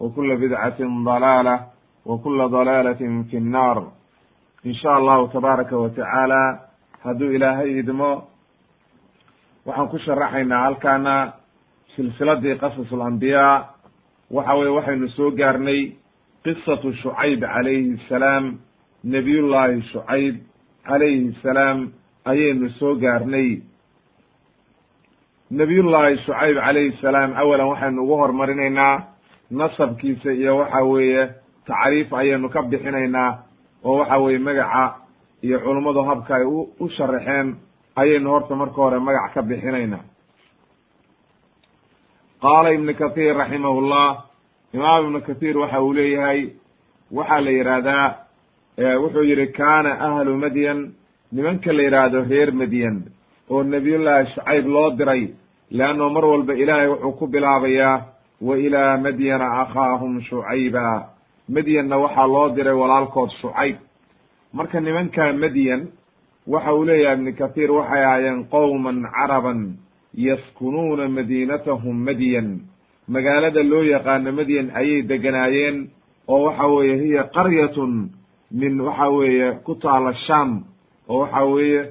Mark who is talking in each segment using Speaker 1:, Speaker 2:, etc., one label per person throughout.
Speaker 1: wkula bidcatin dalaalah wkula dalaalatin fi nnaar in sha allahu tabaaraka wa tacaala hadduu ilaahay idmo waxaan ku sharaxaynaa halkaana silsiladii qasas alambiyaa waxa weye waxaynu soo gaarnay qisatu shucayb calayhi salaam nebiyullaahi shucayb calayhi salaam ayaynu soo gaarnay. Nebiyullaahi shucayb calayhi salaam awalan waxaynu ugu hormarinaynaa nasabkiisa iyo waxa weeye tacriif ayaynu ka bixinaynaa oo waxa weeye magaca iyo culummadu habka ay u sharaxeen ayaynu horta marka hore magac ka bixinaynaa. Qaala ibnu kathiir raximahullah imaam ibnu kathiir waxa uu leeyahay waxaa la yidhaahdaa wuxuu yihi kaana ahlu madyan nimanka la yidhaahdo reer madyan oo nabiyullaahi shacayb loo diray leanno mar walba ilaahay wuxuu ku bilaabayaa wa ilaa madyana akhaahum shucayba madyanna waxaa loo diray walaalkood shucayb marka nimankaa madyan waxa uu leeyahay ibnu kathiir waxay ahaayeen qowman caraban yaskunuuna madiinatahum madyan. Magaalada loo yaqaano madyan ayay deganaayeen oo waxa weeye hiya qaryatun min waxa weeye ku taala sham oo waxa weeye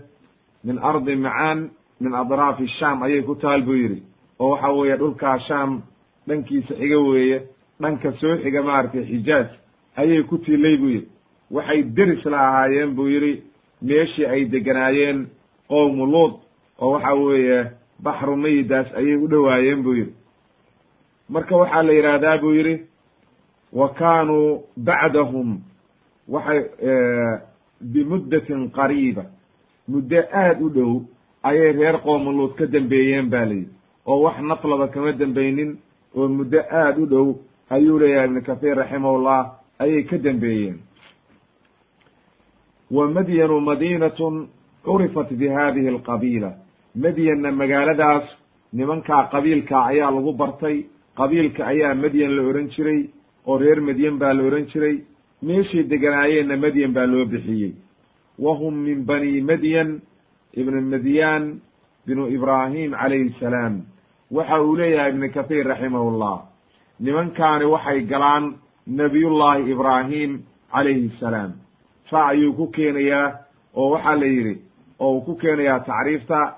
Speaker 1: min ardi macaan min adraafi sham ayay ku taal buu yidhi oo waxa weeye dhulkaa sham dhankiisa xiga weeye dhanka soo xiga maaragtay xijaaj ayay ku tiilay buu yidhi. Waxay deris la ahaayeen buu yidhi meeshii ay deganaayeen qowmu luud oo waxa weeye baxru mayidaas ayay u dhowaayeen buu yidhi. Marka waxaa la yidhaahdaa buu yidhi wa kaanuu bacdahum waxay bimuddatin qariiba. Muddo aad u dhow ayay reer qowmu luud ka dambeeyeen ba layidhi oo wax naflaba kama dembeynin oo muddo aada u dhow ayuu leeyahay ibnu kathiir raximahullah ayay ka dambeeyeen. Wa madyanu madiinatun curifat bi hadihi alqabiila. Madyanna magaaladaas nimankaa qabiilka ayaa lagu bartay. Qabiilka ayaa madyan la ohan jiray oo reer madyan baa la ohan jiray. Meeshay deganaayeenna madyan baa loo bixiyey. Wa hum min bani madyan ibn madyan binu ibraahim calayhi salaam waxa uu leeyahay ibnu kathiir raximahullah nimankaani waxay galaan nabiyullahi ibraahim calayhi salaam. Saa ayuu ku keenayaa oo waxaa la yidhi oo uu ku keenayaa tacriifta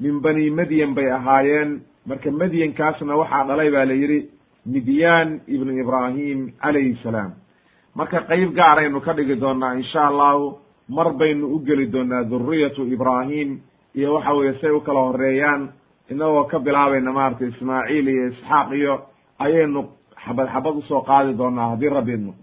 Speaker 1: min bani madyan bay ahaayeen. Marka madyankaasna waxaa dhalay baa la yidhi midyaan ibnu ibraahim calayhi salaam. Marka qeyb gaaraynu ka dhigi doonaa insha allahu mar baynu u geli doonaa dhuriyatu ibraahim iyo waxa weeye say u kala horeeyaan inagoo ka bilaabayna maaragtay ismaaciil iyo isxaaq iyo ayaynu xabad xabad u soo qaadi doonaa haddii rabbi idmo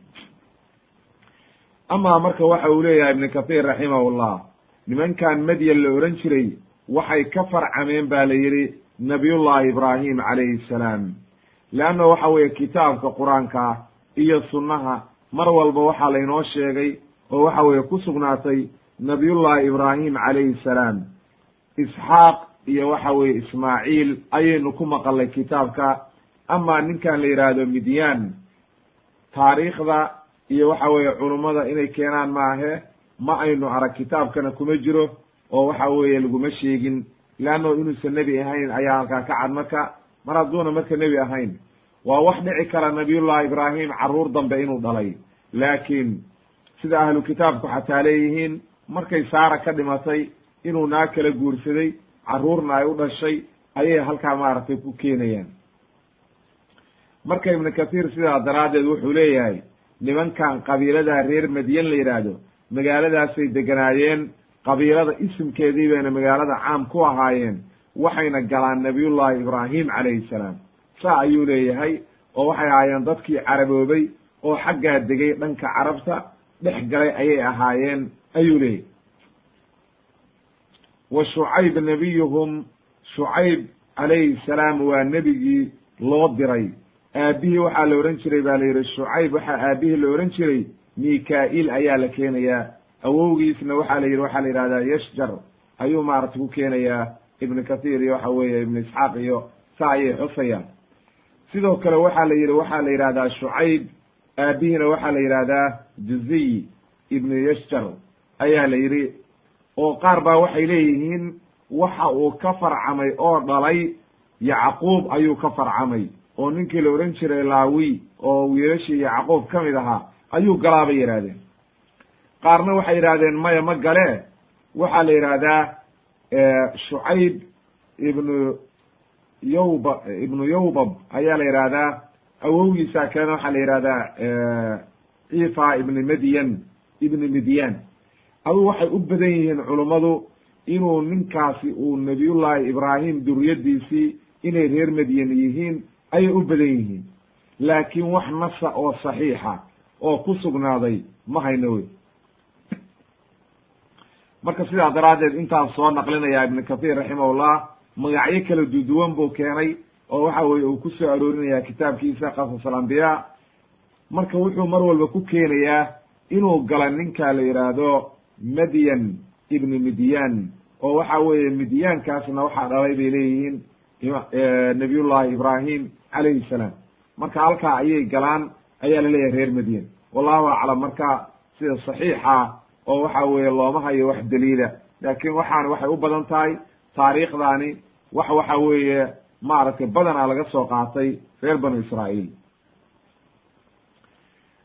Speaker 1: amaa marka waxa uu leeyahay ibnu kathiir raximahullah nimankan madyan la ohan jiray waxay ka farcameen ba la yidhi nabiyullahi ibraahim calayhi salaam. Leanna waxa weeye kitaabka qur'aanka iyo sunnaha mar walba waxaa laynoo sheegay oo waxa weeye ku sugnaatay nabiyullahi ibraahim calayhi salaam. Isxaaq iyo waxa weeye ismaaciil ayaynu ku maqalnay kitaabka. Ama ninkan la yidhaahdo midyaan. Taariikhda iyo waxa weeye culummada inay keenaan maahe ma aynu arag kitaabkana kuma jiro oo waxa weeye laguma sheegin. Leanno inuusan nebi ahayn ayaa halkaa ka cad marka. Mar hadduuna marka nebi ahayn. Waa wax dhici kara nabiyullahi ibraahim carruur dambe inuu dhalay. Laakiin sida ahlu kitaabku xataa leeyihiin markay saara ka dhimatay inuu naag kala guursaday carruurna ay u dhashay ayay halkaa maaragtay ku keenayaan. Marka ibnu kathiir sidaa daraaddeed wuxuu leeyahay nimankan qabiilada reer madyan la yidhaahdo magaaladaasay deganaayeen qabiilada isimkeedii bayna magaalada caam ku ahaayeen waxayna galaan nabiyullahi ibraahim calayhi salaam. Saa ayuu leeyahay oo waxay ahaayeen dadkii caraboobay oo xaggaa degay dhanka carabta dhex galay ayay ahaayeen ayuu leeyahy wa shucayb nebiyuhum shucayb calayhi salaam waa nebigii loo diray aabihii waxaa la odhan jiray baa la yidhi shucayb waxaa aabihii la odhan jiray mika-il ayaa la keenayaa awowgiisna waxaa la yidhi waxaa la yidhahdaa yashjar ayuu maaragta ku keenayaa ibnu kathiir iyo waxa weeye ibnu isxaaq iyo sa ayay xusayaan sidoo kale waxaa la yidhi waxaa la yidhahdaa shucayb aabihiina waxaa la yidhahdaa juziy ibnu yashjar ayaa la yidhi oo qaar baa waxay leeyihiin waxa uu ka farcamay oo dhalay yacquub ayuu ka farcamay oo ninkii la odhan jiray laawi oo wiilashii yacquub ka mid ahaa ayuu galaa bay qaarna waxay yidhahdeen maya ma gale? Waxaa la yidhaahdaa shucayb ibnu yowba ibnu yowbab ayaa la yidhaahdaa awowgiisa kalena waxaa la yidhahdaa cifa ibni medyan ibni midyan aduu waxay u badan yihiin culummadu inuu ninkaasi uu nabiyullahi ibraahim duriyadiisii inay reer medyan yihiin ayay u badan yihiin. Laakiin wax nasa oo saxiixa oo ku sugnaaday ma hayno wey. Marka sidaa daraaddeed intaas soo naqlinaya ibnu kathiir raximahullah magacyo kala duduwan buu keenay oo waxa weye uu ku soo aroorinaya kitaabkiisa qasas alambiyaa marka wuxuu mar walba ku keenayaa inuu gala ninka la yidhaahdo madyan ibnu midyan oo waxa weeye midyaankaasna waxaa dhalay bay leeyihiin nabiyullahi ibraahim calayhi salaam. Marka halkaa ayay galaan ayaa la leeyahay reer madyan wallahu aclam marka sida saxiixa oo waxa weeye looma hayo wax daliila. Laakiin waxaana waxay u badan tahay taariikhdaani wax waxa weeye maaragtay badanaa laga soo qaatay reer banu israa'iil.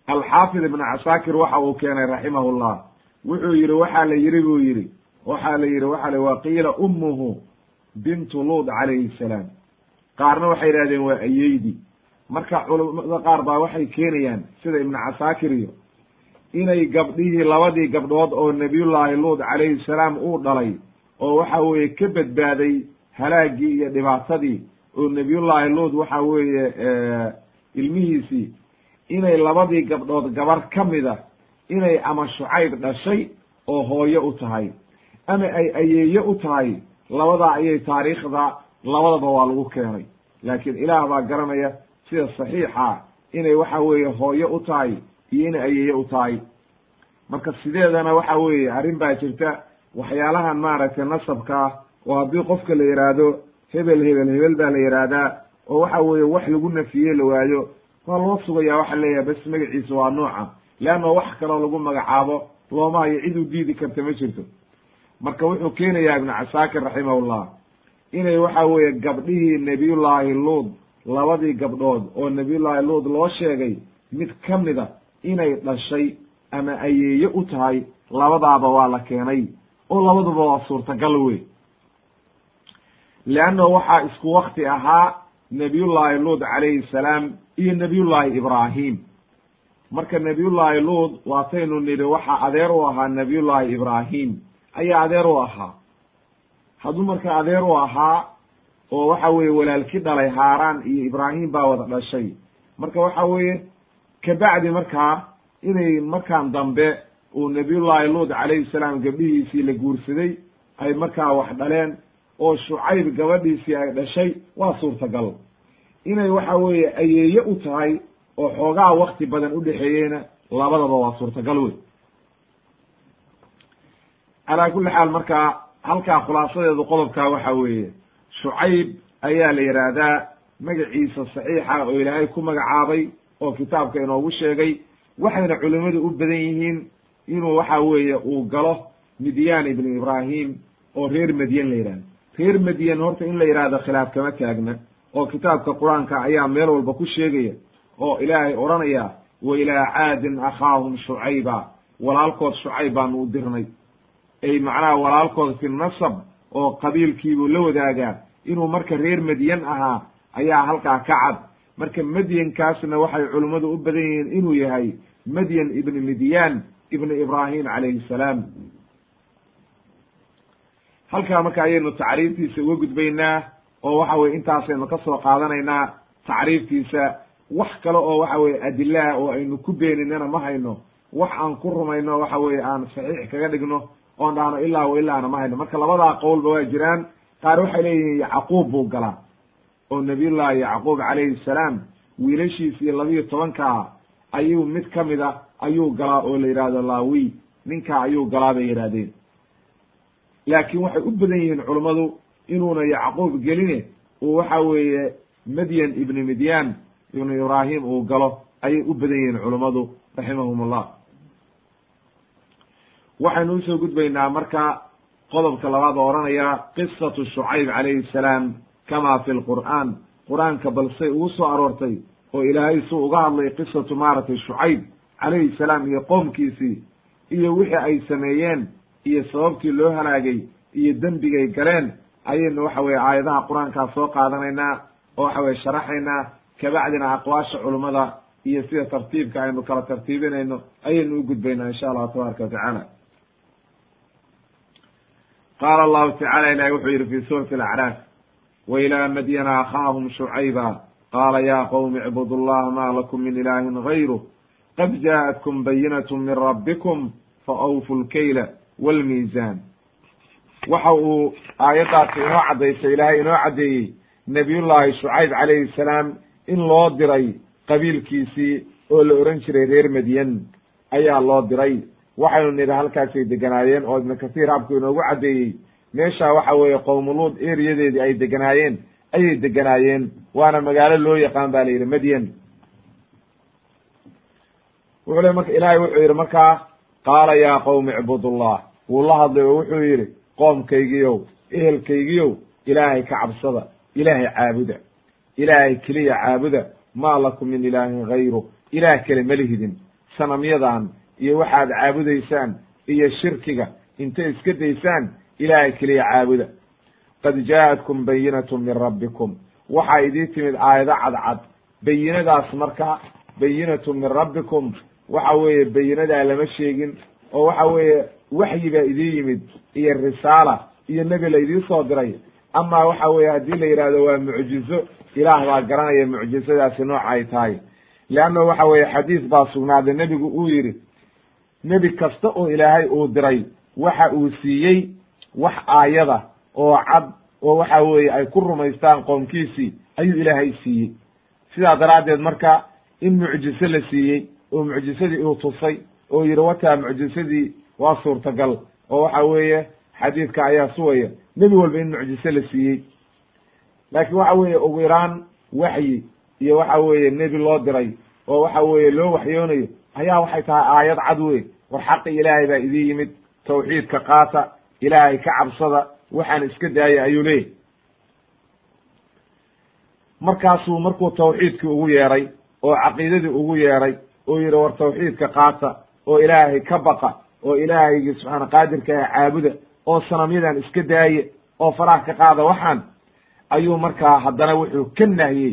Speaker 1: Alxaafid ibn casaakir waxa uu keenay raximahullah wuxuu yidhi waxaa la yidhi buu yidhi. Waxaa la yidhi waxa wa qiila ummuhu bintu luud calayhi salaam. Qaarna waxay yidhahdeen waa ayeydi marka culamada qaar baa waxay keenayaan sida ibnu casaakir iyo inay gabdhihii labadii gabdhood oo nebiyullaahi luud calayhi salaam uu dhalay oo waxa weeye ka badbaaday halaagii iyo dhibaatadii oo nebiyullaahi luud waxa weeye ilmihiisii inay labadii gabdhood gabar ka mida inay ama shucayb dhashay oo hooyo u tahay. Ama ay ayeeyo u tahay labadaa ayay taariikhda labadaba waa lagu keenay. Laakiin ilaah baa garanaya sida saxiixa inay waxa weeye hooyo u tahay iyo inay ayeeyo u tahay. Marka sideedana waxa weeye arrin baa jirta waxyaalahan maaragtay nasabkaa oo haddii qofka la yidhaahdo hebel hebel hebel baa la yidhaahdaa oo waxa weeye wax lagu nafiye la waayo waa loo sugaya waxa leeyahay bes magaciisa waa nooca leanna wax kaloo lagu magacaabo looma hayo cid u diidi karta ma jirto. Marka wuxuu keenayaa ibnu casaakir raximahullah inay waxa weeye gabdhihii nebiyullaahi luud labadii gabdhood oo nebiyullaahi luud loo sheegay mid ka mida inay dhashay ama ayeeye u tahay labadaaba waa la keenay oo labaduba waa suurtagal wey. Leanna waxaa isku wakti ahaa nebiyullaahi luud calayhi salaam iyo nebiyullaahi ibraahim marka nebiyullaahi luud waataynu nidhi waxaa adeer u ahaa nebiyullaahi ibraahim. Ayaa adeer u ahaa. Hadduu marka adeer u ahaa oo waxa weeye walaalki dhalay haaraan iyo ibraahim baa wada dhashay. Marka waxa weeye kabacdi markaa inay markaan dambe uu nabiyullaahi luud calayhi salaam gabdhihiisii la guursaday ay markaa wax dhaleen oo shucayb gabadhiisii ay dhashay waa suurtagal. Inay waxa weeye ayeeye u tahay oo xoogaa wakti badan u dhexeeyeyna labadaba waa suurtagal wey calaa kulli xaal markaa halkaa khulaasadeedu qodobkaa waxa weeye shucayb ayaa la yidhaahdaa magaciisa saxiixa oo ilaahay ku magacaabay oo kitaabka inoogu sheegay waxayna culimmadu u badan yihiin inuu waxa weeye uu galo midyaan ibni ibraahim oo reer madyan la yidhahdo reer madyan horta in la yidhahdo khilaaf kama taagna oo kitaabka qur'aanka ayaa meel walba ku sheegaya oo ilaahay odhanaya wa ilaa caadin akhaahum shucayba. Walaalkood shucayb baanu u dirnay. Ay macnaha walaalkood fi nasab oo qabiilkiibuu la wadaagaa inuu marka reer madyan ahaa ayaa halkaa ka cad. Marka madyankaasna waxay culimmadu u badan yihiin inuu yahay madyan ibni midyaan ibni ibraahim calayhi salaam. Halkaa marka ayaynu tacriiftiisa uga gudbaynaa oo waxa weye intaasaynu ka soo qaadanaynaa tacriiftiisa wax kale oo waxa weye adilaha oo aynu ku beeninana ma hayno wax aan ku rumayno waxa weye aan saxiix kaga dhigno oon dhahno ilaa wa ilaana ma hayno. Marka labadaa qowlba waa jiraan qaar waxay leeyihiin yacquub buu galaa oo nabiyullahi yacquub calayhi salaam wiilashiisii labiyo tobankaa ayuu mid ka mid a ayuu galaa oo la yidhaahdo laawi ninkaa ayuu galaa bay yidhahdeen laakiin waxay u badan yihiin culummadu inuuna yacquub geline uu waxa weeye madyan ibni midyaan ibnu ibraahim uu galo ayay u badan yihiin culummadu raximahum ullah waxaynu u soo gudbaynaa marka qodobka labaad oo odhanaya qisatu shucayb calayhi salaam kama fi lqur'aan qur'aanka balsay ugu soo aroortay oo ilaahay suu uga hadlay qisatu maaragtay shucayb calayhi salaam iyo qoomkiisii iyo wixii ay sameeyeen iyo sababtii loo halaagay iyo dembigay galeen ayaynu waxa weye aayadaha qur'aankaa soo qaadanaynaa oo waxa weye sharaxaynaa kabacdina aqwaasha culummada iyo sida tartiibka aynu kala tartiibinayno ayaynu u gudbaynaa insha allahu tabaaraka watacaala qaala allahu tacala ilahi wuxuu yidhi fi suurati alacraaf wa ilaa madyana akhaahum shucayba qaala ya qowmi icbudu llaha ma lakum min ilahin gayruh qad jaaءatkum bayinat min rabbikum faawfu lkayla wاlmiizan waxa uu aayaddaasi inoo caddaysay ilaahay inoo caddeeyey nabiyullaahi shucayb calayhi salaam in loo diray qabiilkiisii oo la ohan jiray reer madyan ayaa loo diray. Waxaynu nidhi halkaasay deganaayeen oo ibnu kathiir habku inoogu caddeeyey meesha waxa weeye qowmuluud eriyadeedii ay deganaayeen ayay deganaayeen waana magaalo loo yaqaan ba la yidhi madyan wuxuu le marka ilaahay wuxuu yidhi markaa qaala yaa qowmi icbudullah wuu la hadlay oo wuxuu yidhi qoomkaygiyow ehelkaygiyow ilaahay ka cabsada ilaahay caabuda ilaahay keliya caabuda maa lakum min ilaahin gayru ilaah kale ma lihidin. Sanamyadan iyo waxaad caabudaysaan iyo shirkiga intay iska daysaan ilaahay keliya caabuda. Qad jaa'atkum bayinatu min rabbikum. Waxaa idii timid aayado cadcad. Bayinadaas marka bayinatu min rabbikum. Waxa weeye bayinadaa lama sheegin oo waxa weeye waxyi baa idii yimid iyo risaala iyo nebi la idii soo diray ama waxa weeye haddii la yidhahdo waa mucjizo ilaah baa garanaya mucjizadaasi nooca ay tahay. Leanna waxa weeye xadiis baa sugnaaday nebigu uu yidhi nebi kasta oo ilaahay uu diray waxa uu siiyey wax aayada oo cad oo waxa weeye ay ku rumaystaan qoomkiisii ayuu ilaahay siiyey. Sidaa daraaddeed marka in mucjiso la siiyey oo mucjisadii uu tusay oo yidhi wataa mucjisadii waa suurtagal. Oo waxa weeye xadiidka ayaa suwaya nebi walba in mucjiso la siiyey. Laakiin waxa weeye ugu yaraan waxyi iyo waxa weeye nebi loo diray oo waxa weeye loo waxyoonayo ayaa waxay tahay aayad cad wey war xaqi ilaahay baa idin yimid tawxiidka qaata ilaahay ka cabsada waxaan iska daaya ayuu leeyahy markaasuu markuu tawxiidkii ugu yeeray oo caqiidadii ugu yeeray oo yidhi war tawxiidka qaata oo ilaahay ka baqa oo ilaahaygi subxaana qaadirka ah caabuda oo sanamyadan iska daaye oo faraha ka qaada waxaan ayuu markaa haddana wuxuu ka nahyey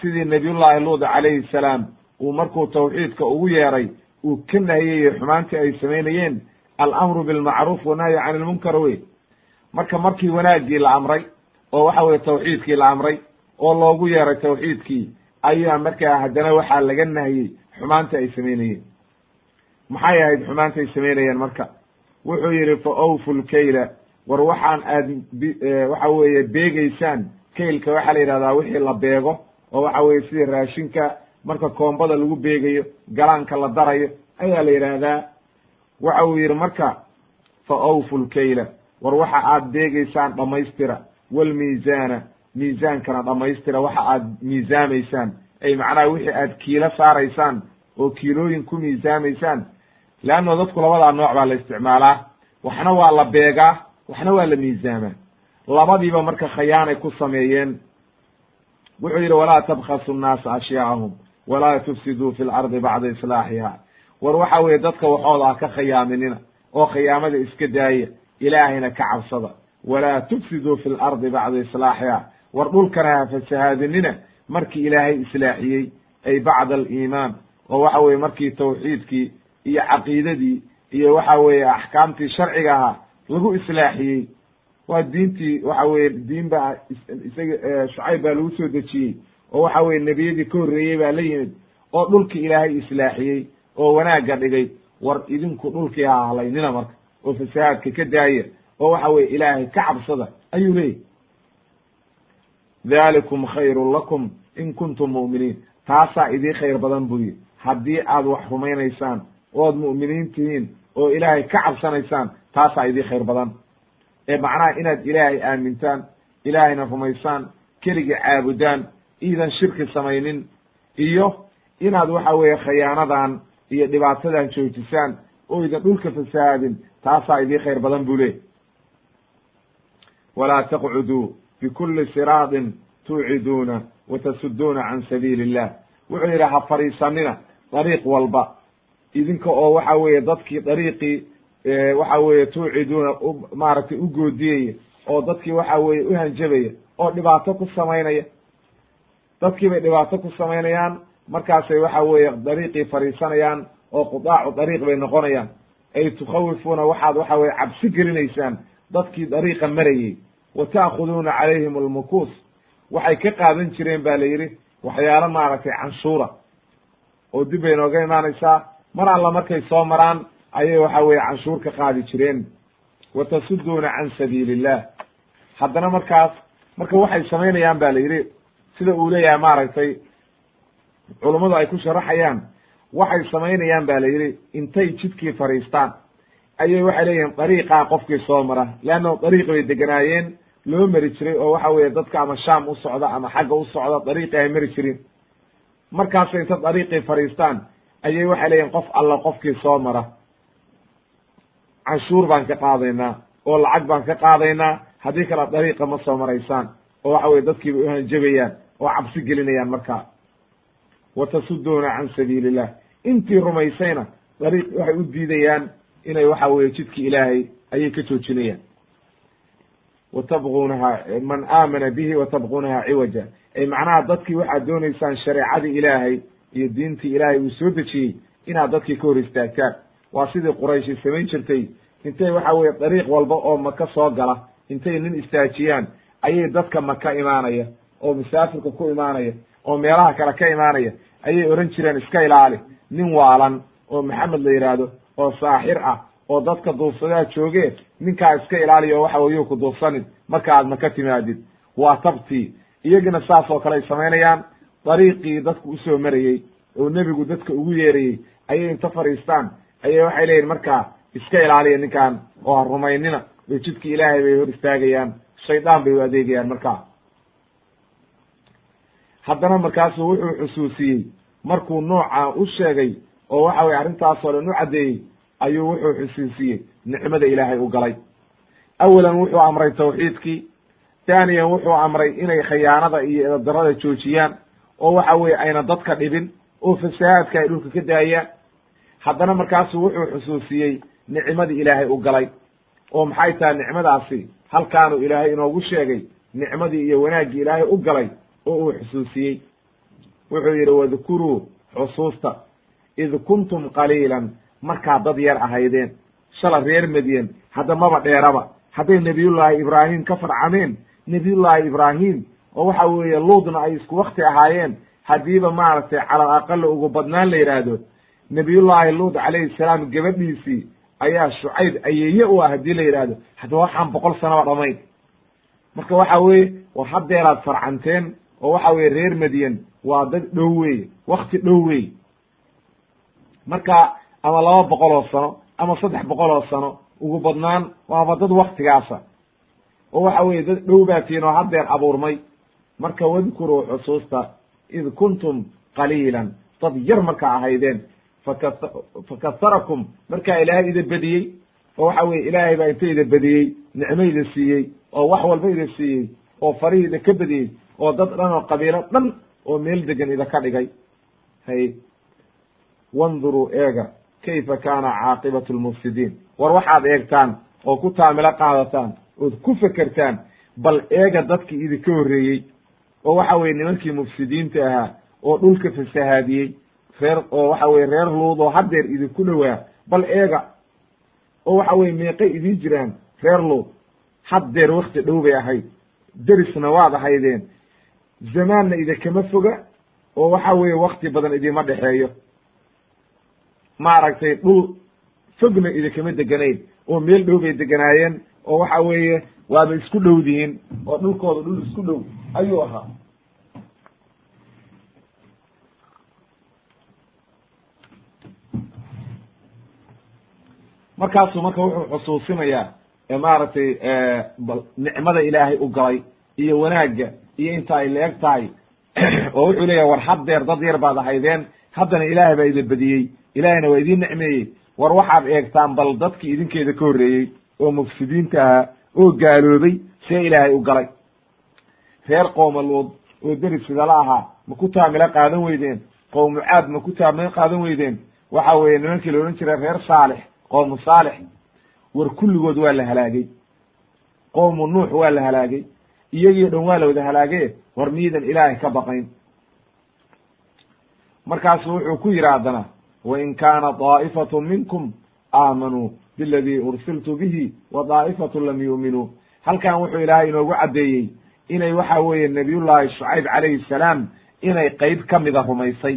Speaker 1: sidii nabiyullaahi luud calayhi salaam uu markuu tawxiidka ugu yeeray uu ka nahyey xumaantii ay samaynayeen alamru bilmacruuf wanahyi can ilmunkar wey. Marka markii wanaaggii la amray oo waxa weye tawxiidkii la amray oo loogu yeeray tawxiidkii ayaa markaa haddana waxaa laga nahyey xumaanta ay samaynayeen. Maxay ahayd xumaanta ay samaynayeen marka wuxuu yidhi fa awfu lkayla war waxaan aad waxa weeye beegeysaan kaylka waxaa la yidhahdaa wixii la beego oo waxa weye sidii raashinka marka koombada lagu beegayo galaanka la darayo ayaa la yidhaahdaa waxa uu yidhi marka fa awfu lkayla war waxa aad beegeysaan dhammaystira. Walmiizaana miisaankana dhammaystira. Waxa aad miisaamaysaan ay macnaha wixii aad kiilo saaraysaan oo kiilooyin ku miisaamaysaan leanno dadku labadaa nooc baa la isticmaalaa waxna waa la beegaa waxna waa la miisaamaa labadiiba marka khayaanay ku sameeyeen wuxuu yidhi walaa tabkhasu nnaasa ashyaa'ahum walaa tufsiduu fi lardi bacda islaaxiha war waxa weeye dadka waxooda ha ka khiyaaminina oo khiyaamada iska daaya ilaahayna ka cabsada walaa tufsiduu fi lardi bacda islaaxiha war dhulkana ha fasahaadinina markii ilaahay islaaxiyey ay bacda aliimaan oo waxa weye markii tawxiidkii iyo caqiidadii iyo waxa weeye axkaamtii sharciga ahaa lagu islaaxiyey. Waa diintii waxa weye diin baa isaga shucayb baa lagu soo dejiyey oo waxa weye nebiyadii ka horreeyey baa la yimid oo dhulki ilaahay islaaxiyey oo wanaagga dhigay. War idinku dhulkii ha halaynina marka oo fasahaadka ka daaya oo waxa weye ilaahay ka cabsada ayuu leeyahy dhalikum khayrun lakum in kuntum mu'miniin. Taasaa idii khayr badan buu yihi haddii aad wax rumaynaysaan ood mu'miniin tihiin oo ilaahay ka cabsanaysaan taasaa idii khayr badan. Ee macnaha inaad ilaahay aamintaan ilaahayna rumaysaan keligii caabudaan iidan shirki samaynin iyo inaad waxa weeye khayaanadan iyo dhibaatadan joojisaan oo idan dhulka fasahaadin taasaa idii khayr badan buu leey walaa taqcuduu bikulli siraadin tuuciduuna wa tasuduuna can sabiili illah wuxuu yidhi ha fadhiisanina dariiq walba idinka oo waxa weeye dadkii dariiqii waxa weeye tuuciduuna maaragtay u goodiyaya oo dadkii waxa weeye u hanjabaya oo dhibaato ku samaynaya. Dadkii bay dhibaato ku samaynayaan markaasay waxa weeye dariiqii fadhiisanayaan oo qudaacu dariiq bay noqonayaan. Ay tukhawifuuna waxaad waxa weye cabsi gelinaysaan dadkii dariiqa marayey wa ta'khuduuna calayhim almukuus. Waxay ka qaadan jireen ba la yidhi waxyaalo maaragtay canshuura. Oo dib bay nooga imaanaysaa mar alla markay soo maraan ayay waxa weye canshuur ka qaadi jireen. Wa tasuduuna can sabiili illah haddana markaas marka waxay samaynayaan ba la yidhi sida uu leeyahay maaragtay culummadu ay ku sharaxayaan waxay samaynayaan ba la yidhi intay jidkii fadhiistaan ayay waxay leeyihiin dariiqaa qofkii soo mara. Leanna dariiq bay deganaayeen loo mari jiray oo waxa weeye dadka ama shaam u socda ama xagga u socda dariiqii ay mari jirin markaasay inta dariiqii fadhiistaan ayay waxay leeyihiin qof alla qofkii soo mara. Canshuur baan ka qaadaynaa oo lacag baan ka qaadaynaa. Haddii kale dariiqa ma soo maraysaan oo waxa weye dadkiiba uhanjabayaan oo cabsi gelinayaan markaa wa tasuduuna can sabiili illah intii rumaysayna dariiq waxay u diidayaan inay waxa weye jidki ilaahay ayay ka joojinayaan. Wa tabquunaha man aamana bihi wa tabquunaha ciwaja. Ay macnaha dadkii waxaad doonaysaan shareecadii ilaahay iyo diintii ilaahay uu soo dejiyey inaad dadkii ka hor istaagtaan waa sidii qurayshi samayn jirtay. Intay waxa weye dariiq walba oo maka soo gala intay nin istaajiyaan ayay dadka maka imaanaya oo musaafirka ku imaanaya oo meelaha kale ka imaanaya ayay ohan jireen iska ilaali. Nin waalan oo maxamed la yidhaahdo oo saaxir ah oo dadka duufsadaa jooge ninkaa iska ilaaliya oo waxa weyuu ku duufsanin marka aad maka timaadid. Waa tabtii. Iyagina saas oo kale ay samaynayaan dariiqii dadku u soo marayey oo nebigu dadka ugu yeerayey ayay inta fadhiistaan. Ayay waxay leeyihiin markaa iska ilaaliya ninkan oo ha rumaynina. Oo jidki ilaahay bay hor istaagayaan. Shaydaan bay u adeegayaan markaa. Haddana markaasu wuxuu xusuusiyey markuu nooca u sheegay oo waxa weye arrintaasoo dhan u caddeeyey ayuu wuxuu xusuusiyey nicmada ilaahay u galay. Awalan wuxuu amray tawxiidkii taaniyan wuxuu amray inay khayaanada iyo edadarada joojiyaan oo waxa weye ayna dadka dhibin oo fasahaadka ay dhulka ka daayaan haddana markaasu wuxuu xusuusiyey nicmadii ilaahay u galay oo maxay tahay nicmadaasi? Halkaanu ilaahay inoogu sheegay nicmadii iyo wanaaggii ilaahay u galay oo uu xusuusiyey. Wuxuu yidhi wadkuruu xusuusta id kuntum qaliilan. Markaad dad yar ahaydeen shala reer medyen hadda maba dheeraba. Hadday nebiyullaahi ibraahim ka farcameen nebiyullaahi ibraahim oo waxa weeye luudna ay isku wakti ahaayeen haddiiba maaragtay calal aqali ugu badnaan la yidhaahdo nebiyullaahi luud calayhi salaam gabadhiisii ayaa shucayb ayeeye u ah haddii la yidhaahdo haddaba waxaan boqol sanaba dhamayn marka waxa weeye war haddeeraad farcanteen oo waxa weye reer medyen waa dad dhow weye wakti dhow wey marka ama laba boqol oo sano ama saddex boqol oo sano ugu badnaan waaba dad waktigaasa oo waxa weye dad dhow baatiin oo haddeer abuurmay marka wadkuruu xusuusta id kuntum qaliilan dad yar markaa ahaydeen faka fakasarakum markaa ilaahay ida bediyey oo waxa weye ilaahay baa inta ida bediyey nicmo ida siiyey oo wax walba ida siiyey oo farihii ida ka bediyey oo dad dhan oo qabiilo dhan oo meel degan ida ka dhigay. Hay wanduruu eega kayfa kaana caaqibatu lmufsidiin? War waxaad eegtaan oo ku taamilo qaadataan ood ku fekertaan bal eega dadkii idinka horreeyey oo waxa weye nimankii mufsidiinta ahaa oo dhulka fasahaadiyey reer oo waxa weye reer luud oo haddeer idinku dhowaa bal eega oo waxa weye meeqay idiin jiraan reer luud haddeer wakti dhow bay ahayd derisna waad ahaydeen zamaanna idinkama foga oo waxa weye wakti badan idima dhexeeyo maaragtay dhul fogna idinkama deganayn oo meel dhow bay deganaayeen oo waxa weeye waaba isku dhowdihiin oo dhulkooda dhul isku dhow ayuu ahaa. Markaasuu marka wuxuu xusuusinayaa maaragtay nicmada ilaahay u galay iyo wanaagga iyo inta ay la eg tahay oo wuxuu leeyahay war haddeer dad yar baad ahaydeen. Haddana ilaahay baa idin badiyey. Ilaahayna waa idiin nicmeeyey. War waxaad eegtaan bal dadkii idinkeeda ka horreeyey oo mufsidiinta ahaa oo gaaloobay see ilaahay u galay reer qooma luud oo deris sidala ahaa ma ku taamilo qaadan weydeen? Qowmu caad ma ku taamilo qaadan weydeen? Waxa weeye nimankii la odhan jiray reer saalix qowmu saalix war kulligood waa la halaagay. Qowmu nuux waa la halaagay. Iyagii dhan waa la wada halaagaye war miidan ilaahay ka baqayn. Markaasu wuxuu ku yidhi haddana wain kaana daa'ifatu minkum aamanuu biladii ursiltu bihi wa daa'ifatu lam yuuminuu halkan wuxuu ilaahay inoogu caddeeyey inay waxa weeye nabiyullaahi shucayb calayhi salaam inay qeyb ka mida rumaysay.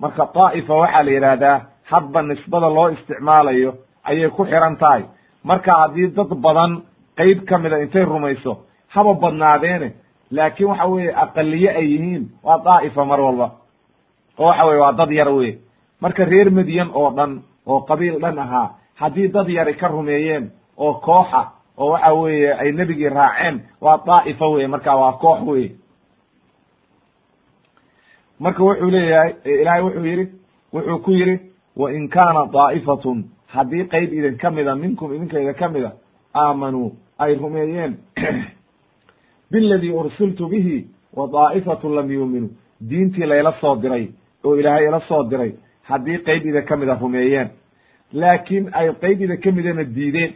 Speaker 1: Marka daa'ifa waxaa la yidhaahdaa hadba nisbada loo isticmaalayo ayay ku xiran tahay. Marka haddii dad badan qeyb ka mida intay rumayso haba badnaadeene laakiin waxa weeye aqaliye ay yihiin waa daa'ifa mar walba. Oo waxa weye waa dad yar wey marka reer medyan oo dhan oo qabiil dhan ahaa haddii dad yari ka rumeeyeen oo kooxa oo waxa weeye ay nebigii raaceen waa daa'ifa weye marka waa koox wey marka wuxuu leeyahay ilaahay wuxuu yidhi wuxuu ku yidhi wa in kaana daa'ifatun haddii qeyb idin ka mida minkum idinka idin ka mida aamanuu ay rumeeyeen. Biladii ursiltu bihi wa daa'ifatu lam yuuminuu diintii layla soo diray oo ilaahay ila soo diray haddii qeyb idin ka mida rumeeyeen. Laakiin ay qeyb idin ka midana diideen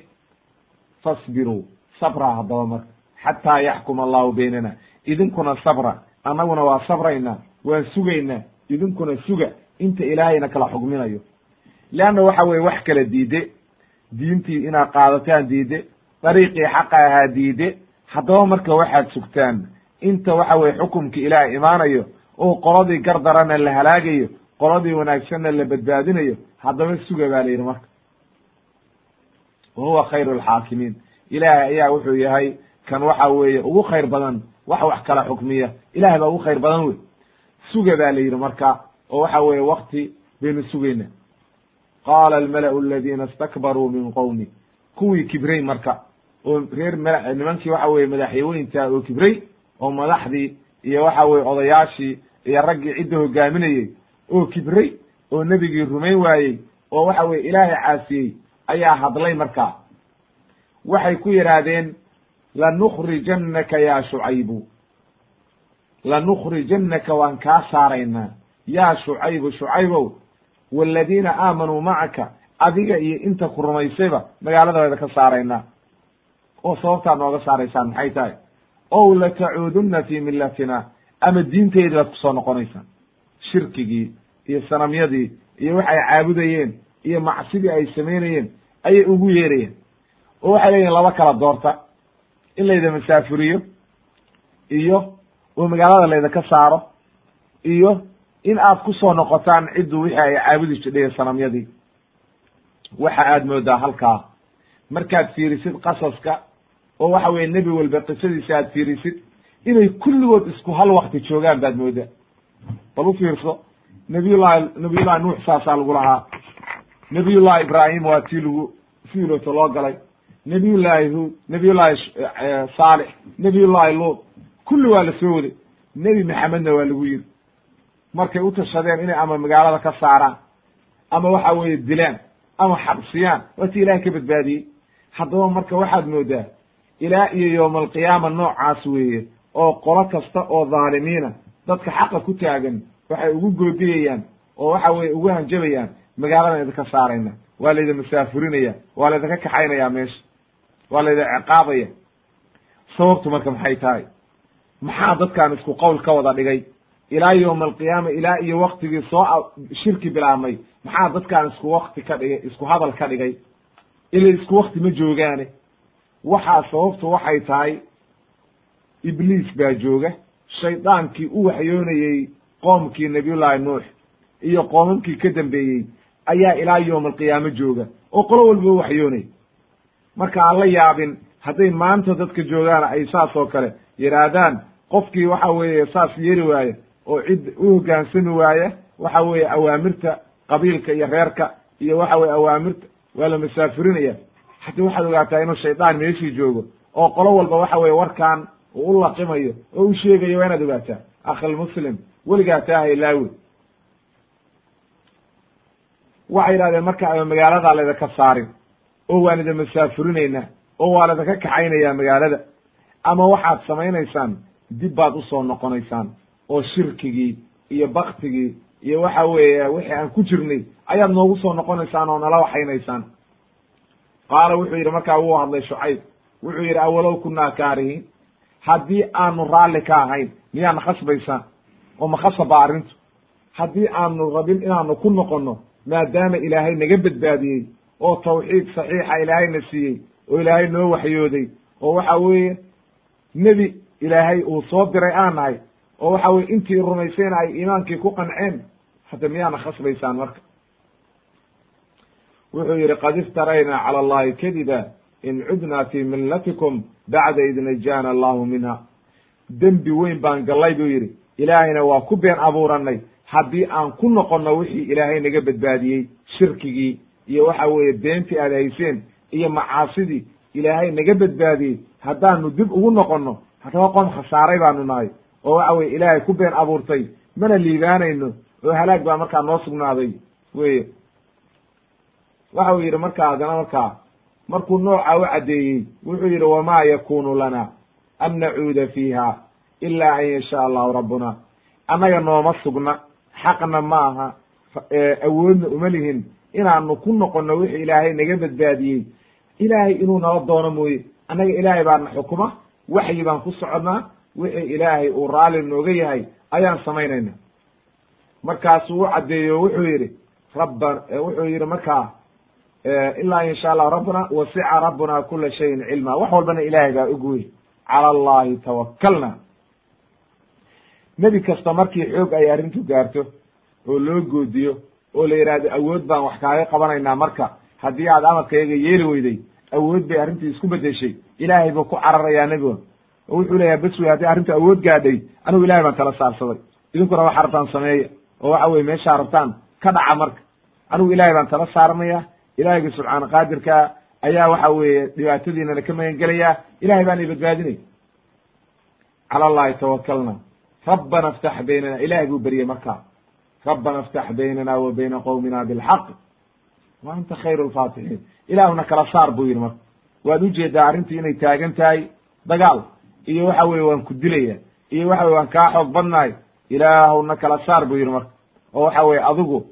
Speaker 1: fasbiruu sabra haddaba marka xataa yaxkuma allahu baynana. Idinkuna sabra annaguna waa sabraynaa waan sugaynaa idinkuna suga. Inta ilaahayna kala xugminayo. Leanna waxa weye wax kala diide diintii inaad qaadataan diide dariiqii xaqa ahaa diide haddaba marka waxaad sugtaan inta waxa weye xukumkii ilaah imaanayo oo qoladii gardarana la halaagayo qoladii wanaagsanna la badbaadinayo haddaba suga baa la yidhi marka wa huwa khayru alxaakimiin ilaahay ayaa wuxuu yahay kan waxa weeye ugu khayr badan wax wax kala xukmiya. Ilahay baa ugu khayr badan wey. Suga baa la yidhi marka oo waxa weeye wakti baynu sugayna. Qaala almala'u aladiina istakbaruu min qowmi kuwii kibray marka oo reer mala nimankii waxa weye madaxyaweynta oo kibray oo madaxdii iyo waxa weye odayaashii iyo raggii cidda hogaaminayey oo kibray oo nebigii rumayn waayey oo waxa weye ilaahay caasiyey ayaa hadlay markaa waxay ku yidhaahdeen lanukrijannaka ya shucaybu. Lanukrijannaka waan kaa saaraynaa. Yaa shucaybu shucaybow waaladiina aamanuu macaka adiga iyo inta ku rumaysayba magaaladaeda ka saaraynaa. Oo sababtaad nooga saaraysaan maxay tahay? Ow latacuudunna fii millatina ama diinteedi baad ku soo noqonaysaan shirkigii iyo sanamyadii iyo waxay caabudayeen iyo macsidii ay samaynayeen ayay ugu yeerayeen oo waxay leeyihiin laba kala doorta. In layda masaafuriyo iyo oo magaalada layda ka saaro iyo in aad ku soo noqotaan ciddu wixii ay caabudi jidhay sanamyadii. Waxa aad moodaa halkaa. Markaad fiirisid qasaska oo waxa weye nebi walba qisadiisa aad fiirisid inay kulligood isku hal wakti joogaan baad moodaa. Bal u fiirso nabiyullahi nabiyullahi nuux saasaa lagu lahaa nabiyullahi ibraahim waa tii lagu fiiloto loo galay. Nabiyullaahi huud nabiyullahi saalix nabiyullahi luut kulli waa la soo waday. Nebi maxamedna waa lagu yiri. Markay u tashadeen inay ama magaalada ka saaraan ama waxa weeye dilaan ama xabsiyaan waa ti ilahay ka badbaadiyey. Haddaba marka waxaad moodaa ilaa iyo yowma alqiyaama noocaas weeye oo qolo kasta oo dhaalimiina dadka xaqa ku taagan waxay ugu goodiyayaan oo waxa weye ugu hanjabayaan magaaladan idinka saarayna. Waa laydin masaafurinaya waa laydinka kaxaynaya meesha waa laydin ciqaabaya. Sababtu marka maxay tahay? Maxaa dadkan isku qowl ka wada dhigay? Ilaa yowma alqiyaama ilaa iyo waktigii soo shirki bilaabmay maxaa dadkan isku wakti ka dhigay isku hadal ka dhigay? Ila isku wakti ma joogaane. Waxaa sababtu waxay tahay ibliis baa jooga shaydaankii u waxyoonayey qoomkii nabiyullaahi nuux iyo qoomamkii ka dambeeyey ayaa ilaa yowma alqiyaamo jooga oo qolo walba waxyoonay. Marka aan la yaabin hadday maanta dadka joogaan ay saas oo kale yidhaahdaan qofkii waxa weeye saas yeeli waaya oo cid u hoggaansami waaya waxa weeye awaamirta qabiilka iyo reerka iyo waxa weye awaamirta waa la masaafurinaya haddii waxaad ogaataa inuu shaydaan meeshii joogo oo qolo walba waxa weye warkaan uu u laqimayo oo u sheegayo waa inaad ogaataa akhilmuslim weligaa taa haylaawe waxay yidhahdeen marka ama magaaladaa laydinka saarin oo waan idin masaafurinaynaa oo waa laydinka kaxaynayaa magaalada ama waxaad samaynaysaan dib baad u soo noqonaysaan oo shirkigii iyo baktigii iyo waxa weeye wixii aan ku jirnay ayaad noogu soo noqonaysaan oo nala waxaynaysaan. Qaala wuxuu yidhi markaa wuu hadlay shucayb wuxuu yidhi awalow kunaa kaarihiin? Haddii aanu raalli ka ahayn miyaana khasbaysaan oo ma khasaba arrintu? Haddii aanu rabin inaanu ku noqonno maadaama ilaahay naga badbaadiyey oo tawxiid saxiixa ilaahayna siiyey oo ilaahay noo waxyooday oo waxa weeye nebi ilaahay uu soo diray aan nahay oo waxa weye intii rumaysayna ay iimaankii ku qanceen hadda miyaana khasbaysaan marka? Wuxuu yidhi qad iftaraynaa cala allahi kadiba in cudnaa fi millatikum bacda id najaana allahu minha. Dembi weyn baan gallay buu yidhi. Ilaahayna waa ku been abuuranay haddii aan ku noqonno wixii ilaahay naga badbaadiyey shirkigii iyo waxa weeye beentii aad hayseen iyo macaasidii ilaahay naga badbaadiyey haddaanu dib ugu noqonno haddaba qom khasaaray baanu nahay. Oo waxa weye ilaahay ku been abuurtay mana liibaanayno oo halaag baa markaa noo sugnaaday weye waxa uu yidhi markaa haddana markaa markuu nooca u caddeeyey wuxuu yidhi wamaa yakunu lana an nacuuda fiiha ila an yashaa allahu rabbuna annaga nooma sugna xaqna ma aha awoodna uma lihin inaanu ku noqonno wixii ilaahay naga badbaadiyey. Ilaahay inuu nala doono mooye annaga ilaahay baana xukuma waxyi baan ku soconnaa wixii ilaahay uu raalli nooga yahay ayaan samaynayna markaasuu u caddeeyo wuxuu yidhi rabba wuxuu yidhi markaa ilaa in sha allah rabbuna wasica rabbuna kula shayin cilma. Wax walbana ilaahay baa og wey cala allahi tawakalna nebi kasta markii xoog ay arrintu gaarto oo loo goodiyo oo la yidhaahdo awood baan wax kaaga qabanaynaa marka haddii aad amarkayga yeeli weyday awood bay arrintii isku bedeshay ilaahay buu ku cararayaa nebigon oo wuxuu leeyahay bes wey haddii arrintu awood gaadhay anigu ilahay baan tala saarsaday. Idinkuna waxa rabtaan sameeya oo waxa weye meeshaa rabtaan ka dhaca marka. Anigu ilahay baan tala saaranaya ilahayga subxaana qaadirka ayaa waxa weeye dhibaatadiinana ka magan gelaya ilahay baana badbaadinay cala allahi tawakalna rabbana iftax baynana ilahay buu beryey markaa rabbana iftax baynana wa bayna qowmina bilxaq. Wa anta khayru lfaatixiin ilaahuna kala saar buu yidhi marka. Waad u jeedaa arrintii inay taagan tahay dagaal iyo waxa weye waan ku dilaya iyo waxa weye waan kaa xoog badnahay ilaahuna kala saar buu yidhi marka. Oo waxa weye adigu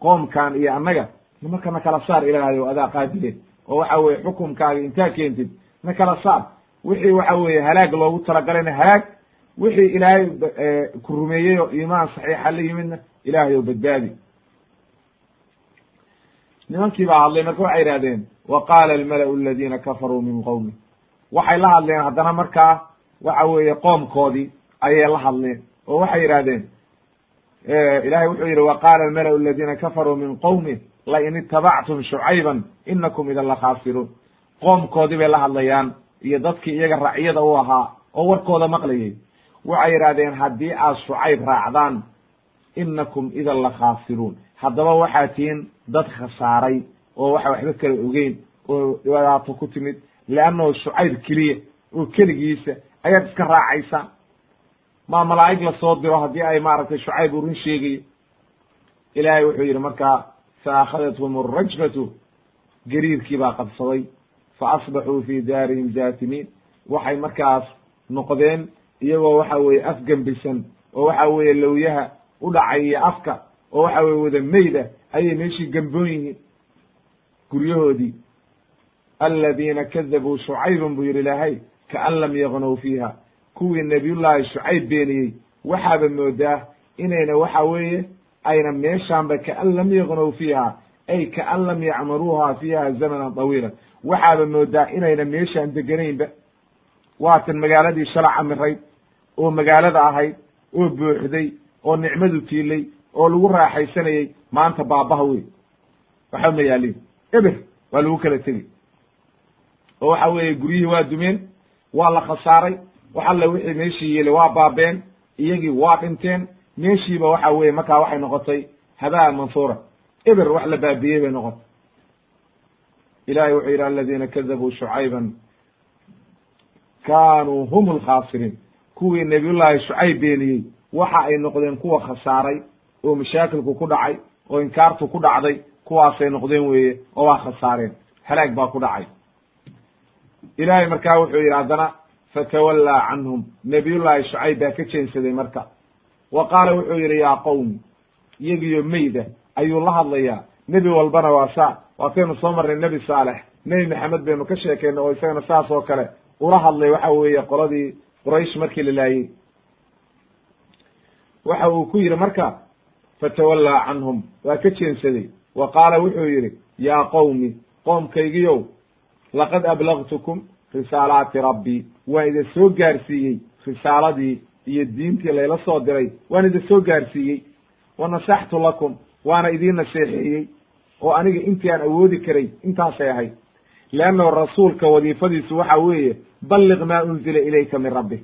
Speaker 1: qoomkan iyo annaga nimanka na kala saar ilaahayo adaa qaadile oo waxa weye xukumkaaga intaa keentid na kala saar. Wixii waxa weye halaag loogu talagalayna halaag wixii ilaahay ku rumeeyey oo iimaan saxiixa la yimidna ilaahay oo badbaadi. Nimankii baa hadlay marka waxay yidhahdeen wa qaala almala'u aladiina kafaruu min qowmi waxay la hadleen haddana markaa waxa weeye qoomkoodii ayay la hadleen oo waxay yidhahdeen ilahay wuxuu yidhi wa qaala almala'u aladiina kafaruu min qowmi lain itabactum shucayban inakum idan lakhaasiruun qoomkoodii bay la hadlayaan iyo dadkii iyaga racyada u ahaa oo warkooda maqlayay waxay yidhahdeen haddii aad shucayb raacdaan inakum idan lakhaasiruun haddaba waxaa tihiin dad khasaaray oo waxa waxba kala ogeyn oo dhibaato ku timid leannahu shucayb keliya oo keligiisa ayaad iska raacaysaan maa malaa'ig la soo diro haddii ay maaragtay shucayb u run sheegayo ilaahay wuxuu yidhi markaa fa akhadathm alrajfatu gariirkii baa qabsaday fa asbaxuu fi daarihim jaatimiin waxay markaas noqdeen iyagoo waxa weeye afgembisan oo waxa weeye lowyaha u dhacaya afka oo waxa weye wada meyda ayay meeshii gemboon yihiin guryahoodii. Aladiina kadabuu shucaybun buu yidhi ilaahay kaan lam yagnow fiiha. Kuwii nabiyullaahi shucayb beeniyey waxaaba moodaa inayna waxa weeye ayna meeshaanba kaan lam yagnow fiiha ay kaan lam yacmaruuha fiiha zamanan tawiila waxaaba moodaa inayna meeshaan deganaynba. Waatan magaaladii shala camirayd oo magaalada ahayd oo buuxday oo nicmadu tiilay oo lagu raaxaysanayey maanta baabaha wey waxba ma yaalin eber waa lagu kala tegi oo waxa weeye guryihii waa dumeen waa la khasaaray wax alle wixii meeshii yeelay waa baabeen iyagii waa dhinteen meeshiiba waxa weye markaa waxay noqotay habaa mansuura. Eber wax la baabiyey bay noqotay. Ilahay wuxuu yidhi aladiina kadabuu shucayban kaanuu hum lkhaasiriin kuwii nabiyullaahi shucayb beeniyey. Waxa ay noqdeen kuwa khasaaray oo mashaakilku ku dhacay oo inkaartu ku dhacday kuwaasay noqdeen weeye oo waa khasaareen. Halaag baa ku dhacay. Ilaahay markaa wuxuu yidhi haddana fatawallaa canhum. Nabiyullaahi shucayb baa ka jeensaday marka. Wa qaala wuxuu yidhi yaa qowmi iyagiyo meyda ayuu la hadlayaa. Nebi walbana waa saa. Waataynu soo marnay nebi saalex nebi maxamed baynu ka sheekeynay oo isagana saas oo kale ula hadlay waxa weeye qoladii quraysh markii la laayey waxa uu ku yidhi marka fatawallaa canhum. Waa ka jeensaday. Wa qaala wuxuu yidhi yaa qowmi qoomkaygiyow laqad ablagtukum risaalaati rabbii waan idin soo gaarsiiyey risaaladii iyo diintii layla soo diray. Waan idin soo gaarsiiyey. Wa nasaxtu lakum waana idiin naseexeeyey. Oo aniga intii aan awoodi karay intaasay ahayd leannahu rasuulka wadiifadiisu waxa weeye balliq maa unzila ilayka min rabbik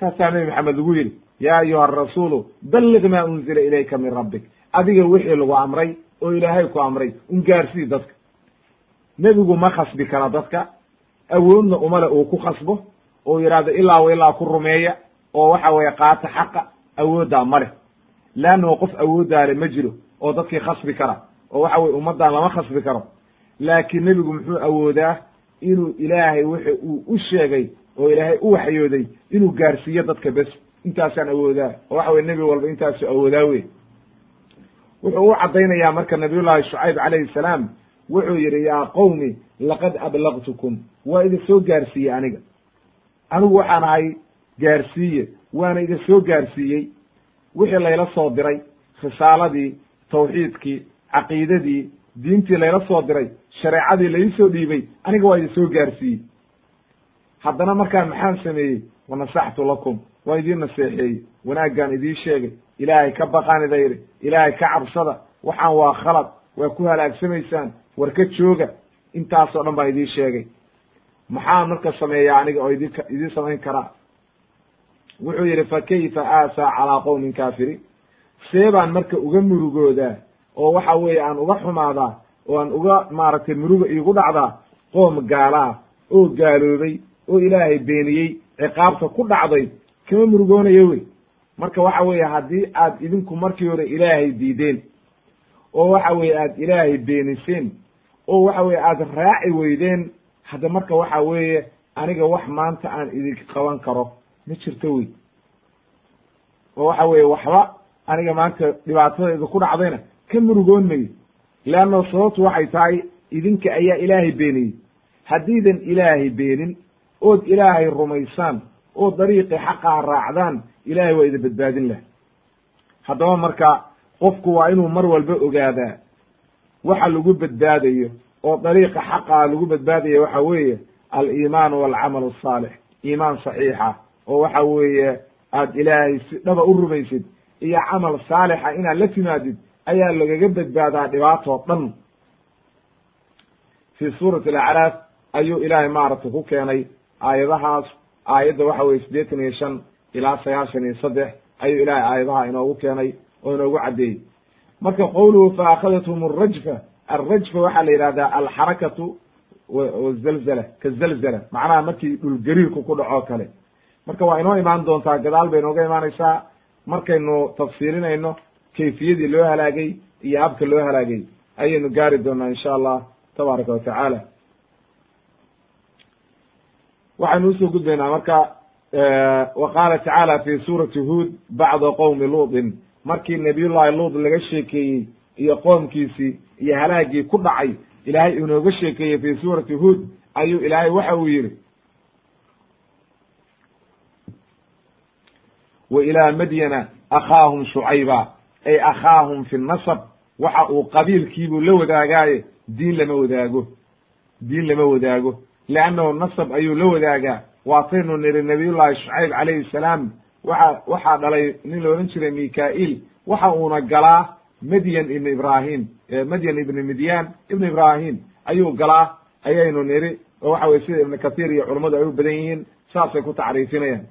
Speaker 1: saasaa nebi maxamed lagu yidhi yaa ayuha arasuulu balliq maa unzila ilayka min rabbik adiga wixii lagu amray oo ilaahay ku amray un gaarsii dadka nebigu ma khasbi kara dadka awoodna umale uu ku khasbo oo yidhahdo ilaa wa ilaa ku rumeeya oo waxa weeye qaata xaqa awooddaa ma leh leannahu qof awooddaale ma jiro oo dadkii khasbi kara oo waxa weye ummaddan lama khasbi karo laakiin nebigu muxuu awoodaa inuu ilaahay wixi uu u sheegay oo ilaahay u waxyooday inuu gaarsiiyo dadka bes intaasaan awoodaa. Oo waxa weye nebi walba intaasu awoodaa wey wuxuu u caddaynayaa marka nabiyullaahi shucayb calayhi salaam wuxuu yidhi yaa qowmi laqad ablagtukum waa idin soo gaarsiiyey aniga. Anigu waxaan ahay gaarsiiye waana idin soo gaarsiiyey. Wixii layla soo diray risaaladii tawxiidkii caqiidadii diintii layla soo diray shareecadii lai soo dhiibay aniga waa idin soo gaarsiiyey. Haddana markaan maxaan sameeyey wanasaxtu lakum waa idiin naseexeeyey. Wanaaggaan idiin sheegay ilaahay ka baqaan ida yidhi ilaahay ka cabsada waxaan waa khalad waa ku halaagsamaysaan war ka jooga intaasoo dhan baan idiin sheegay. Maxaan marka sameeyaa aniga oo idin idiin samayn karaa? Wuxuu yidhi fa kayfa aasaa calaa qowmin kaafiriin? See baan marka uga murugoodaa oo waxa weeye aan uga xumaadaa oo aan uga maaragtay muruga iigu dhacdaa qoom gaala ah oo gaaloobay oo ilaahay beeniyey ciqaabta ku dhacday kama murugoonayo wey. Marka waxa weeye haddii aad idinku markii hore ilaahay diideen oo waxa weeye aad ilaahay beeniseen oo waxa weye aad raaci weydeen hadda marka waxa weeye aniga wax maanta aan idin qaban karo ma jirto wey. Oo waxa weeye waxba aniga maanta dhibaatadayda ku dhacdayna ka murugoon mayo leanno sababtu waxay tahay idinka ayaa ilaahay beeniyey. Haddiidan ilaahay beenin ood ilaahay rumaysaan oo dariiqii xaqaa raacdaan ilaahay waa idin badbaadin lah haddaba marka qofku waa inuu mar walba ogaadaa waxa lagu badbaadayo oo dariiqa xaqaa lagu badbaadaya waxa weeye aliimaan walcamal asaalix iimaan saxiixa oo waxa weeye aad ilaahay si dhaba u rumaysid iyo camal saalixa inaad la timaadid ayaa lagaga badbaadaa dhibaatoo dhan. Fii suurati alacraaf ayuu ilaahay maaragtay ku keenay aayadahaas aayadda waxa weye siddeetan iyo shan ilaa sagaashan iyo saddex ayuu ilaahay aayadaha inoogu keenay oo inoogu caddeeyey. Marka qowluhu fa akhadathum arajfa alrajfa waxaa la yidhahdaa alxarakatu wazalzala kazalzala macnaha markii dhulgariirku ku dhacoo kale. Marka waa inoo imaan doontaa gadaal bay inooga imaanaysaa. Markaynu tafsiilinayno kayfiyadii loo halaagay iyo habka loo halaagay ayaynu gaari doonaa insha allah tabaaraka wa tacaala waxaynu u soo gudbaynaa marka wa qaala tacaala fi suurati huod bacda qowmi luutin markii nabiyullahi luut laga sheekeeyey iyo qoomkiisii iyo halaagii ku dhacay ilaahay inooga sheekeeyey fi suurati huod ayuu ilaahay waxa uu yihi wa ilaa madyana akhaahum shucayba ay akhaahum fi nasab waxa uu qabiilkiibuu la wadaagaaye diin lama wadaago diin lama wadaago. Leannahu nasab ayuu la wadaagaa. Waataynu niri nabiyullahi shucayb calayhi salaam waxa waxaa dhalay nin la odhan jiray mika'il waxa uuna galaa madyan ibn ibrahim madyan ibni midyan ibn ibrahim ayuu galaa ayaynu niri oo waxa weye sida ibn kathir iyo culummadu ay u badan yihiin saasay ku tacriifinayaan.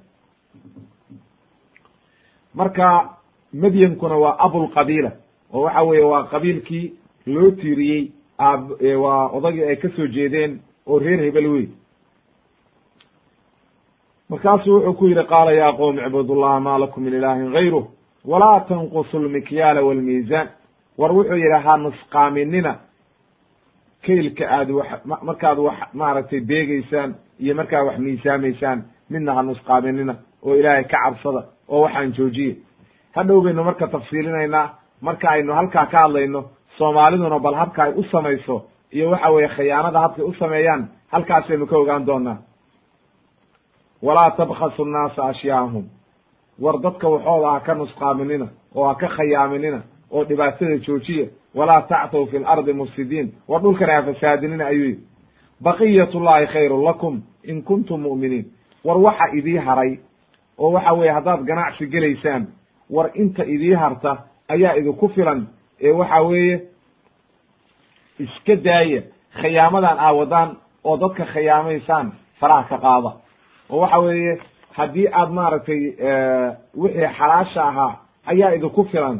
Speaker 1: Marka madyankuna waa abulqabiila oo waxa weeye waa qabiilkii loo tiiriyey aab waa odagii ay ka soo jeedeen oo reer hebel wey markaasuu wuxuu ku yidhi qaala ya qowm icbudullaha ma lakum min ilaahin gayruh walaa tanqusu lmikyaala walmiisaan war wuxuu yidhi ha nusqaaminina kaylka aad wax markaad wax maaragtay beegeysaan iyo markaad wax miisaamaysaan midna ha nusqaaminina oo ilaahay ka cabsada oo waxaan joojiye hadhow baynu marka tafsiilinaynaa marka aynu halkaa ka hadlayno soomaaliduna bal habka ay u samayso iyo waxa weeye khiyaanada habkay u sameeyaan halkaasaynu ka ogaan doonaa. Walaa tabkhasu nnaasa ashyaahum war dadka waxooda ha ka nusqaaminina oo ha ka khayaaminina oo dhibaatada joojiya. Walaa tactw fi lardi mufsidiin. War dhulkana ha fasaadinina ayuu yidhi. Baqiyat llahi khayrun lakum in kuntum mu'miniin. War waxa idii haray oo waxa weeye haddaad ganacsi gelaysaan war inta idii harta ayaa idinku filan ee waxa weeye iska daaya khiyaamadan aawadaan oo dadka khiyaamaysaan faraha ka qaada. oo waxa weeye haddii aad maaragtay wixii xalaasha ahaa ayaa idinku filan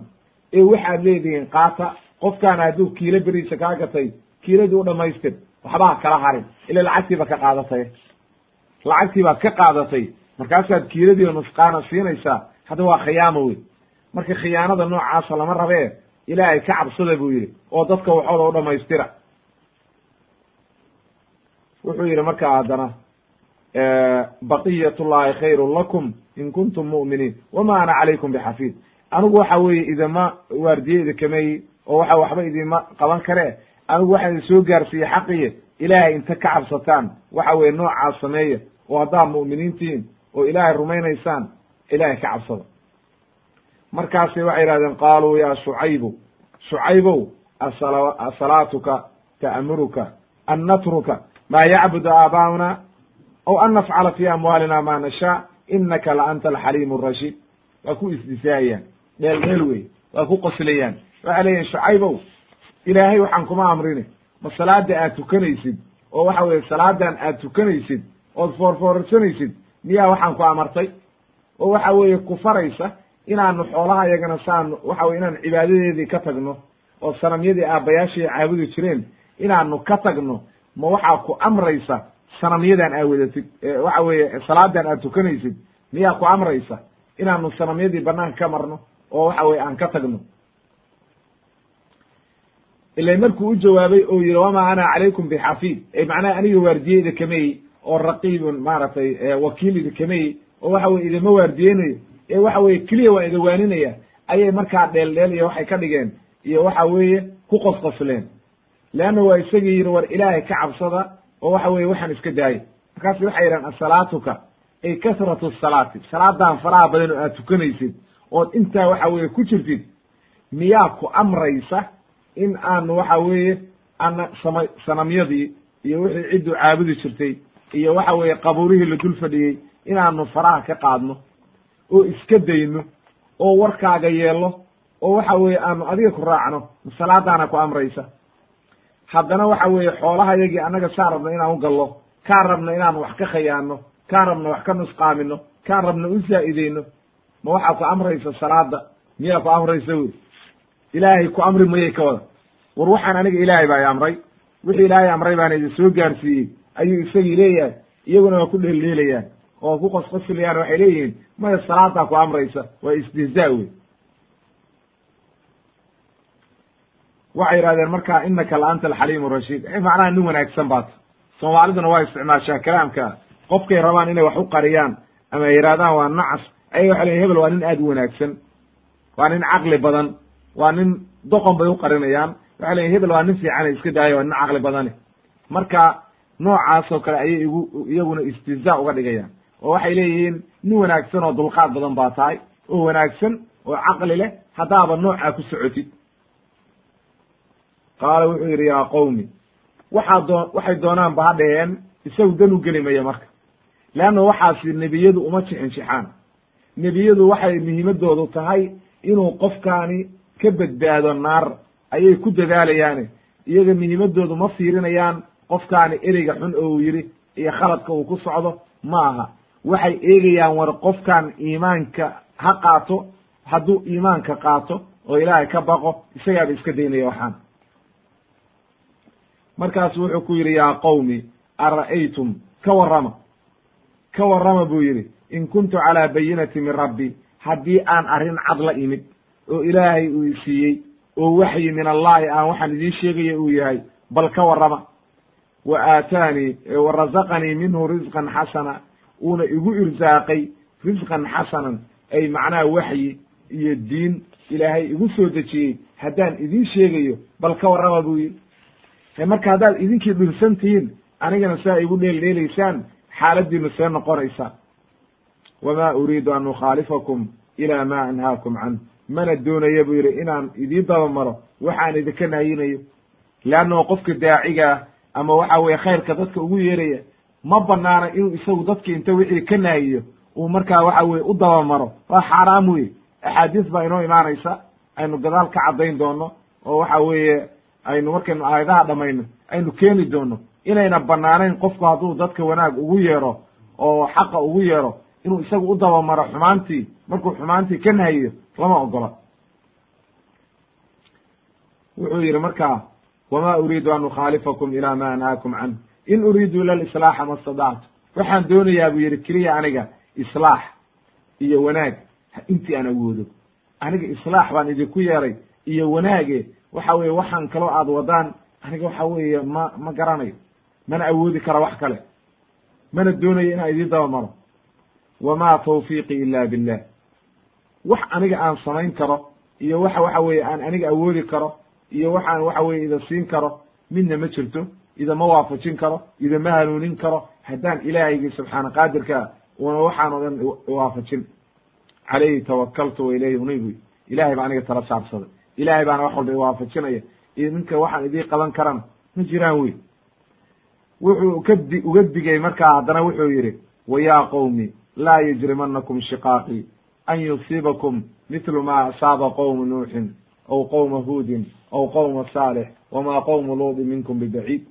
Speaker 1: ee waxaad leedihiin qaata qofkaana hadduu kiilo beriisa kaa gatay kiiladii u dhamaystir waxba kala harin. Ila lacagtiiba ka qaadatay. Lacagtii baad ka qaadatay. Markaasaad kiiladiiba nusqaana siinaysaa hadda waa khiyaamo wey marka khiyaanada noocaasa lama rabee ilaahay ka cabsada buu yidhi oo dadka waxooda u dhamaystira. Wuxuu yidhi marka haddana baqiyat llahi khayrun lakum in kuntum mu'miniin wama ana calaykum bixafiid. Anigu waxa weeye idima waardiye idinkameyi oo waxa waxba idima qaban kare. Anigu waxaan idin soo gaarsiiyey xaqiye ilaahay inta ka cabsataan waxa weye noocaas sameeya oo haddaad mu'miniintihiin oo ilaahay rumaynaysaan ilaahay ka cabsada. Markaasay waxay yihahdeen qaaluu ya shucaybu shucaybow asalaatuka ta'muruka an natruka maa yacbudu aabaa'una aw an nafcala fi amwaalina ma nashaa inaka la anta alxaliim arashiid waa ku isdisaayaan dheel dheel wey waa ku qoslayaan waxay leeyihiin shucaybow ilaahay waxaan kuma amrine. Ma salaada aad tukanaysid? Oo waxa weye salaadan aad tukanaysid? Ood foorfoorsanaysid miyaa waxaan ku amartay oo waxa weeye ku faraysa inaanu xoolaha iyagana saanu waxa weye inaan cibaadadeedii ka tagno oo sanamyadii aabbayaashii caabudi jireen inaanu ka tagno ma waxaa ku amraysa sanamyadan aad wadatid waxa weeye salaadan aad tukanaysid miyaa ku amraysa inaanu sanamyadii banaanka ka marno oo waxa weye aan ka tagno? Ila markuu u jawaabay oo yihi wamaa ana calaykum bixafiid. Macnaha aniga waardiye idinkamey oo raqiibun maaragtay wakiil idinkamey oo waxa weye idinma waardiyeynayo ee waxa weye keliya waa waaninaya ayay markaa dheel dheel iyo waxay ka dhigeen iyo waxa weeye ku qosqosleen leanna waa isagii yidhi war ilaahay ka cabsada oo waxa weye waxaan iska daayay markaas waxay yidhahan asalaatuka ay kasratu salaati. Salaadan faraha badan oo aad tukanaysid ood intaa waxa weye ku jirtid miyaa ku amraysa in aanu waxa weeye ana sama sanamyadii iyo wixii cidduu caabudi jirtay iyo waxa weeye qabuurihii la dul fadhiyey inaanu faraha ka qaadno oo iska dayno oo warkaaga yeelno oo waxa weeye aanu adiga ku raacno salaadaana ku amraysa. Haddana waxa weeye xoolaha yagii annaga saa rabno inaan u gallo kaan rabno inaan wax ka khayaano kaan rabno wax ka nusqaamino kaan rabno u zaa'ideyno ma waxaa ku amraysa salaada miyaa ku amraysa wey? Ilaahay ku amri mayay ka wada. War waxaan aniga ilaahay baa i amray. Wixii ilaahay amray baana idin soo gaarsiiyey. Ayuu isagii leeyahay iyaguna waa ku dheeldheelayaan oo ku qosqosilayaan waxay leeyihiin maya salaadaa ku amraysa waa istihzaa wey waxay yidhahdeen marka inaka la anta rashiid macnaha nin wanaagsan baata soomaaliduna waa isticmaashaa kalaamka. Qofkay rabaan inay wax u qariyaan ama yidhahdaan waa nacas. Ayaga waxay leyin hebel waa nin aad u wanaagsan. Waa nin caqli badan. Waa nin doqon bay u qarinayaan. Waxay leyin hebel waa nin fiicane iska daayo waa nin caqli badani. Marka noocaas oo kale ayay igu iyaguna istihzaa uga dhigayaan oo waxay leeyihiin nin wanaagsan oo dulqaad badan baa tahay oo wanaagsan oo caqli leh haddaaba noocaa ku socotid. Qaala wuxuu yidhi yaa qowmi waxaa doo waxay doonaanba ha dhaheen isagu dan u geli maya marka. Leanna waxaasi nebiyadu uma jixinjixaan nebiyadu waxay muhiimadoodu tahay inuu qofkaani ka badbaado naar ayay ku dadaalayaane iyaga muhiimadoodu ma fiirinayaan qofkaani ereyga xun oo uu yidhi iyo khaladka uu ku socdo ma aha waxay eegayaan war qofkan iimaanka ha qaato hadduu iimaanka qaato oo ilaahay ka baqo isagaaba iska daynaya waxaan. Markaasu wuxuu ku yidhi yaa qowmi ara'aytum? Ka warrama ka warrama buu yidhi. In kuntu calaa bayinati min rabbi haddii aan arrin cad la imid oo ilaahay uu siiyey oo waxyi min allahi aan waxaan idiin sheegaya uu yahay bal ka warrama. Wa aataanii wa razaqanii minhu risqan xasana uuna igu irsaaqay risqan xasanan ay macnaha waxyi iyo diin ilaahay igu soo dejiyey haddaan idiin sheegayo bal ka warrama buu yidhi. Marka haddaad idinkii dhirsan tihiin anigana saa igu dheeldheelaysaan xaaladiinu see noqonaysa. Wama uriidu an ukhaalifakum ila ma anhaakum canh mana doonaya buu yidhi inaan idii dabamaro waxaan idinka naayinayo. Leannao qofka daacigaa ama waxa weye khayrka dadka ugu yeeraya ma banaana inuu isagu dadki inta wixii ka naayiyo uu markaa waxa weye u dabamaro. Waa xaaraam wey axaadiis baa inoo imaanaysa. Aynu gadaal ka caddayn doono oo waxa weeye aynu markaynu aayadaha dhamayno aynu keeni doono inayna banaanayn qofku hadduu dadka wanaag ugu yeero oo xaqa ugu yeero inuu isagu u dabamaro xumaantii markuu xumaantii ka nahiyo lama ogola. Wuxuu yidhi markaa wma uriidu an ukhaalifakum ila ma anhaakum canh in uriidu ila lislaaxa ma stadactu waxaan doonayaa buu yidhi keliya aniga islaax iyo wanaag intii aan awoodo. Aniga islaax baan idinku yeeray iyo wanaage waxa weye waxaan kaloo aad wadaan aniga waxa weeye ma ma garanayo. Mana awoodi kara wax kale. Mana doonayo inaan idin daba maro wama tawfiiqi ila billah wax aniga aan samayn karo iyo waxa waxa weeye aan aniga awoodi karo iyo waxaan waxa weye ida siin karo midna ma jirto idama waafajin karo idama hanuunin karo haddaan ilaahaygi subxaana qaadirkaa una waxaan o dhan waafajin calayhi tawakaltu wa ilayhi unaybu ilahay baa aniga tala saabsaday ilahay baana wax walba iwaafajinaya idinka waxaan idii qaban karana ma jiraan wey wuxuu kadi uga digay markaa haddana wuxuu yidhi wa yaa qowmi laa yajrimanakum shiqaaqii an yusiibakum mitlu ma asaaba qowmu nuuxin aw qowma huudin aw qowma saalix wama qowmu luudi minkum bibaciid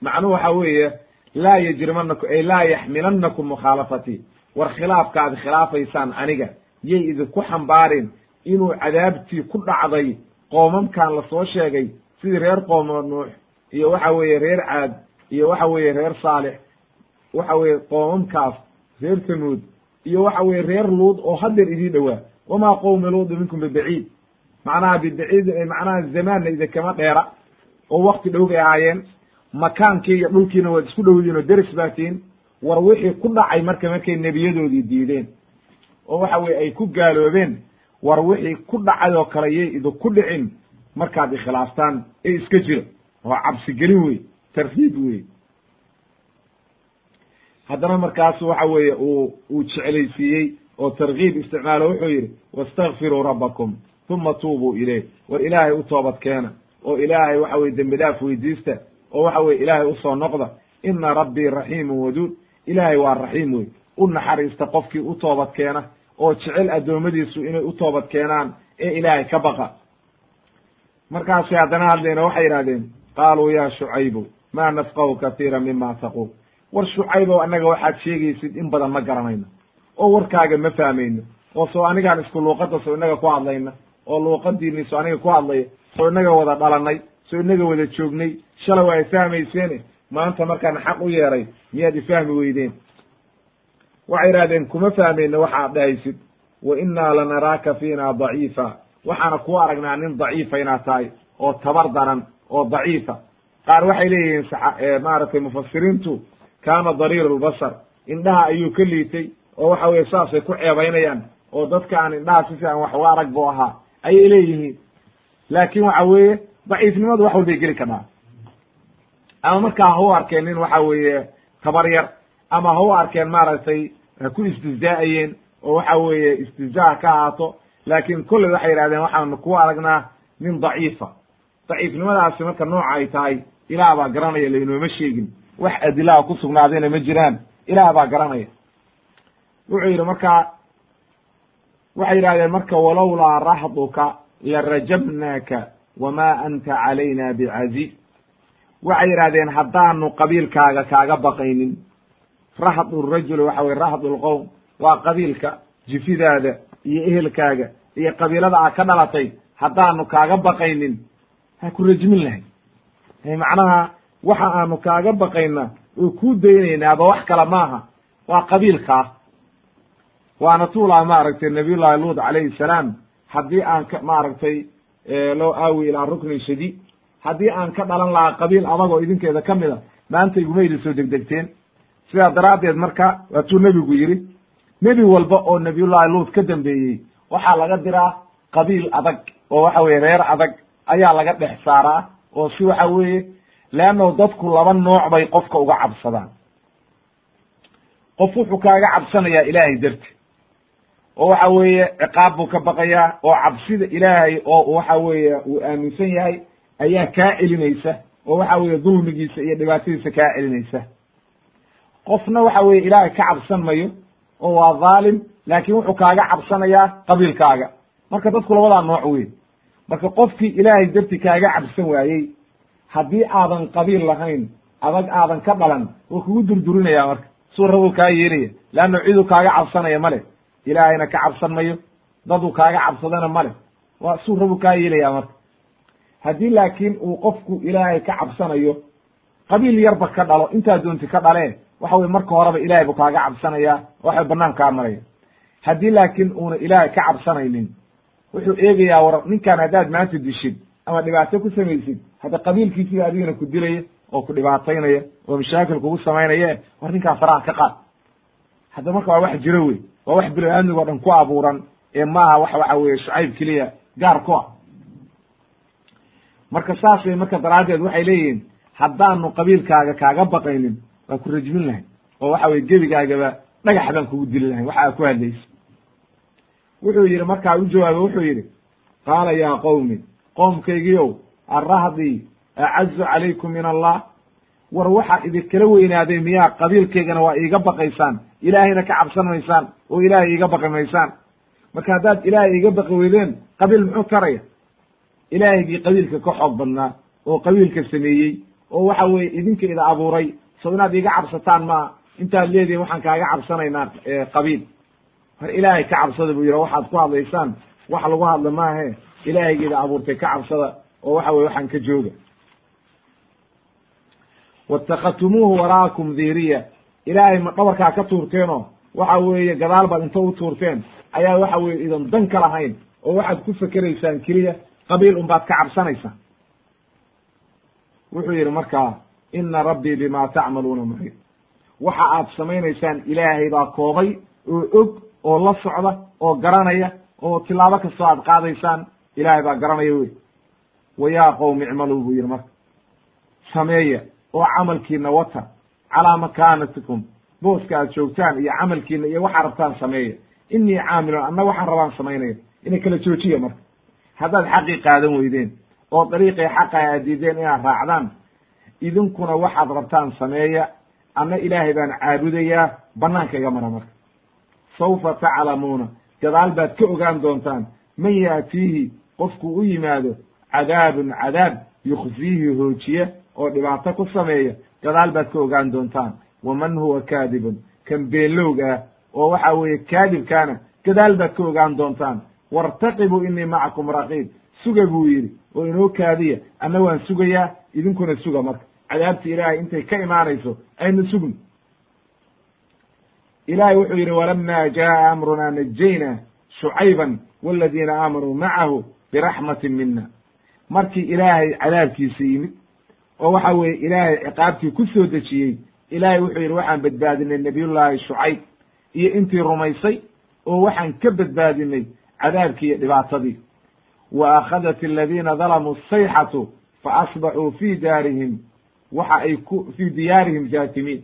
Speaker 1: macnuhu waxa weeye laa yajrimanakum ay laa yaxmilanakum mukhaalafatii war khilaafka aad khilaafaysaan aniga. Yay idinku xambaarin inuu cadaabtii ku dhacday qoomamkan la soo sheegay. Sidii reer qooma nuux iyo waxa weeye reer caad iyo waxa weeye reer saalix waxa weeye qoomamkaas reer tamuud iyo waxa weye reer luud oo hadeer idii dhowaa. Wama qowmi luudi minkum bibaciid macnaha bibaciid macnaha zamaanna idinkama dheera oo wakti dhow bay ahaayeen. Makaankii iyo dhulkiina waad isku dhowdiin oo deris baa tihin war wixii ku dhacay marka markay nebiyadoodii diideen. Oo waxa weye ay ku gaaloobeen. War wixii ku dhacay oo kale yay idinku dhicin. Markaad ikhilaaftaan ee iska jira oo cabsigelin wey tarhiib wey haddana markaasu waxa weeye uu uu jeclaysiiyey oo tarkiib isticmaalo wuxuu yidhi wastakfiruu rabbakum uma tuubuu ileyh war ilaahay u toobad keena oo ilaahay waxa weye dembi dhaaf weydiista oo waxa weye ilaahay u soo noqda ina rabbii raxiimun waduud ilaahay waa raxiim wey u naxariista qofkii u toobad keena oo jecel addoommadiisu inay u toobad keenaan ee ilaahay ka baqa. Markaasay haddana hadlayna waxay yidhahdeen qaaluu ya shucaybu ma nafqahu katiira mima taquul war shucaybow annaga waxaad sheegaysid in badan ma garanayno oo warkaaga ma fahmayno oo soo anigaan isku luuqadda soo inaga ku hadlayna oo luuqadiini soo aniga ku hadlaya soo inaga wada dhalanay soo inaga wada joognay shalay waa ifahmayseene maanta markaan xaq u yeeray miyaad ifahmi weydeen? Waxay yidhahdeen kuma fahmayno waxaad dhahaysid. Wa innaa lanaraaka fiina daciifa. Waxaana kuu aragnaa nin daciifa inaad tahay oo tabar daran oo daciifa. Qaar waxay leeyihiin maaragtay mufasiriintu kaana dariir lbasar indhaha ayuu ka liitay oo waxa weye saasay ku ceebaynayaan oo dadka aan indhaha si fiican wax uga arag buu ahaa. Ayay leeyihiin laakin waxa weeye daciifnimadu wax walbay geli karnaa ama markaa ha u arkeen nin waxa weeye tabar yar ama ha u arkeen maaragtay ha ku istihzaa'ayeen oo waxa weeye istihzaa ka ahaato laakin kolley waxay yidhahdeen waxaanu ku aragnaa nin daciifa. Daciifnimadaasi marka nooca ay tahay ilaah baa garanaya laynooma sheegin. Wax adilaha ku sugnaadayna ma jiraan ilaah baa garanaya. Wuxuu yidhi marka waxay yidhahdeen marka walowlaa rahduka larajabnaaka wama anta calayna bicaziiz waxay yidhahdeen haddaanu qabiilkaaga kaaga baqaynin rahdu rajul waxa weye rahdu lqowm waa qabiilka jifidaada iyo ehelkaaga iyo qabiilada aad ka dhalatay haddaanu kaaga baqaynin ha ku rajmin lahay macnaha waxa aanu kaaga baqayna oo kuu daynaynaaba wax kale maaha waa qabiilkaa waana tuulaa maaragtay nabiyullahi luud calayhi salaam haddii aan ka maaragtay loo aawi ilaa ruknin shadiid haddii aan ka dhalan lahaa qabiil adagoo idinkeeda ka a maanta iguma idin soo degdegteen. Sidaa daraaddeed marka waatuu nebigu yidhi nebi walba oo nabiyullahi luud ka dambeeyey waxaa laga diraa qabiil adag oo waxa weye reer adag ayaa laga dhex saaraa oo si waxa weeye leanno dadku laba nooc bay qofka uga cabsadaan. Qof wuxuu kaaga cabsanayaa ilaahay darti oo waxa weeye ciqaab buu ka baqayaa oo cabsida ilaahay oo waxa weeye uu aaminsan yahay ayaa kaa celinaysa oo waxa weeye dulmigiisa iyo dhibaatadiisa kaa celinaysa. Qofna waxa weye ilaahay ka cabsan mayo oo waa dhaalim laakin wuxuu kaaga cabsanayaa qabiilkaaga. Marka dadku labadaa nooc wey marka qofkii ilaahay darti kaaga cabsan waayey haddii aadan qabiil lahayn adag aadan ka dhalan wuu kugu durdurinaya marka. Suu rabuu kaa yeelaya leanna ciduu kaaga cabsanaya male ilaahayna ka cabsan mayo. Daduu kaaga cabsadana male waa suu rabuu kaa yeelaya marka. Haddii laakiin uu qofku ilaahay ka cabsanayo qabiil yarba ka dhalo intaa doonti ka dhalee waxa weye marka horeba ilahay buu kaaga cabsanaya waxay banaan kaa maraya. Haddii laakiin uuna ilaahay ka cabsanaynin wuxuu eegayaa war ninkan haddaad maanta dishid ama dhibaato ku samaysid hadda qabiilkiisiba adigana ku dilaya oo ku dhibaataynaya oo mashaakil kugu samaynaya war ninkaa faraha ka qaad hadda marka waa wax jiro wey waa wax bilo aadmiga o dhan ku abuuran ee maaha wax waxa weye shucayb keliya gaar ku ah. Marka saas wey marka daraaddeed waxay leeyihiin haddaanu qabiilkaaga kaaga baqaynin waa ku rajmin lahay oo waxa weye gebigaagaba dhagax baan kugu dili lahay waxa aad ku hadlaysa. Wuxuu yidhi markaa u jawaabay wuxuu yidhi qaala yaa qowmi qoomkaygiiow arrahdii acazu calaykum min allah? War waxaa idinkala weynaaday miyaa qabiilkaygana waa iiga baqaysaan ilaahayna ka cabsan maysaan oo ilaahay iiga baqi maysaan marka haddaad ilaahay iiga baqi weydeen qabiil muxuu taraya ilaahaygii qabiilka ka xoog badnaa oo qabiilka sameeyey oo waxa weeye idinka ida abuuray. So inaad iiga cabsataan maa intaad leedihin waxaan kaaga cabsanaynaa qabiil. War ilaahay ka cabsada buu yidhi waxaad ku hadlaysaan wax lagu hadla maahe ilaahaygeeda abuurtay ka cabsada oo waxa weye waxaan ka jooga. Watakadtumuuhu waraakum dhiriya ilaahay ma dhabarkaa ka tuurteenoo? Waxa weeye gadaal baad inta u tuurteen. Ayaa waxa weye idan dan ka lahayn oo waxaad ku fekeraysaan keliya qabiil un baad ka cabsanaysaan wuxuu yidhi markaa ina rabbii bima tacmaluuna muxiid waxa aad samaynaysaan ilaahay baa koobay oo og oo la socda oo garanaya oo tilaabo kastoo aad qaadaysaan ilaahay baa garanaya wey wa yaa qowmi icmaluu buu yidhi marka. Sameeya oo camalkiina wata calaa makaanatikum booska aad joogtaan iyo camalkiina iyo waxaa rabtaan sameeya inii caamilun anna waxaan rabaan samaynaya ina kala joojiya marka. Haddaad xaqii qaadan weydeen oo dariiqii xaqa aad diideen inaad raacdaan idinkuna waxaad rabtaan sameeya anna ilaahay baan caabudayaa banaanka iga mara marka. Sawfa taclamuuna gadaal baad ka ogaan doontaan man yaatiihi qofku u yimaado cadaabun cadaab yukhziihi hoojiya oo dhibaato ku sameeya gadaal baad ka ogaan doontaan. Waman huwa kaadibun? Kan beenlowg ah oo waxa weeye kaadibkaana gadaal baad ka ogaan doontaan. Wartaqibuu inii macakum raqiib. Suga buu yidhi oo inoo kaadiya. Anna waan sugayaa idinkuna suga marka. Cadaabti ilaahay intay ka imaanayso aynu sugno ilaahay wuxuu yidhi walama jaa amrunaa najayna shucayban waladiina aamanuu macahu biraxmatin mina markii ilaahay cadaabkiisa yimid oo waxa weeye ilaahay ciqaabtii ku soo dejiyey ilaahay wuxuu yidhi waxaan badbaadinay nabiyullaahi shucayb. Iyo intii rumaysay oo waxaan ka badbaadinay cadaabkii iyo dhibaatadii. Wa akhadat aladiina dalamuu sayxatu fa asbaxuu fii daarihim. Waxa ay ku fii diyaarihim jaatimiin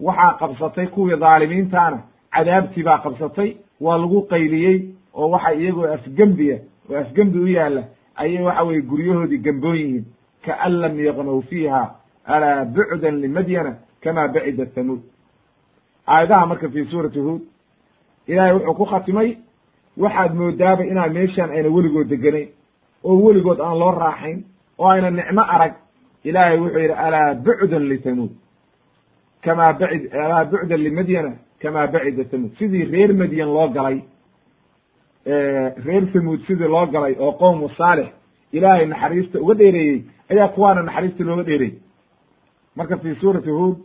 Speaker 1: waxaa qabsatay kuwii dhaalimiintaana cadaabtii baa qabsatay waa lagu qayliyey oo waxa iyagoo afgembiya oo afgembi u yaalla ayay waxa weye guryahoodii gemboon yihiin kaan lam yaqnow fiiha alaa bucdan limadyana kama bacida thamuud aayadaha marka fi suurati huod ilaahay wuxuu ku khatimay waxaad moodaaba inaan meeshaan ayna weligood deganayn oo weligood aan loo raaxayn oo ayna nicmo arag ilaahay wuxuu yidhi alaa bucdan lithamuud kamaa bacid alaa bucdan limadyana kamaa bacida thamuud sidii reer madyan loo galay reer thamuud sidii loo galay oo qowmu saalix ilaahay naxariista uga dheereeyey ayaa kuwaana naxariista looga dheereeyey marka fi suurati huod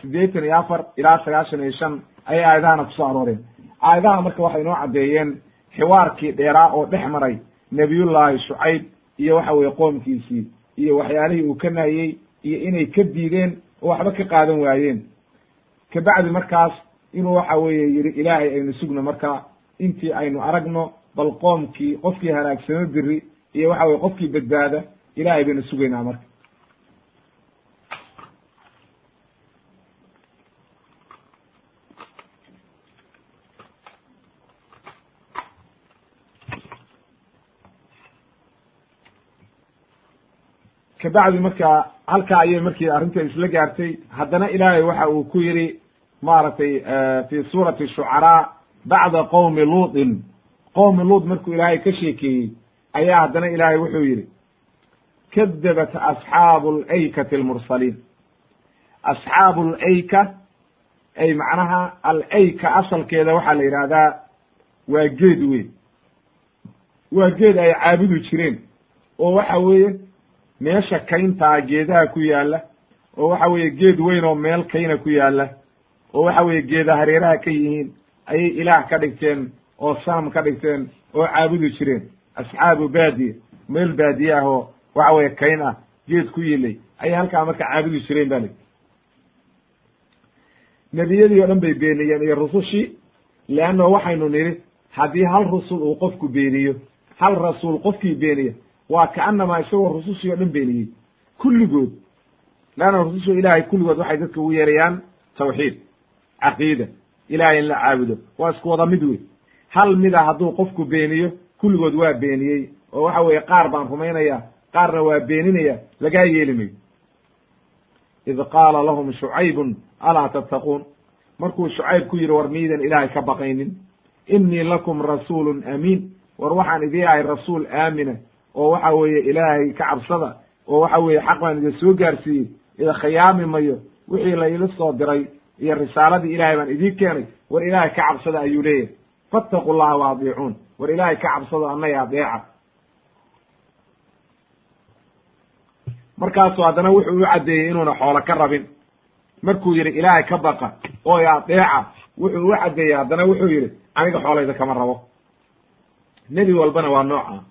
Speaker 1: siddeetan iyo afar ilaa sagaashan iyo shan ayay aayadahana ku soo arooreen. Aayadaha marka waxay inoo caddeeyeen xiwaarkii dheeraa oo dhex maray nebiyullaahi shucayb iyo waxa weye qoomkiisii iyo waxyaalihii uu ka nahiyey iyo inay ka diideen oo waxba ka qaadan waayeen. Kabacdi markaas inuu waxa weeye yidhi ilaahay aynu sugno marka intii aynu aragno bal qoomkii qofkii halaagsamo biri iyo waxa weye qofkii badbaada ilahay baynu sugaynaa marka. Kabacdi marka halkaa ayay markii arrinta isla gaartay. Haddana ilaahay waxa uu ku yidhi maaragtay fi suurati shucaraa bacda qowmi luutin. Qowmi luut markuu ilaahay ka sheekeeyey ayaa haddana ilaahay wuxuu yidhi kadabat asxaabu laykati almursaliin asxaabu layka ay macnaha alayka asalkeeda waxaa la yidhaahdaa waa geed weyn waa geed ay caabudi jireen oo waxa weeye meesha kayntaa geedaha ku yaalla oo waxa weeye geed weyn oo meel kayna ku yaalla oo waxa weeye geeda hareeraha ka yihiin ayay ilaah ka dhigteen oo sanam ka dhigteen oo caabudi jireen asxaabu baadiya meel baadiye ah oo waxa weye kayn ah geed ku yilay ayay halkaa marka caabudi jireen ba li nebiyadii o dhan bay beeniyeen iyo rusushii leanna waxaynu nidhi haddii hal rusul uu qofku beeniyo hal rasuul qofkii beeniya waa kaanamaa isagoo rusushii o dhan beeniyey. Kulligood leanna rususha ilaahay kulligood waxay dadka ugu yeerayaan tawxiid caqiida ilahay in la caabudo. Waa isku wada mid wey hal mida hadduu qofku beeniyo kulligood waa beeniyey oo waxa weeye qaar baan rumaynaya qaarna waa beeninaya lagaa yeeli mayo id qaala lahum shucaybun alaa tattaquun markuu shucayb ku yidhi war miidan ilaahay ka baqaynin. innii lakum rasuulun amiin war waxaan idii ahay rasuul aamina oo waxa weeye ilaahay ka cabsada oo waxa weeye xaq baan idin soo gaarsiiyey ida khiyaami mayo wixii la soo diray iyo risaaladii ilahay baan idiin keenay. War ilaahay ka cabsada ayuu leeyahay. Fattaqu llaha wa adiicuun war ilaahay ka cabsado annaga adeeca markaasu haddana wuxuu u caddeeyey inuuna xoolo ka rabin. Markuu yidhi ilaahay ka baqa. Oo i adeeca wuxuu u caddeeyey haddana wuxuu yidhi aniga xoolayda kama rabo. Nebi walbana waa nooca.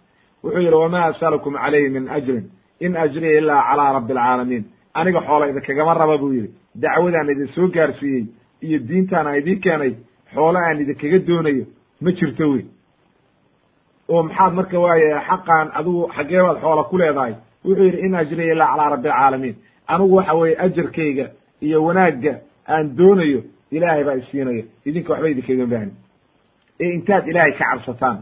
Speaker 1: Wuxuu yidhi wamaa asalukum calayhi min ajrin in ajriya ilaa calaa rabbi alcaalamiin aniga xoolayda kagama raba buu yidhi. Dacwadaan idin soo gaarsiiyey iyo diintaan aan idiin keenay xoolo aan idinkaga doonayo ma jirto wey. Oo maxaad marka waaye xaqaan adigu xaggee baad xoola ku leedahay wuxuu yidhi in ajriya ilaa calaa rabbi alcaalamiin anigu waxa weeye ajarkayga iyo wanaagga aan doonayo ilaahay baa isiinaya. Idinka waxba idinkaga baahni. Ee intaad ilaahay ka cabsataan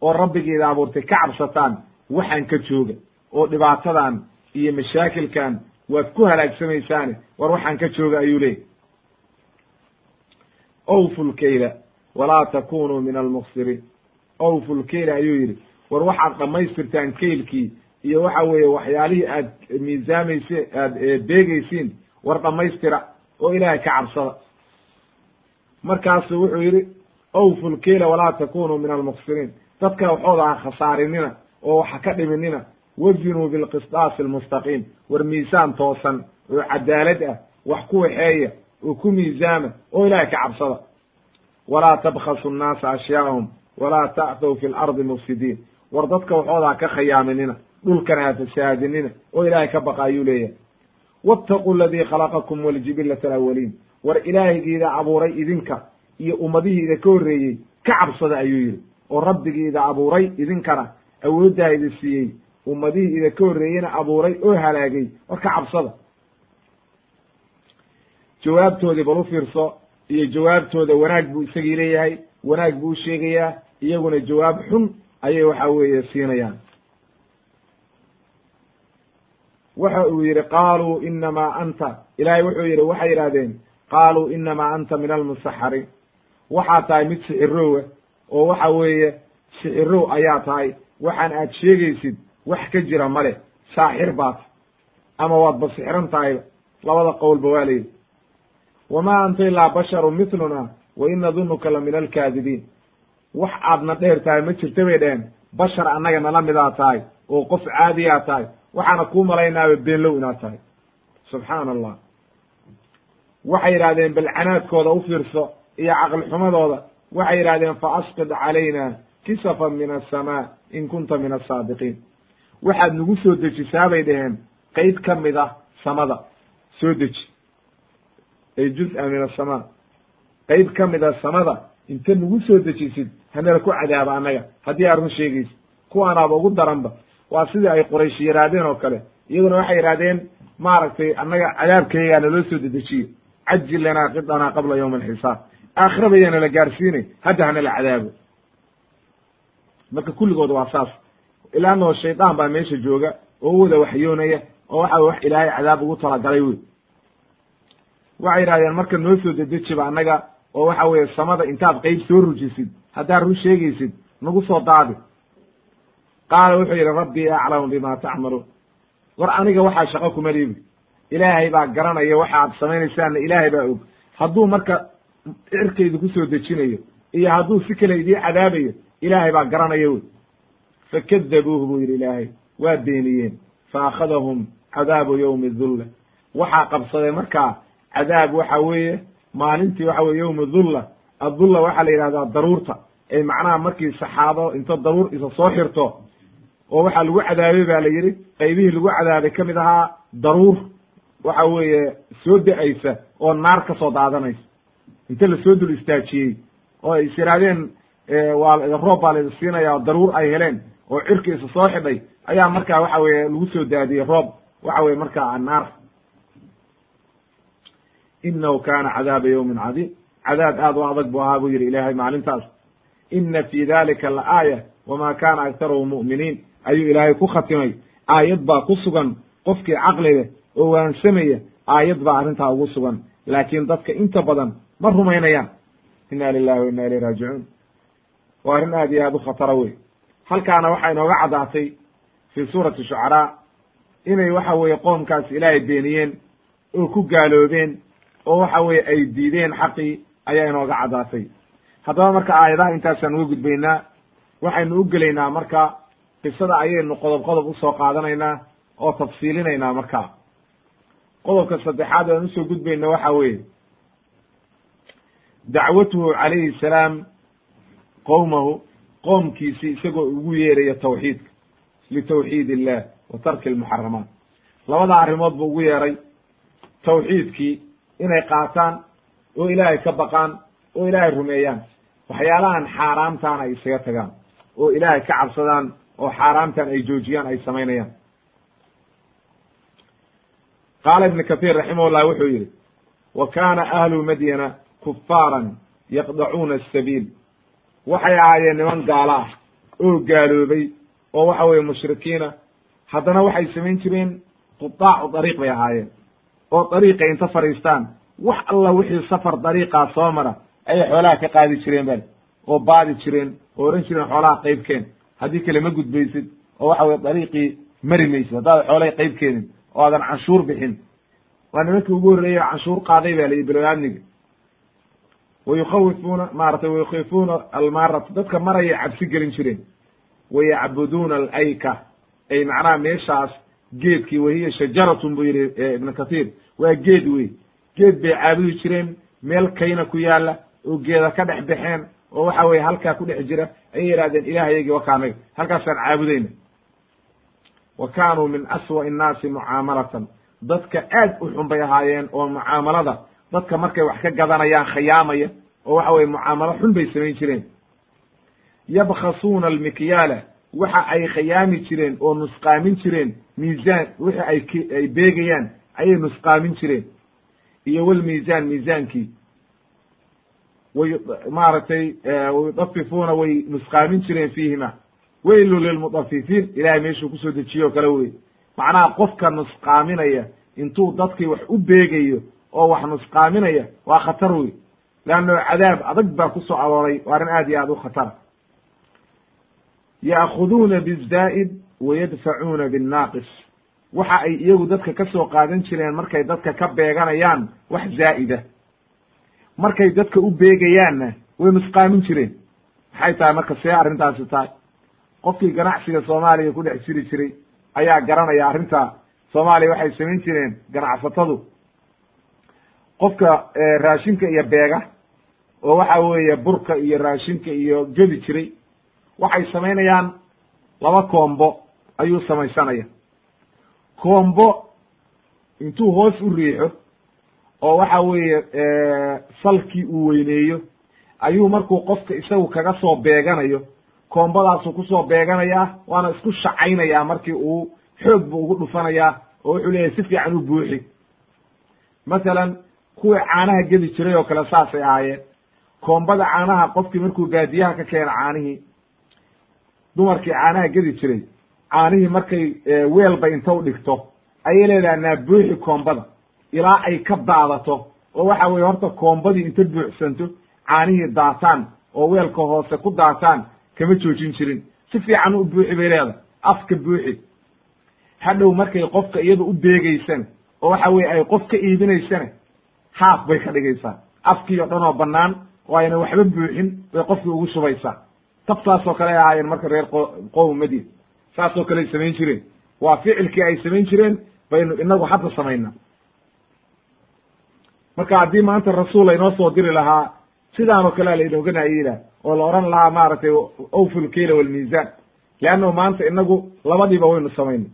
Speaker 1: oo rabbigeeda abuurtay ka cabsataan waxaan ka jooga. Oo dhibaatadan iyo mashaakilkan waad ku halaagsamaysaane war waxaan ka jooga ayuu leeyay awfu lkayla walaa takunuu min almuksiriin awfu lkayla ayuu yidhi war waxaad dhammaystirtaan kaylkii iyo waxa weeye waxyaalihii aad miisaamayse aad beegaysiin war dhammaystira oo ilaahay ka cabsada. Markaasu wuxuu yidhi awfu lkayla walaa takunuu min almuksiriin dadka waxooda ha khasaarinina oo waxa ka dhiminina wazinuu bilqisdaasi almustaqiim. War miisaan toosan oo cadaalad ah wax ku waxeeya oo ku miisaama oo ilaahay ka cabsada. Walaa tabkhasu nnaasa ashyaa'ahum walaa ta'thow fi lardi mufsidiin. War dadka waxooda ka khayaaminina dhulkana ha fasaadinina oo ilaahay ka baqa ayuu leeyahay. Wattaquu aladii khalaqakum waljibillata alawaliin war ilaahaygiida abuuray idinka iyo ummadihiida ka horreeyey ka cabsada ayuu yidhi. Oo rabbigiida abuuray idinkana awooddaa idi siiyey ummadihii ida ka horreeyeyna abuuray oo halaagay war ka cabsada. Jawaabtoodii bal u fiirso iyo jawaabtooda wanaag buu isagii leeyahay wanaag buu u sheegayaa iyaguna jawaab xun ayay waxa weeye siinayaan waxa uu yidhi qaaluu inamaa anta. Ilaahay wuxuu yidhi waxay yidhahdeen qaaluu inamaa anta min almusaxariin waxaa tahay mid sixirowa oo waxa weeye sixirow ayaa tahay waxaan aad sheegaysid wax ka jira male saaxir baat ama waad basixiran tahayba labada qowlba waa layidhi wamaa anta ilaa basharu miluna wa in nadunuka la min alkaadibiin wax aadna dheer tahay ma jirta bay dheheen bashar annaga nala midaa tahay oo qof caadiyaa tahay waxaana kuu malaynaaba beenlow inaad tahay. Subxaana allah waxay yidhahdeen bal canaadkooda u fiirso iyo caqli xumadooda. Waxay yidhahdeen fa asqid calayna kisafan min asamaa in kunta min asaadiqiin waxaad nagu soo dejisaa bay dhaheen qeyb ka mid ah samada. Soo deji. Ay juz-a min asamaa qeyb ka mid a samada inta nagu soo dejisid hanala ku cadaaba annaga. Haddii aad run sheegaysid kuwaanaaba ugu daranba waa sidii ay quraysh yidhaahdeen oo kale. Iyaguna waxay yidhahdeen maaragtay annaga cadaabkayagaa naloo soo dedejiyo. Cajil lanaa qidanaa qabla yawmi alxisaab aakhira bayaana la gaarsiinay hadda hanala cadaabo. Marka kulligood waa saas. Ilaanoo shaydaan baa meesha jooga oo wada waxyoonaya oo waxa wax ilaahay cadaab ugu talagalay wey. Waxay yidhahdeen marka noo soo dedejiba annaga oo waxa weeye samada intaad qeyb soo rujisid haddaad run sheegaysid nagu soo daadi qaala wuxuu yidhi rabbii aclamu bima tacmaluun war aniga waxaa shaqo kuma liibi. Ilaahay baa garanaya waxa aad samaynaysaanna ilaahay baa og. Hadduu marka cirkaydu ku soo dejinayo iyo hadduu si kale idii cadaabayo ilaahay baa garanaya wey. Fakadabuuhu buu yidhi ilaahay waa beeniyeen. Faakhadahum cadaabu yowmi dulla waxaa qabsaday markaa cadaab waxa weeye maalintii waxa weye yowmi dulla addulla waxaa la yidhahdaa daruurta. Ee macnaha markii saxaabo inta daruur isa soo xirto oo waxaa lagu cadaabay ba la yidhi qaybihii lagu cadaabay ka mid ahaa daruur waxa weeye soo da'aysa oo naar ka soo daadanaysa. Inta la soo dul istaajiyey oo ay is yidhahdeen waa roob baa laida siinaya oo daruur ay heleen oo cirki isa soo xidhay ayaa markaa waxa weye lagu soo daadiyey roob waxa weye markaa naar. Inahu kana cadaaba yawmin cadiim. Cadaab aad u adag bu ahaa buu yidhi ilaahay maalintaas. Ina fi dalika la aaya wama kana aktaruhum mu'miniin ayuu ilaahay ku khatimay. Aayad baa ku sugan. Qofkii caqli leh oo waansamaya aayad baa arrintaa ugu sugan. Laakiin dadka inta badan ma rumaynayaan. Inna lilahi wa inna ilayh raajicuun. Waa arrin aad iyo aad u khatara wey halkaana waxaa inooga caddaatay fii suurati shucaraa inay waxa weeye qoomkaas ilaahay beeniyeen oo ku gaaloobeen oo waxa weeye ay diideen xaqii ayaa inooga caddaatay. Haddaba marka aayadaha intaasaan uga gudbaynaa waxaynu u gelaynaa marka qisada ayaynu qodob qodob u soo qaadanaynaa oo tafsiilinaynaa marka. Qodobka saddexaad aan u soo gudbayna waxa weeye dacwatuhu calayhi salaam qowmahu qoomkiisii isagoo ugu yeeraya tawxiidka litawxiid illah wa tarki almuxaramaat labada arrimood buu ugu yeeray tawxiidkii inay qaataan oo ilaahay ka baqaan oo ilaahay rumeeyaan. Waxyaalahan xaaraamtaana ay isaga tagaan oo ilaahay ka cabsadaan oo xaaraamtan ay joojiyaan ay samaynayaan. Qaala ibn kahiir raximahullah wuxuu yidhi wa kaana ahlu madyana kufaaran yaqdacuuna asabiil waxay ahaayeen niman gaalo ah oo gaaloobay oo waxa weeye mushrikiina haddana waxay samayn jireen qudaacu dariiq bay ahaayeen oo dariiqay inta fadhiistaan. Wax alla wixii safar dariiqaa soo mara ayay xoolaha ka qaadi jireen bal oo baadi jireen oo ohan jireen xoolaha qeybkeen haddii kale ma gudbaysid oo waxa weye dariiqii mari maysid. Haddaad xoolahay qeyb keenin oo aadan canshuur bixin. Waa nimankii ugu horreeyey canshuur qaaday ba layihi bilow-aamniga wayukhawifuuna maaratay wayukhifuuna almaarata dadka marayay cabsi gelin jireen. Wayacbuduuna alayka. Ay macnaha meeshaas geedkii wahiya shajaratun buu yihi ibnu kathiir. Waa geed wey geed bay caabudi jireen meel kayna ku yaalla oo geeda ka dhex baxeen oo waxa weye halkaa ku dhex jira ayay yihahdeen ilaahayagii wakaanaga halkaasaan caabudayna. Wa kaanuu min aswa'i innaasi mucaamalatan dadka aad u xun bay ahaayeen oo mucaamalada dadka markay wax ka gadanayaan khiyaamaya oo waxa weye mucaamalo xun bay samayn jireen. Yabkhasuuna almikyaala. Waxa ay khiyaami jireen oo nusqaamin jireen. Miisaan wixi ay ay beegayaan ayay nusqaamin jireen. Iyo walmiisaan miisaankii way maaragtay wayudafifuuna way nusqaamin jireen fiihima weylu lilmudafifiin ilahay meeshuu ku soo dejiye o kale wey. Macnaha qofka nusqaaminaya intuu dadkii wax u beegayo oo wax nusqaaminaya waa khatar wey. Leanno cadaab adag baa ku soo arooray waa arrin aad iyo aad u khatara ya'khuduuna bizaa'id wayadfacuuna binnaaqis. Waxa ay iyagu dadka ka soo qaadan jireen markay dadka ka beeganayaan wax zaa'ida markay dadka u beegayaanna way nusqaamin jireen. Maxay tahay? Marka see arrintaasi tahay. Qofkii ganacsiga soomaaliya ku dhex jiri jiray ayaa garanaya arrinta. Soomaaliya waxay samayn jireen ganacsatadu qofka raashinka iyo beega oo waxa weeye burka iyo raashinka iyo gedi jiray waxay samaynayaan laba koombo ayuu samaysanaya. Koombo intuu hoos u riixo oo waxa weeye salkii uu weyneeyo ayuu markuu qofka isagu kaga soo beeganayo koombadaasuu ku soo beeganayaa waana isku shacaynayaa markii uu xoog buu ugu dhufanayaa oo wuxuu leeyahay si fiican u buuxi. Masalan kuwii caanaha gedi jiray oo kale saasay ahaayeen. Koombada caanaha qofkii markuu baadiyaha ka keena caanihii dumarkii caanaha gedi jiray caanihii markay weelba inta u dhigto ayay leedaha naa buuxi koombada ilaa ay ka daadato oo waxa weye horta koombadii inta buuxsanto caanihii daataan oo weelka hoose ku daataan kama joojin jirin. Si fiican u buuxi bay leedahay afka buuxi. Hadhow markay qofka iyada u beegeysana oo waxa weye ay qof ka iibinaysana haaf bay ka dhigaysaa. Afkii o dhan oo bannaan oo ayna waxba buuxin bay qofkii ugu shubaysaa. Tabtaasoo kale ay ahaayeen marka reer qowm madiin. Saasoo kale ay samayn jireen. Waa ficilkii ay samayn jireen baynu inagu hadda samaynaa marka haddii maanta rasuul aynoo soo diri lahaa sidaanoo kalea lainooga naayilah oo la oran lahaa maaragtay awful keyla walmiisaan leannahu maanta inagu labadiiba waynu samaynay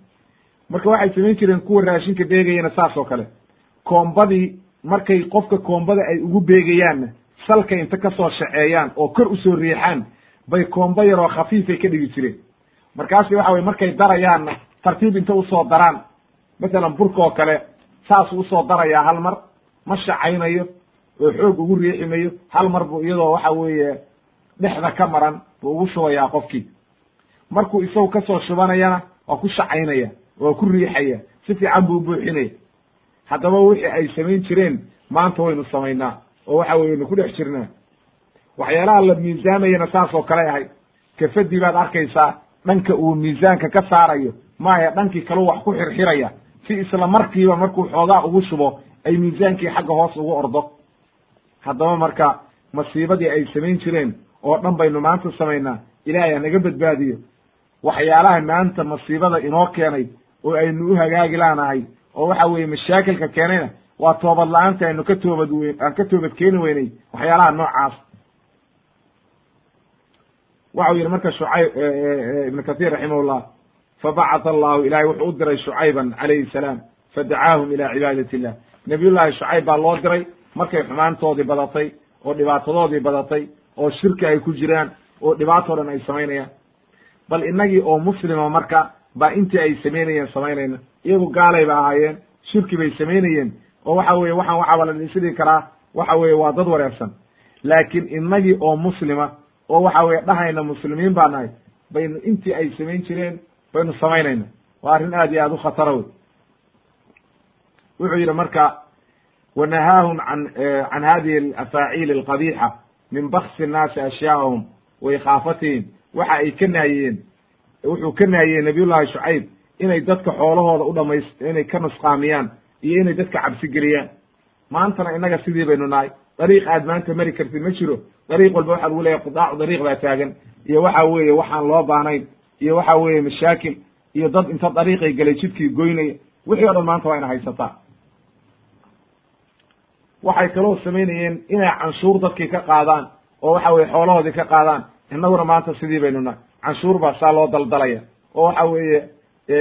Speaker 1: marka waxay samayn jireen kuwa raashinka beegayana saas oo kale. Koombadii markay qofka koombada ay ugu beegayaanna salka inta ka soo shaceeyaan oo kor u soo riixaan bay koombo yaroo khafiifay ka dhigi jireen. Markaasi waxa weye markay darayaanna tartiib inta u soo daraan masalan burka oo kale saasuu u soo darayaa hal mar ma shacaynayo oo xoog ugu riiximayo hal mar buu iyadoo waxa weeye dhexda ka maran buu ugu shubayaa qofkii. Markuu isagu ka soo shubanayana waa ku shacaynaya waa ku riixaya si fiican buu ubuuxinaya haddaba wixii ay samayn jireen maanta waynu samaynaa oo waxa weye waynu ku dhex jirnaa. Waxyaalaha la miisaamayana saas oo kale ahay. Kafadii baad arkaysaa dhanka uu miisaanka ka saarayo maahe dhankii kaleu wax ku xirxiraya. Si isla markiiba markuu xoogaa ugu shubo ay miisaankii xagga hoos ugu ordo. Haddaba marka masiibadii ay samayn jireen oo dhan baynu maanta samaynaa ilaahay hanaga badbaadiyo. Waxyaalaha maanta masiibada inoo keenay oo aynu u hagaagi laanahay oo waxa weeye mashaakilka keenayna waa toobad la'aanta aynu ka toobad weyn aan ka toobad keeni weynay waxyaalaha noocaas. Waxau yihi marka shucayb ibn kathir raximahullah fabacatha allahu ilahay wuxuu u diray shucayban calayhi salaam fadacaahum ila cibaadati illah nabiyullahi shucayb baa loo diray markay xumaantoodii badatay oo dhibaatadoodii badatay oo shirki ay ku jiraan oo dhibaatoo dhan ay samaynayaan. Bal innagii oo muslima marka baa intii ay samaynayeen samaynayna iyagu gaalay ba ahaayeen shirki bay samaynayeen oo waxa weye waxaan waxaaba la dhisidhi karaa waxa weye waa dad wareersan laakiin innagii oo muslima oo waxa weye dhahayna muslimiin baa nahay baynu intii ay samayn jireen baynu samaynayna. Waa arrin aad iyo aad u khatara wey wuxuu yidhi marka wanahaahum an can hadihi alafaaciil alqabiixa min baksi nnaasi ashyaahum wa waxa ay ka naahiyeen wuxuu ka naahiyey nabiyullahi shucayb inay dadka xoolahooda u dhamays inay ka nusqaamiyaan iyo inay dadka cabsi geliyaan. Maantana innaga sidii baynu nahay. Dariiq aad maanta mari kartid ma jiro. Dariiq walba waxa lagu leeyahy qudaacu dariiq baa taagan. Iyo waxa weeye waxaan loo baahnayn. Iyo waxa weeye mashaakil. Iyo dad inta dariiqay galay jidkii goynaya. Wixii o dhan maanta waa ina haysataa waxay kaloo samaynayeen inay canshuur dadkii ka qaadaan oo waxa weye xoolahoodii ka qaadaan. Innaguna maanta sidii baynu nahay. Canshuur baa saa loo daldalaya oo waxa weeye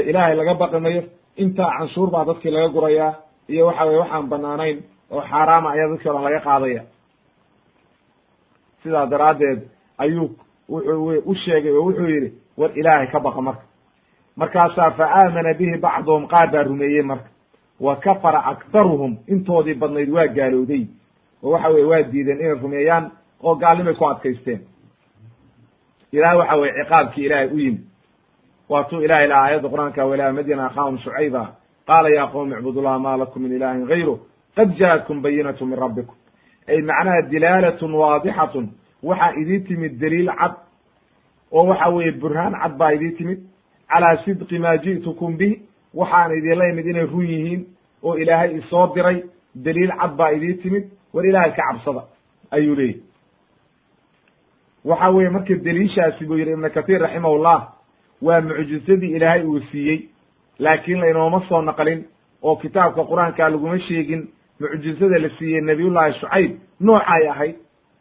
Speaker 1: ilaahay laga baqi mayo intaa canshuur baa dadkii laga gurayaa iyo waxa weye waxaan banaanayn oo xaaraama ayaa dadkii o dhan laga qaadaya. Sidaa daraaddeed ayuu wuxuu u sheegay oo wuxuu yidhi war ilaahay ka baqa marka. Markaasaa fa aamana bihi bacduhum qaar baa rumeeyey marka wa kafara aktaruhum intoodii badnayd waa gaalowday. Oo waxa weye waa diideen inay rumeeyaan oo gaalnimay ku adkaysteen. Ilaah waxa weye ciqaabkii ilaahay u yimid. Waatuu ilahay laha aayadda qur'aanka walaa madyana akhaahum shucayba. Qaala ya qowmi icbudullaha ma lakum min ilahin gayru qad jaatkum bayinatu min rabbikum. Ay macnaha dilaalatun waadixatun waxaa idii timid daliil cad oo waxa weeye burhaan cad baa idii timid. Calaa sidqi maa ji'tukum bih waxaan idinla imid inay run yihiin oo ilaahay isoo diray daliil cad baa idii timid war ilaahay ka cabsada ayuu leeyahy waxa weeye marka deliishaasi buu yidhi ibnu kathiir raximahullah waa mucjizadii ilaahay uu siiyey laakiin laynooma soo naqlin oo kitaabka qur'aanka laguma sheegin mucjizada la siiyey nabiyullahi shucayb noocay ahayd.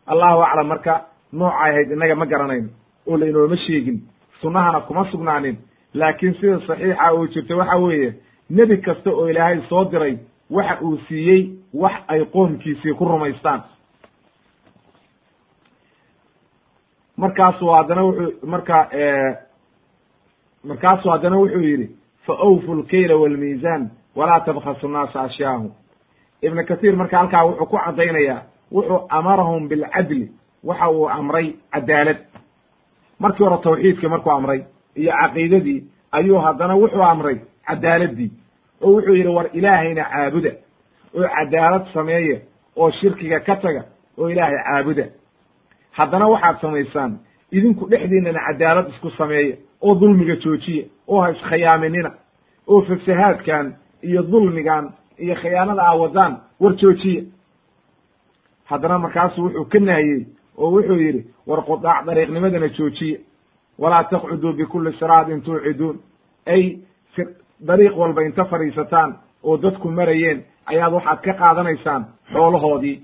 Speaker 1: Allahu aclam marka noocay ahayd innaga ma garanayno oo laynooma sheegin sunnahana kuma sugnaanin laakiin sida saxiixa oo jirta waxa weeye nebi kasta oo ilaahay soo diray waxa uu siiyey wax ay qoomkiisii ku rumaystaan. Markaasu haddana wuxuu marka markaasuu haddana wuxuu yidhi fa awfu lkayla walmiisaan walaa tabkhasu nnaasa ashyaahum. Ibnu kathiir marka halkaa wuxuu ku caddaynayaa wuxuu amarahum bilcadli waxa uu amray cadaalad. Markii hore tawxiidkii markuu amray iyo caqiidadii ayuu haddana wuxuu amray cadaaladii oo wuxuu yidhi war ilaahayna caabuda oo cadaalad sameeya oo shirkiga ka taga oo ilaahay caabuda. Haddana waxaad samaysaan idinku dhexdiinana cadaalad isku sameeya oo dulmiga joojiya oo ha iskhiyaaminina oo fasahaadkan iyo dulmigan iyo khiyaanada aa wadaan war joojiya haddana markaasu wuxuu ka nahiyey oo wuxuu yidhi war qudaac dariiqnimadana joojiya walaa taqcuduu bikulli siraatin tuuciduun. Ay dariiq walba inta fadhiisataan oo dadku marayeen ayaad waxaad ka qaadanaysaan xoolahoodii.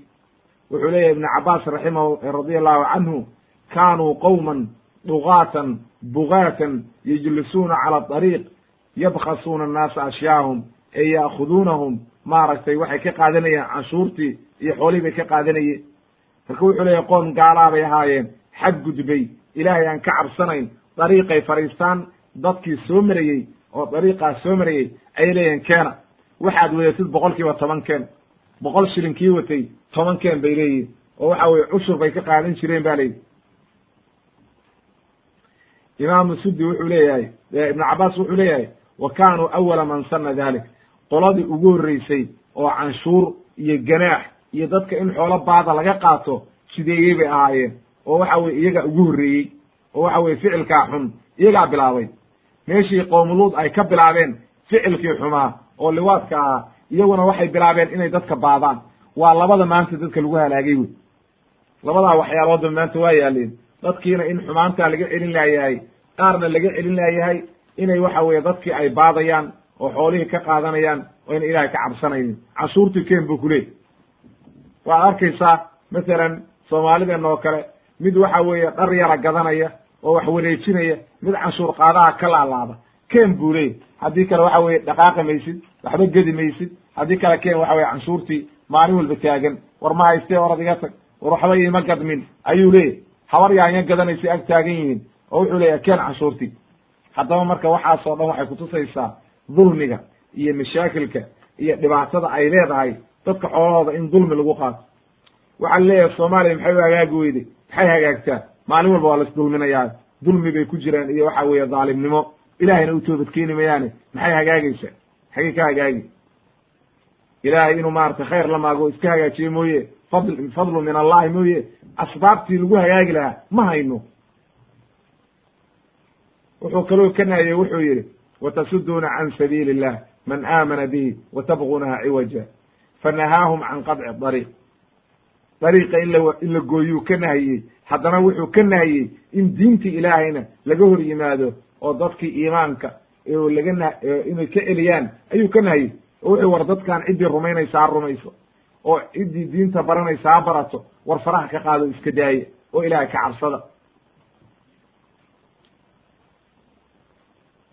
Speaker 1: Wuxuu leeyahy ibnu cabaas raximahu radia allahu canhu kaanuu qowman dugaatan bugaatan yejlisuuna cala dariiq yabkhasuuna annaasa ashyaahum ee ya'khuduunahum. Maaragtay waxay ka qaadanayeen canshuurtii iyo xoolihii bay ka qaadanayeen. Marka wuxuu leeyahy qoom gaalaa bay ahaayeen xadgudbay ilaahay aan ka cabsanayn dariiqay fadhiistaan dadkii soo marayey oo dariiqaas soo marayey ayay leeyihiin keena. Waxaad wadatid boqol kiiba toban keen boqol shilin kii watay toban keen bay leeyihiin oo waxa weye cushur bay ka qaadan jireen ba layidhi imaamu sudi wuxuu leeyahay ibnu cabaas wuxuu leeyahay wa kaanuu awala man sana dalik qoladii ugu horreysay oo canshuur iyo ganaax iyo dadka in xoolo baada laga qaato sideeyey bay ahaayeen oo waxa weye iyagaa ugu horreeyey oo waxa weye ficilkaa xun iyagaa bilaabay. Meeshii qoomuluud ay ka bilaabeen ficilkii xumaa oo liwaadka ahaa iyaguna waxay bilaabeen inay dadka baadaan. Waa labada maanta dadka lagu halaagay wey. Labadaa waxyaaloodba maanta waa yaaleen dadkiina in xumaantaa laga celin laayahay qaarna laga celin laayahay inay waxa weye dadkii ay baadayaan oo xoolihii ka qaadanayaan oo ina ilaahay ka cabsanaynin. Canshuurtii ken buu ku leey waad arkaysaa masalan soomaalideenna oo kale mid waxa weeye dhar yara gadanaya oo wax wareejinaya mid canshuur qaadaha ka laalaada. Ken buu leey haddii kale waxa weye dhaqaaqi maysid waxba gedi maysid. Haddii kale ken waxa weye canshuurtii maalin walba taagan. War ma haystee orad iga tag. War waxba iima gadmin. Ayuu leeyahy habar yaanya gadanaysa ag taagan yihiin. Oo wuxuu leeyahy ken canshuurtii. Haddaba marka waxaasoo dhan waxay kutusaysaa dulmiga iyo mashaakilka iyo dhibaatada ay leedahay dadka xoolahooda in dulmi lagu qaato. Waxaa leeyahay soomaaliya maxay u hagaagi weyday maxay hagaagtaa maalin walba waa la isdulminayaa dulmi bay ku jiraan iyo waxa weeye dhaalimnimo ilahayna u toobadkeeni mayaane. Maxay hagaagaysaa xagey ka hagaagi. Ilaahay inuu maaragtay khayr la maago iska hagaajiye mooye. Fadl fadlu min allahi mooye. Asbaabtii lagu hagaagi lahaa ma hayno. Wuxuu kaloo ka nahiyey wuxuu yidhi watasuduuna can sabiili illah man aamana bihi watabgunaha ciwaja fanahaahum can qadci dariiq dariiqa in la gooyuu ka nahiyey haddana wuxuu ka nahiyey in diintii ilaahayna laga hor yimaado oo dadkii iimaanka laga na inay ka celiyaan ayuu ka nahiyey oo wuxuu war dadkan ciddii rumaynaysa ha rumayso oo ciddii diinta baranaysa ha barato war faraha ka qaado iska daaya oo ilaahay ka cabsada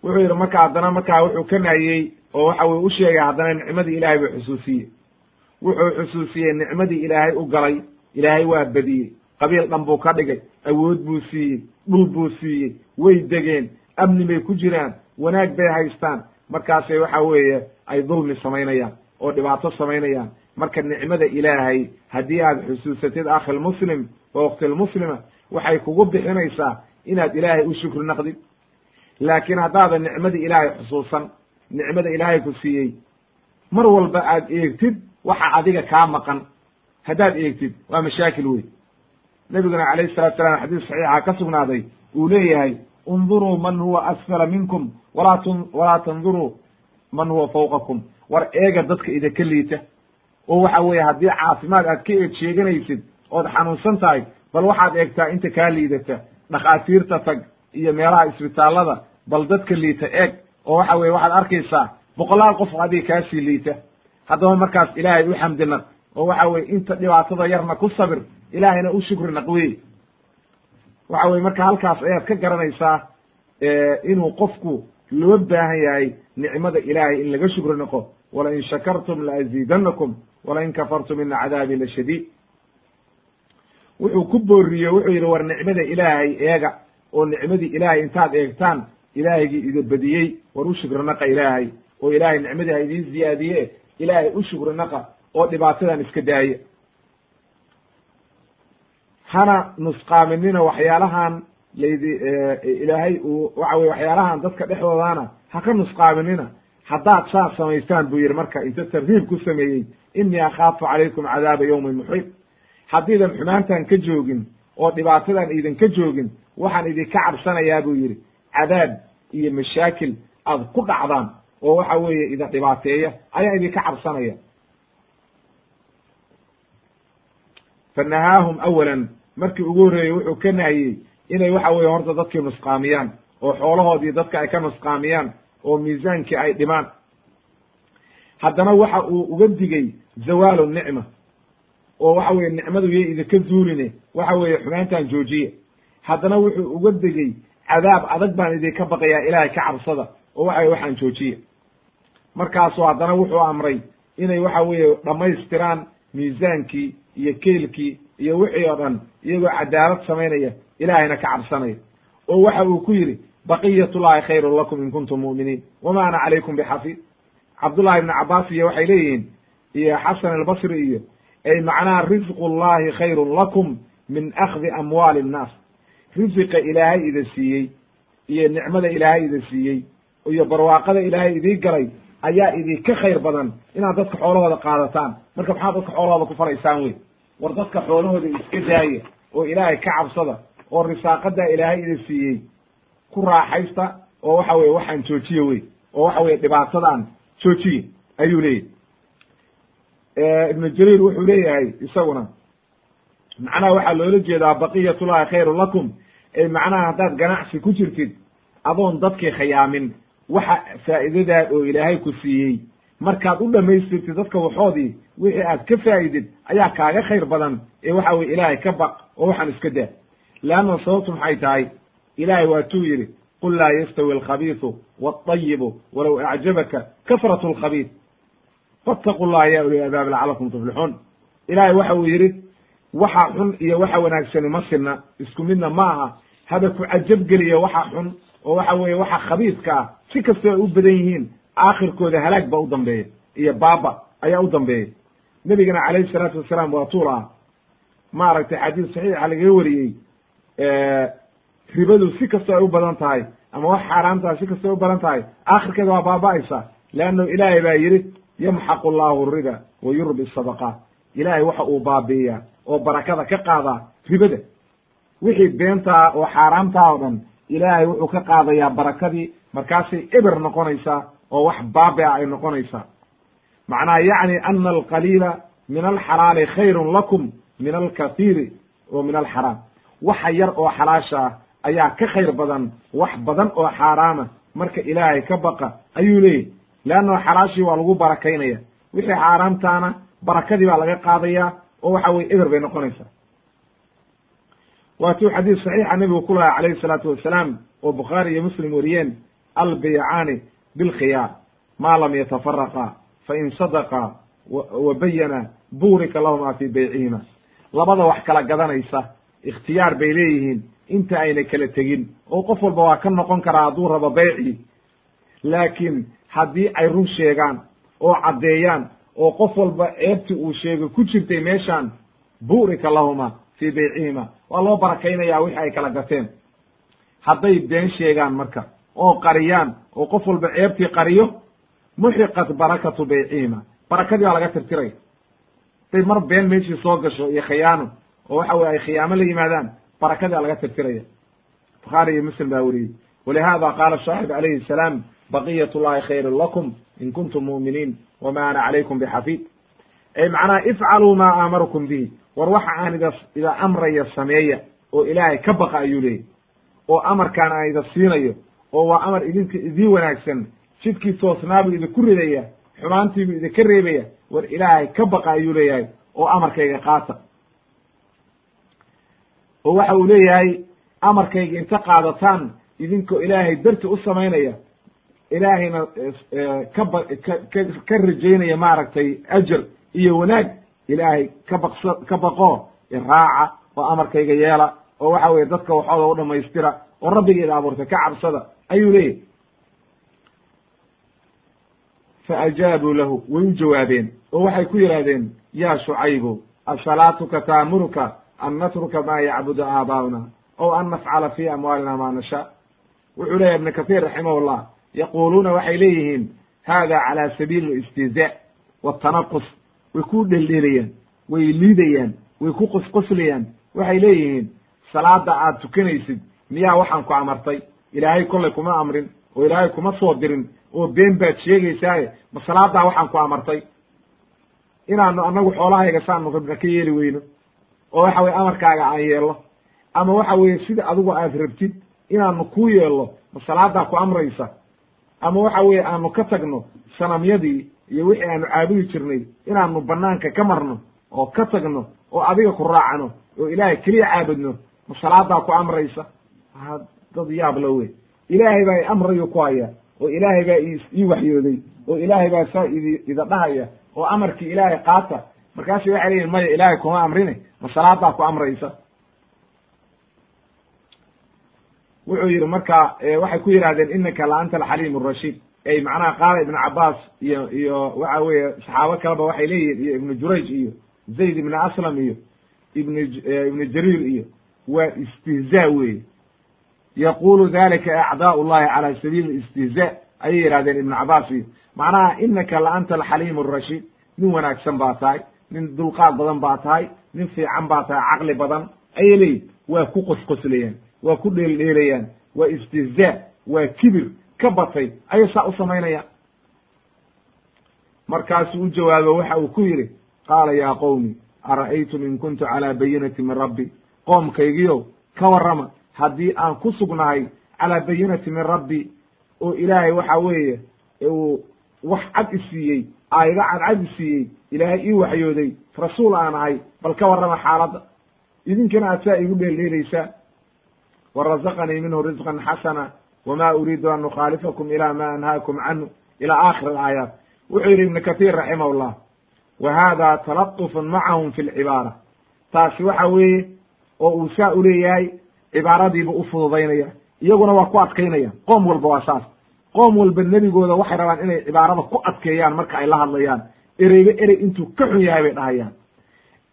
Speaker 1: wuxuu yidhi marka haddana markaa wuxuu ka nahiyey oo waxa weye u sheegay haddana nicmadii ilaahay buu xusuusiyey wuxuu xusuusiyey nicmadii ilaahay u galay. Ilaahay waa badiyey. Qabiil dhan buu ka dhigay. Awood buu siiyey. Dhul buu siiyey. Way degeen. Amni bay ku jiraan. Wanaag bay haystaan. Markaasay waxa weeye ay dulmi samaynayaan oo dhibaato samaynayaan. Marka nicmada ilaahay haddii aad xusuusatid akhilmuslim oo ukhtilmuslima waxay kugu bixinaysaa inaad ilaahay u shukri naqdid laakiin haddaadan nicmadii ilaahay xusuusan nicmada ilaahay ku siiyey mar walba aad eegtid waxa adiga kaa maqan. Haddaad eegtid waa mashaakil wey nebiguna calayhi salatu salam xadiis saxiixa ka sugnaaday uu leeyahay unduruu man huwa asfala minkum walaa tanduruu man huwa fawqakum. War eega dadka idinka liita. Oo waxa weeye haddii caafimaad aad ka eeg sheeganaysid ood xanuunsan tahay bal waxaad eegtaa inta kaa liidata dhakhaatiirta tag iyo meelaha isbitaallada bal dadka liita eeg. Oo waxa weye waxaad arkaysaa boqolaal qof adiga kaasii liita haddaba markaas ilaahay u xamdi naq oo waxa weye inta dhibaatada yarna ku sabir ilaahayna u shukri naq wey waxa weye marka halkaas ayaad ka garanaysaa inuu qofku loo baahan yahay nicmada ilaahay in laga shukri naqo walain shakartum laaziidanakum walain kafartum ina cadaabi la shadiid. Wuxuu ku booriye wuxuu yidhi war nicmada ilaahay eega oo nicmadii ilaahay intaad eegtaan ilaahygii ida badiyey. War u shukri naqa ilaahay oo ilaahay nicmadii ha idiin ziyaadiye ilaahay u shukri naqa oo dhibaatadan iska daaya hana nusqaaminina waxyaalahan laydi ilaahay uu waxa weye waxyaalahan dadka dhexdoodana ha ka nusqaaminina haddaad saas samaystaan buu yidhi marka inta tarhiib ku sameeyey inii akhaafu calaykum cadaaba yowmin muxiib haddiidan xumaantan ka joogin oo dhibaatadan idinka joogin waxaan idinka cabsanayaa buu yidhi. Cadaab iyo mashaakil aad ku dhacdaan oo waxa weeye idin dhibaateeya ayaa idinka cabsanaya. Fanahaahum awalan markii ugu horreeyey wuxuu ka nahiyey inay waxa weye horta dadkii nusqaamiyaan oo xoolahoodii dadka ay ka nusqaamiyaan oo miisaankii ay dhimaan. Haddana waxa uu uga digay zawaalu nicma oo waxa weye nicmadu yay idinka zuuline waxa weeye xumaantan joojiya haddana wuxuu uga digey cadaab adag baan idinka baqayaa ilaahay ka cabsada oo waxa weye waxaan joojiya markaasu haddana wuxuu amray inay waxa weeye dhammaystiraan miisaankii iyo keylkii iyo wixii oo dhan iyagoo cadaalad samaynaya ilaahayna ka cabsanaya. Oo waxa uu ku yidhi baqiyatullahi khayrun lakum in kuntum mu'miniin. Wama ana calaykum bixafiid. Cabdullahi ibni cabaas iyo waxay leeyihiin iyo xasan albasri iyo ay macnaha risqu llahi khayrun lakum min akhdi amwaali nnaas. Risiqa ilaahay ida siiyey iyo nicmada ilaahay ida siiyey iyo barwaaqada ilaahay idii galay ayaa idinka khayr badan inaad dadka xoolahooda qaadataan. Marka maxaad dadka xoolahooda ku falaysaan wey war dadka xoolahooda iska daaya oo ilaahay ka cabsada oo risaaqadaa ilaahay ida siiyey ku raaxaysta oo waxa weye waxaan joojiye wey oo waxa weye dhibaatadan joojiye ayuu leeyahy ibnu jariir wuxuu leeyahay isaguna macnaha waxaa loola jeedaa baqiyatullahi khayrun lakum ee macnaha haddaad ganacsi ku jirtid adoon dadkii khayaamin waxa faa'iidadaa oo ilaahay ku siiyey. Markaad u dhamaystirtid dadka waxoodii wixii aad ka faa'idid ayaa kaaga khayr badan ee waxa weye ilaahay ka baq oo waxaan iska daa leanna sababtu maxay tahay? Ilaahay waatuu yidhi qul laa yastawi alkhabiisu waalayibu walow acjabaka kasratu alkhabiis fattaqu llaha ya uli albaab lacalakum tuflixuun. Ilaahay waxa uu yidhi waxa xun iyo waxa wanaagsani ma sinna isku midna ma aha. Haba ku cajab geliya waxa xun oo waxa weeye waxa khabiiska ah si kastoo ay u badan yihiin aakhirkooda halaag ba u dambeeya iyo baaba ayaa u dambeeya nebigana calayhi salaatu wasalaam waa tuul ah. Maaragtay xadiis saxiixa lagaga wariyey ribadu si kastoo ay u badan tahay ama wax xaaraamtaha si kastoo ay u badan tahay aakhirkeeda waa baaba'aysa leanno ilaahay baa yidhi yamxaqu llahu riba wa yurbi sadaqaat ilaahay waxa uu baabi'iyaa oo barakada ka qaadaa ribada. Wixii beentaa oo xaaraamtaa oo dhan ilaahay wuxuu ka qaadayaa barakadii. Markaasay eber noqonaysaa oo wax baabi'a ay noqonaysaa macnaha yacni ana alqaliila min alxalaali khayrun lakum min alkathiiri wa min alxaraam. Waxa yar oo xalaasha ah ayaa ka khayr badan wax badan oo xaaraama marka ilaahay ka baqa. Ayuu leeyahy leanna xalaashii waa lagu barakaynaya. Wixii xaaraamtaana barakadii baa laga qaadaya oo waxa weye eber bay noqonaysaa waatuu xadiis saxiixa nebigu ku lahaa calayhi salaatu wasalaam oo bukhaari iyo muslim wariyeen albaycaani bilkhiyaar maa lam yatafaraqa fain sadaqa wa bayana buurika lahuma fii baycihima labada wax kala gadanaysa ikhtiyaar bay leeyihiin inta ayna kala tegin oo qof walba waa ka noqon karaa hadduu rabo bayci laakiin haddii ay run sheegaan oo caddeeyaan oo qof walba ceebti uu sheego ku jirtay meeshaan bu'rika lahuma fii baycihima waa loo barakaynaya wixii ay kala gateen hadday been sheegaan marka oo qariyaan oo qof walba ceebtii qariyo muxiqat barakatu baycihima barakadii baa laga tirtiraya haday mar been meeshii soo gasho iyo khiyaano oo waxa weye ay khiyaamo la yimaadaan barakadii baa laga tirtiraya. Bukhaari iyo muslim baa weriyey walihada qaala shaaxib calayhi salaam baqiyat llahi khayrun lakum in kuntum mu'miniin wama ana calaykum bixafiid macnaha ifcaluu maa aamarukum bihi. War waxa aan ida ida amraya sameeya oo ilaahay ka baqa ayuu leeyahy oo amarkaan aan ida siinayo oo waa amar idinka idiin wanaagsan. Jidkii toosnaabuu idinku ridaya xumaantiibuu idinka reebaya war ilaahay ka baqa ayuu leeyahay oo amarkayga qaata. Oo waxa uu leeyahay amarkayga inta qaadataan idinkoo ilaahay darti u samaynaya ilaahayna kaba ka ka rajaynaya maaragtay ajar iyo wanaag. Ilaahay ka baqso ka baqo iraaca oo amarkayga yeela oo waxa weye dadka waxooda u dhamaystira oo rabbigeeda abuurtay ka cabsada. Ayuu leeyahy fa ajaabuu lahu way u jawaabeen oo waxay ku yidhahdeen yaa shucaybu asalaatuka taamuruka an natruka maa yacbudu aabaa'una ow an nafcala fi amwaalina maa nashaa? Wuxuu leeyahy ibnu kahiir raximahullah yaquluuna waxay leeyihiin hada cala sabiili istihzaa watanaqus way ku dheldheelayaan way liidayaan way ku qosqoslayaan waxay leeyihiin salaada aad tukanaysid miyaa waxaan ku amartay ilaahay kollay kuma amrin oo ilaahay kuma soo dirin oo been baad sheegaysaaye ma salaadaa waxaan ku amartay. Inaanu annagu xoolahayga saanu rabna ka yeeli weyno oo waxa weye amarkaaga aan yeelno ama waxa weeye sida adigu aad rabtid inaanu ku yeelno ma salaadaa ku amraysa ama waxa weeye aanu ka tagno sanamyadii iyo wixii aanu caabudi jirnay inaanu banaanka ka marno oo ka tagno oo adiga ku raacno oo ilaahay keliya caabudno ma salaadaa ku amraysa? Dad yaab la wey ilaahay baa i amrayu ku haya oo ilaahay baa ii waxyooday oo ilaahay baa saa idi ida dhahaya oo amarkii ilaahay qaata. Markaasu waxay leyihin maya ilaahay kuma amrine ma salaadaa ku amraysa? Wuxuu yihi marka waxay ku yidhahdeen inaka la anta alxaliim arashiid ay macnaha qaala ibnu cabaas iyo iyo waxa weeye saxaabo kaleba waxay leeyihiin iyo ibnu jurayj iyo zayd ibnu aslam iyo ibn ibnu jariir iyo waa istihzaa weye yaqulu dalika acdaau llahi cala sabiili istihzaa ayay yihahdeen ibnu cabaas iyo macnaha inaka la anta alxaliim arashiid nin wanaagsan baa tahay nin dulqaad badan baa tahay nin fiican baa tahay caqli badan ayay leeyihiin waa ku qosqoslayaan waa ku dheeldheelayaan waa istihzaa waa kibir ka batay ayay saa u samaynayaan markaasuu u jawaabo waxa uu ku yidhi qaala yaa qowmi ara'aytum in kuntu calaa bayinati min rabbi? Qoomkaygiyow ka warrama haddii aan ku sugnahay calaa bayinati min rabbi oo ilaahay waxa weeye uu wax cad i siiyey aayado cadcad i siiyey ilaahay ii waxyooday rasuul aan ahay bal ka warrama xaaladda idinkana aad saa igu dheeldheelaysaa warazaqanii minhu risqan xasana wma uriidu an nukhaalifakum ila ma anhaakum canhu ila aakhir alaayaat wuxuu yidhi ibnu kahiir raximah llah wa hada talatufun macahum fi lcibaara taasi waxa weeye oo uu saa u leeyahay cibaaradiibu u fududaynaya iyaguna waa ku adkaynaya qoom walba waa saas qoom walba nebigooda waxay rabaan inay cibaarada ku adkeeyaan marka ay la hadlayaan ereybe erey intuu ka xun yahay bay dhahayaan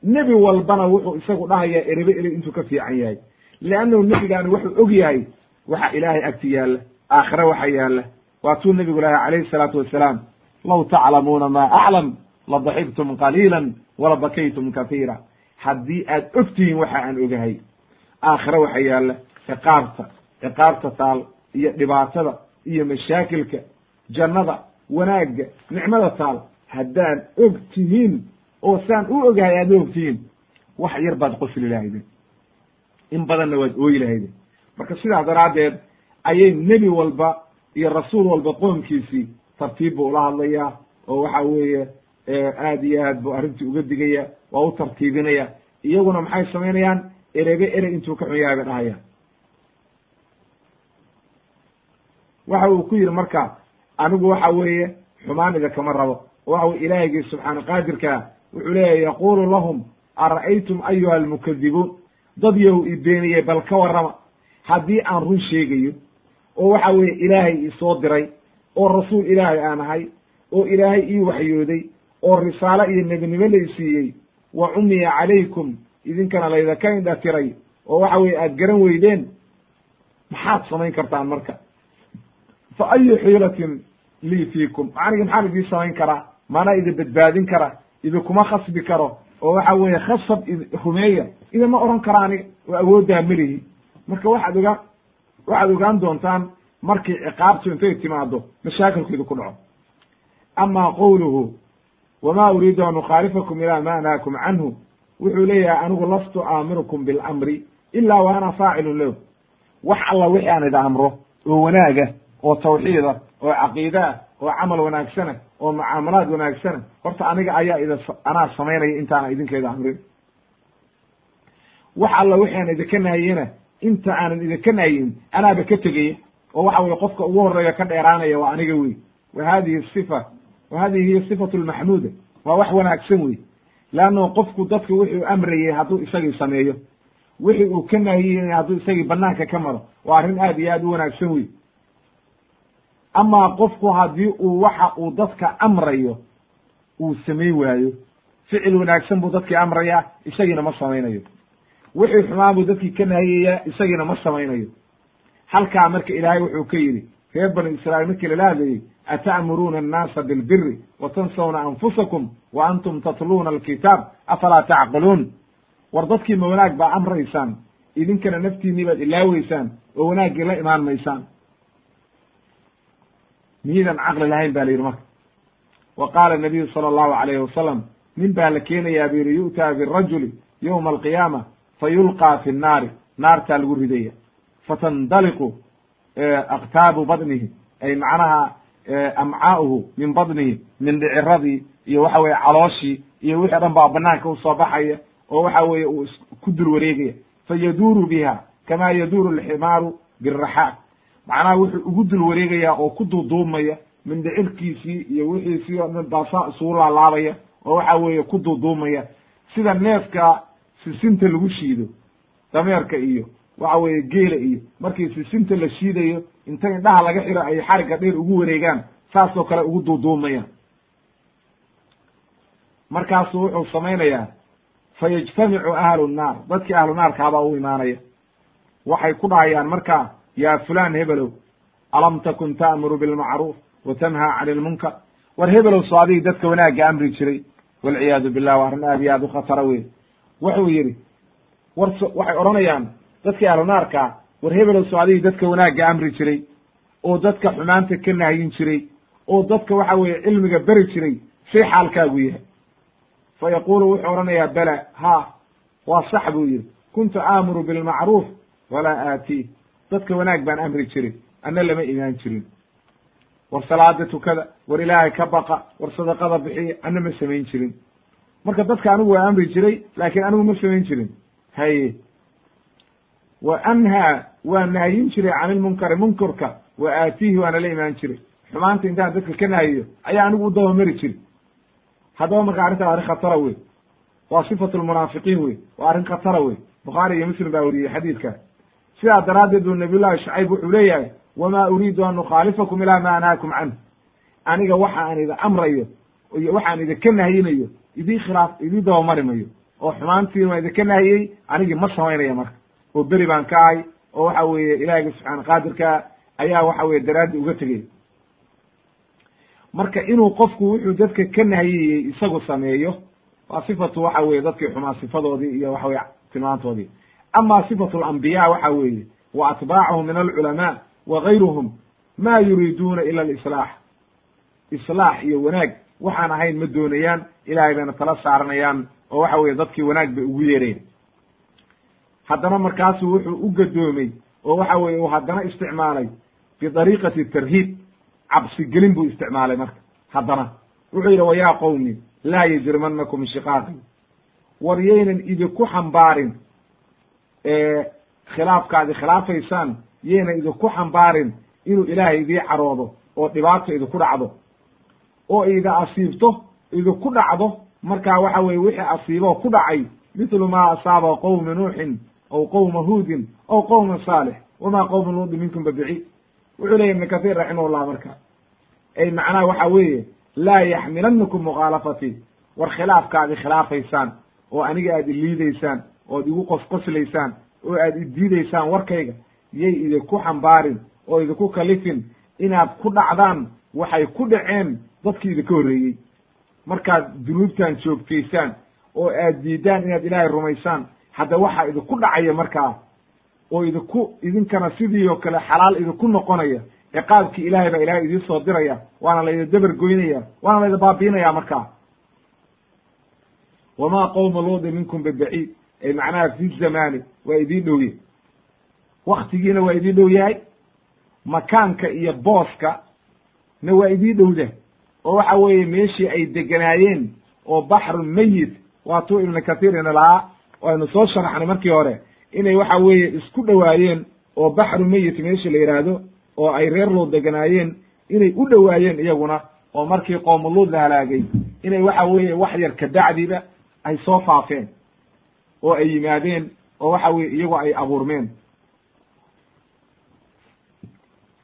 Speaker 1: nebi walbana wuxuu isagu dhahayaa ereybe erey intuu ka fiican yahay leannahu nebigaani wuxuu og yahay waxa ilaahay agti yaalla aakhire waxa yaalla. Waatuu nebigu lahay calayhi salaatu wasalaam law taclamuuna ma aclam la daxibtum qaliila wala bakaytum kahiira haddii aad og tihiin waxa aan ogahay aakhire waxa yaalla ciqaabta ciqaabta taal iyo dhibaatada iyo mashaakilka jannada wanaagga nicmada taal haddaan og tihiin oo saan u ogahay aad og tihiin wax yar baad qosli lahaydeen in badanna waad ooyi lahaydeen marka sidaas daraaddeed ayay nebi walba iyo rasuul walba qoomkiisii tartiib buu ula hadlayaa oo waxa weeye aad iyo aad buu arrintii uga digaya waa u tartiibinaya. Iyaguna maxay samaynayaan erebe ere intuu ka xun yahay bay dhahayaan waxa uu ku yidhi marka anigu waxa weeye xumaan idinkama rabo. Waxa weye ilaahigii subxaana qaadirkaa wuxuu leeyahy yaqulu lahum ara'aytum ayuha almukadibuun dad yow i beeniyey bal ka warrama haddii aan run sheegayo oo waxa weeye ilaahay isoo diray oo rasuul ilaahay aan ahay oo ilaahay ii waxyooday oo risaalo iyo nebinimo lay siiyey wa cumiya calaykum idinkana laydaka indha tiray oo waxa weye aad garan weydeen maxaad samayn kartaan marka? Fa ayu xiilatin lii fiikum. Aniga maxaan idiin samayn karaa? Maanaa idin badbaadin kara idinkuma khasbi karo? Oo waxa weeye khasab rumeeya? Idinma oran kara aniga oo awooddaa melihi marka waxaad ogaa waxaad ogaan doontaan markii ciqaabtu intay timaado mashaakilku ku dhaco. Ama qowluhu wama uriidu an ukhaalifakum ila ma anhaakum canhu. Wuxuu leeyahay anigu lastu aamirukum bilamri ila wa ana faacilun lahu. Wax alla wixii aan ida amro oo wanaaga oo tawxiida oo caqiidaa oo camal wanaagsana oo mucaamalaad wanaagsana horta aniga ayaa ida anaa samaynaya intaana idinkeeda amrin. Wax alla wixi aan idinka nahiyena inta aanan idinka nahiyin anaaba ka tegaya oo waxa weye qofka ugu horreeya ka dheeraanaya waa aniga wey wa hadihi sifa wa hadihi hiya sifatu lmaxmuuda waa wax wanaagsan wey leanno qofku dadka wuxuu amrayey hadduu isagii sameeyo. Wixii uu ka nahiyey hadduu isagii banaanka ka maro waa arrin aad iyo aad u wanaagsan wey amaa qofku haddii uu waxa uu dadka amrayo uu samayn waayo. Ficil wanaagsan buu dadkii amrayaa isagiina ma samaynayo wixii xumaan buu dadkii ka nahiyayaa isagiina ma samaynayo. Halkaa marka ilaahay wuxuu ka yidhi reer banu israa'iil markii lala hadlayey ata'muruuna annaasa bilbiri wa tansawna anfusakum wa antum tatluuna alkitaab afalaa tacqiluun? War dadkii ma wanaag baa amraysaan idinkana naftiinnii baad ilaaweysaan oo wanaaggii la imaan maysaan miidan caqli lahayn ba la yidhi marka. Wa qaala nabiyu sala allahu alayhi wasalam nin baa la keenayaa bu yidhi yu'taa birajuli yowma alqiyaama fa yulqaa fi nnaari naartaa lagu ridaya fatandaliqu aktaabu badnihi ay macnaha amcaa'uhu min badnihi mindhiciradii iyo waxa weye calooshii iyo wixii dhan baa banaanka u soo baxaya oo waxa weeye uu ku dul wareegaya fa yaduuru biha kama yaduuru alximaaru biraxaa macnaha wuxuu ugu dul wareegaya oo ku duuduumaya mindhicirkiisii iyo wixiisii oo dhan baasaa isugu laalaabaya oo waxa weeye ku duuduumaya sida neefka sisinta lagu shiido dameerka iyo waxa weeye geela iyo markii sisinta la shiidayo inta indhaha laga xiro ay xarigga dheer ugu wareegaan saasoo kale ugu duuduumayaan. Markaasu wuxuu samaynayaa fa yajtamicu ahlu nnaar dadkii ahlu naarkaabaa u imaanaya. Waxay ku dhahayaan markaa yaa fulaan hebelow alam takun ta'muru bilmacruuf wa tanhaa cani lmunkar war hebelow soo adigii dadka wanaagga amri jiray walciyaadu billah waa arrin aad iyo aad u khatara wey wuxuu yidhi war waxay odhanayaan dadkii ahlunaarkaa war hebelow soo adigii dadka wanaagga amri jiray oo dadka xumaanta ka nahyin jiray oo dadka waxa weeye cilmiga beri jiray say xaalkaagu yahay. Fa yaqulu wuxuu odhanayaa bela ha waa sax buu yidhi. Kuntu aamuru bilmacruuf walaa aatii dadka wanaag baan amri jirin anna lama imaan jirin. War salaada tukada war ilaahay ka baqa war sadaqada bixiya anna ma samayn jirin marka dadka anigu waa amri jiray laakiin anigu ma samayn jirin. Haye wa anhaa waa nahyin jiray can ilmunkari munkarka wa aatiihi waana la imaan jiray. Xumaanta intaan dadka ka nahiyo ayaa anigu u dabamari jiri haddaba marka arrintaa arrin khatara wey waa sifatu lmunaafiqiin wey waa arrin khatara wey bukhaari iyo muslim baa weriyey xadiidka. Sidaa daraaddeed buu nabiyullahi shacayb wuxuu leeyahay wamaa uriidu an ukhaalifakum ilaa ma anhaakum canhu. Aniga waxa aan idin amrayo iyo waxaan idinka nahyinayo idii khilaaf idii dabamari mayo oo xumaantiin waa idinka nahiyey anigii ma samaynaya marka. Oo beri baan ka ahay oo waxa weeye ilaahiyga subxaana qaadirka ayaa waxa weye daraaddi uga tegay. Marka inuu qofku wuxuu dadka ka nahiyeyey isagu sameeyo waa sifatu waxa weye dadkii xumaa sifadoodii iyo waxa weye tilmaantoodii. Ama sifatu alambiya waxa weeye wa atbaacahum min alculamaa wa gayruhum ma yuriiduuna ila alislaax. Islaax iyo wanaag waxaan ahayn ma doonayaan ilahay bayna tala saaranayaan oo waxa weye dadkii wanaag bay ugu yeereen haddana markaasu wuxuu u gadoomey oo waxa weye uu haddana isticmaalay bidariiqati tarhiib cabsigelin buu isticmaalay marka haddana. Wuxuu yidhi wa yaa qowmi laa yajrimanakum shiqaaqi war yaynan idinku xambaarin khilaafkaadi khilaafaysaan yayna idinku xambaarin inuu ilaahay idii caroodo oo dhibaato idinku dhacdo oo ida asiibto idinku dhacdo markaa waxa weye wixii asiiboo ku dhacay mithlu ma asaaba qowmi nuuxin aw qowma huudin aw qowma saalix wama qowmu luudi minkum babiciid wuxuu leya ibnu kahiir raximahullah marka ay macnaha waxa weeye laa yaxmilanakum mukhaalafatii war khilaafkaadi khilaafaysaan oo aniga aad iliidaysaan ood igu qosqoslaysaan oo aad idiidaysaan warkayga yay idinku xambaarin oo idinku kalifin inaad ku dhacdaan waxay ku dhaceen dadkii idinka horreeyey. Markaad dunuubtan joogtaysaan oo aad diidaan inaad ilaahay rumaysaan hadda waxaa idinku dhacaya markaa oo idinku idinkana sidii oo kale xalaal idinku noqonaya ciqaabkii ilaahay baa ilahay idiin soo diraya waana layda dabar goynaya waana layda baabiinaya markaa. Wama qowma luudi minkum bibaciid ay macnaha fi zamani waa idiin dhowye. Waktigiina waa idiin dhow yahay makaanka iyo booska na waa idiin dhowda oo waxa weeye meeshii ay deganaayeen oo baxru meyit waatuu ibnu kathiirina lahaa aynu soo sharaxnay markii hore inay waxa weeye isku dhowaayeen oo baxru meyit meesha la yidhaahdo oo ay reer luud deganaayeen inay u dhowaayeen iyaguna oo markii qoomuluud la halaagay inay waxa weeye wax yar kabacdiba ay soo faafeen oo ay yimaadeen oo waxa weye iyagu ay abuurmeen.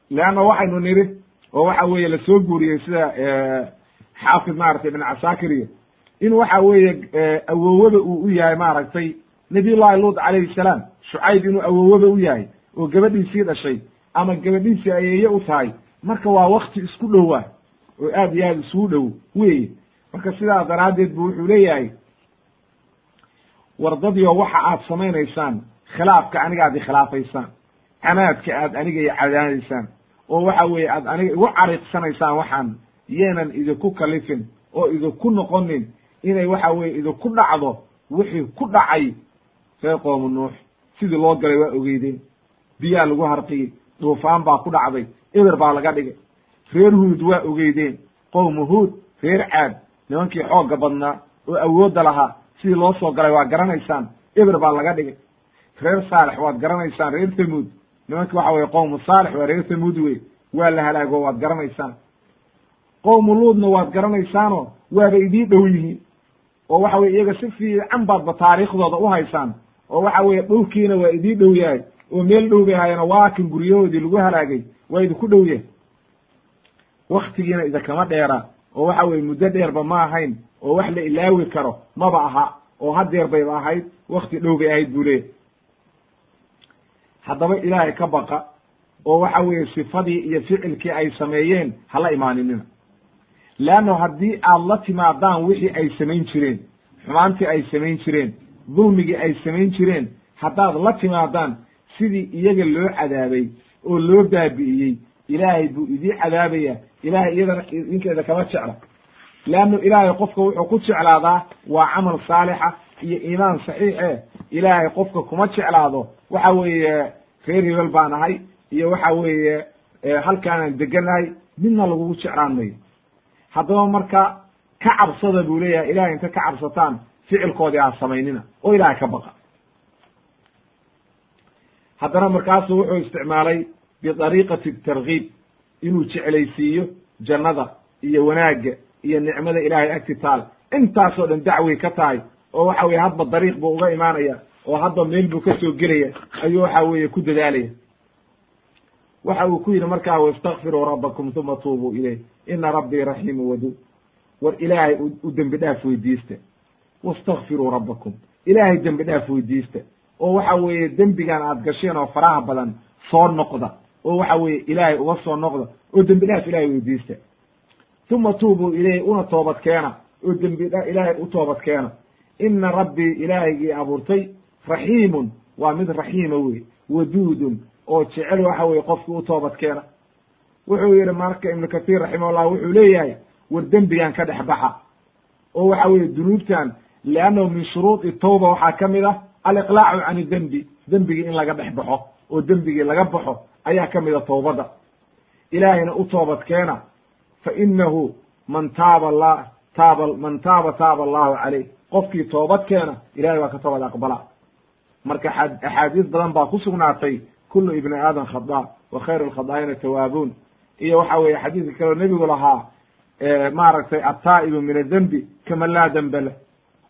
Speaker 1: Leanna waxaynu niri oo waxa weeye la soo guuriyey sida xaafid maaragtay ibn casaakiriyo in waxa weeye awowada uu u yahay maaragtay nabiy llahi luut calayhi salaam shucayb inuu awowada u yahay oo gabadhiisii dhashay ama gabadhiisii ayeeye u tahay marka waa wakti isku dhowa oo aad iyo aad isugu dhow weye marka sidaas daraaddeed bu wuxuu leeyahay wardadiyo waxa aad samaynaysaan khilaafka aniga aad ikhilaafaysaan canaadka aad aniga i cadaanaysaan oo waxa weeye aad aniga igu cariiqsanaysaan waxaan yeenan idinku kalifin oo idinku noqonin inay waxa weye idinku dhacdo wixii ku dhacay reer qoomu nuux. Sidii loo galay waa ogeydeen. Biyaa lagu harqiyey duufaan baa ku dhacday eber baa laga dhigay. Reer huud waa ogeydeen. Qowmu huud reer caad nimankii xoogga badnaa oo awoodda lahaa sidii loo soo galay waa garanaysaan eber baa laga dhigay. Reer saalex waad garanaysaan reer thamuud nimanki waxa weye qowmu saalix waa reer thamuud wey waa la halaago waad garanaysaan. Qowmu luudna waad garanaysaanoo waaba idii dhow yihiin. Oo waxa weye iyaga si fiican baadba taariikhdooda u haysaan. Oo waxa weye dhulkiina waa idii dhow yahay. Oo meel dhow bay ahaayeen waa guryahoodii lagu halaagay waa idinku dhow yahay. Waktigiina idinkama dheera. Oo waxa weye muddo dheerba ma ahayn. Oo wax la ilaawi karo maba aha. Oo hadeer bayba ahayd. Wakti dhow bay ahayd buu leeyahy haddaba ilaahay ka baqa oo waxa weeye sifadii iyo ficilkii ay sameeyeen hala imaaninina. Leanno haddii aad la timaadaan wixii ay samayn jireen xumaantii ay samayn jireen dulmigii ay samayn jireen haddaad la timaadaan sidii iyaga loo cadaabay oo loo baabi'iyey ilaahay buu idii cadaabaya ilahay iyadana idinkeeda kama jecla. Leanno ilaahay qofka wuxuu ku jeclaadaa waa camal saalixa iyo iimaan saxiixe ilaahay qofka kuma jeclaado waxa weeye reer hebel baan ahay iyo waxa weeye halkaanaan deganahay midna lagugu jeclaan mayo. Haddaba marka ka cabsada buu leeyahay ilahay inta ka cabsataan ficilkoodii ha samaynina oo ilahay ka baqa. Haddana markaasu wuxuu isticmaalay bidariiqati tarkiib inuu jeclaysiiyo jannada iyo wanaagga iyo nicmada ilaahay agti taal. Intaasoo dhan dacway ka tahay oo waxa weye hadba dariiq buu uga imaanaya oo hadba meel buu ka soo gelaya ayuu waxa weeye ku dadaalaya. Waxa uu ku yidhi markaa wastakfiruu rabbakum uma tuubuu ilayh. Ina rabbii raxiimu waduud war ilaahay u dembi dhaaf weydiista. Wastakfiruu rabbakum. Ilaahay dembi dhaaf weydiista. Oo waxa weeye dembigan aad gasheen oo faraha badan soo noqda. Oo waxa weeye ilaahay uga soo noqda. Oo dembi dhaaf ilahay weydiista. Uma tuubuu ilayh. Una toobad keena. Oo dembi ilaahay u toobad keena. Ina rabbii ilaahaygii abuurtay raxiimun waa mid raxiima wey waduudun oo jecel waxa weye qofkii u toobad keena wuxuu yihi marka ibnu kathiir raximahullah wuxuu leeyahay war dembigan ka dhex baxa. Oo waxa weye dunuubtan leannahu min shuruudi tawba waxaa ka mid ah aliqlaacu can dembi dembigii in laga dhex baxo oo dembigii laga baxo ayaa ka mid a tawbadda ilaahayna u toobad keena fa inahu man taaba la taaba man taaba taaba allahu caleyh qofkii toobad keena ilahay waa ka toobad aqbala marka axaadiis badan baa ku sugnaatay kullu ibni aadam khada wa khayru lkhadaa'ina tawaabuun. Iyo waxa weeye xadiidka kaleo nebigu lahaa maaragtay attaa'ibu min adembi kama laa dembe leh